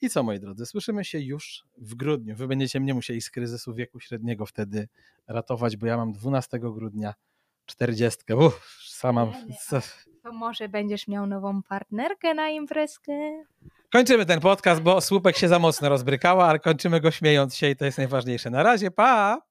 I co, moi drodzy, słyszymy się już w grudniu. Wy będziecie mnie musieli z kryzysu wieku średniego wtedy ratować, bo ja mam 12 grudnia 40. Uff, sama. To może będziesz miał nową partnerkę na imprezkę. Kończymy ten podcast, bo słupek się za mocno rozbrykała, ale kończymy go śmiejąc się i to jest najważniejsze. Na razie, pa!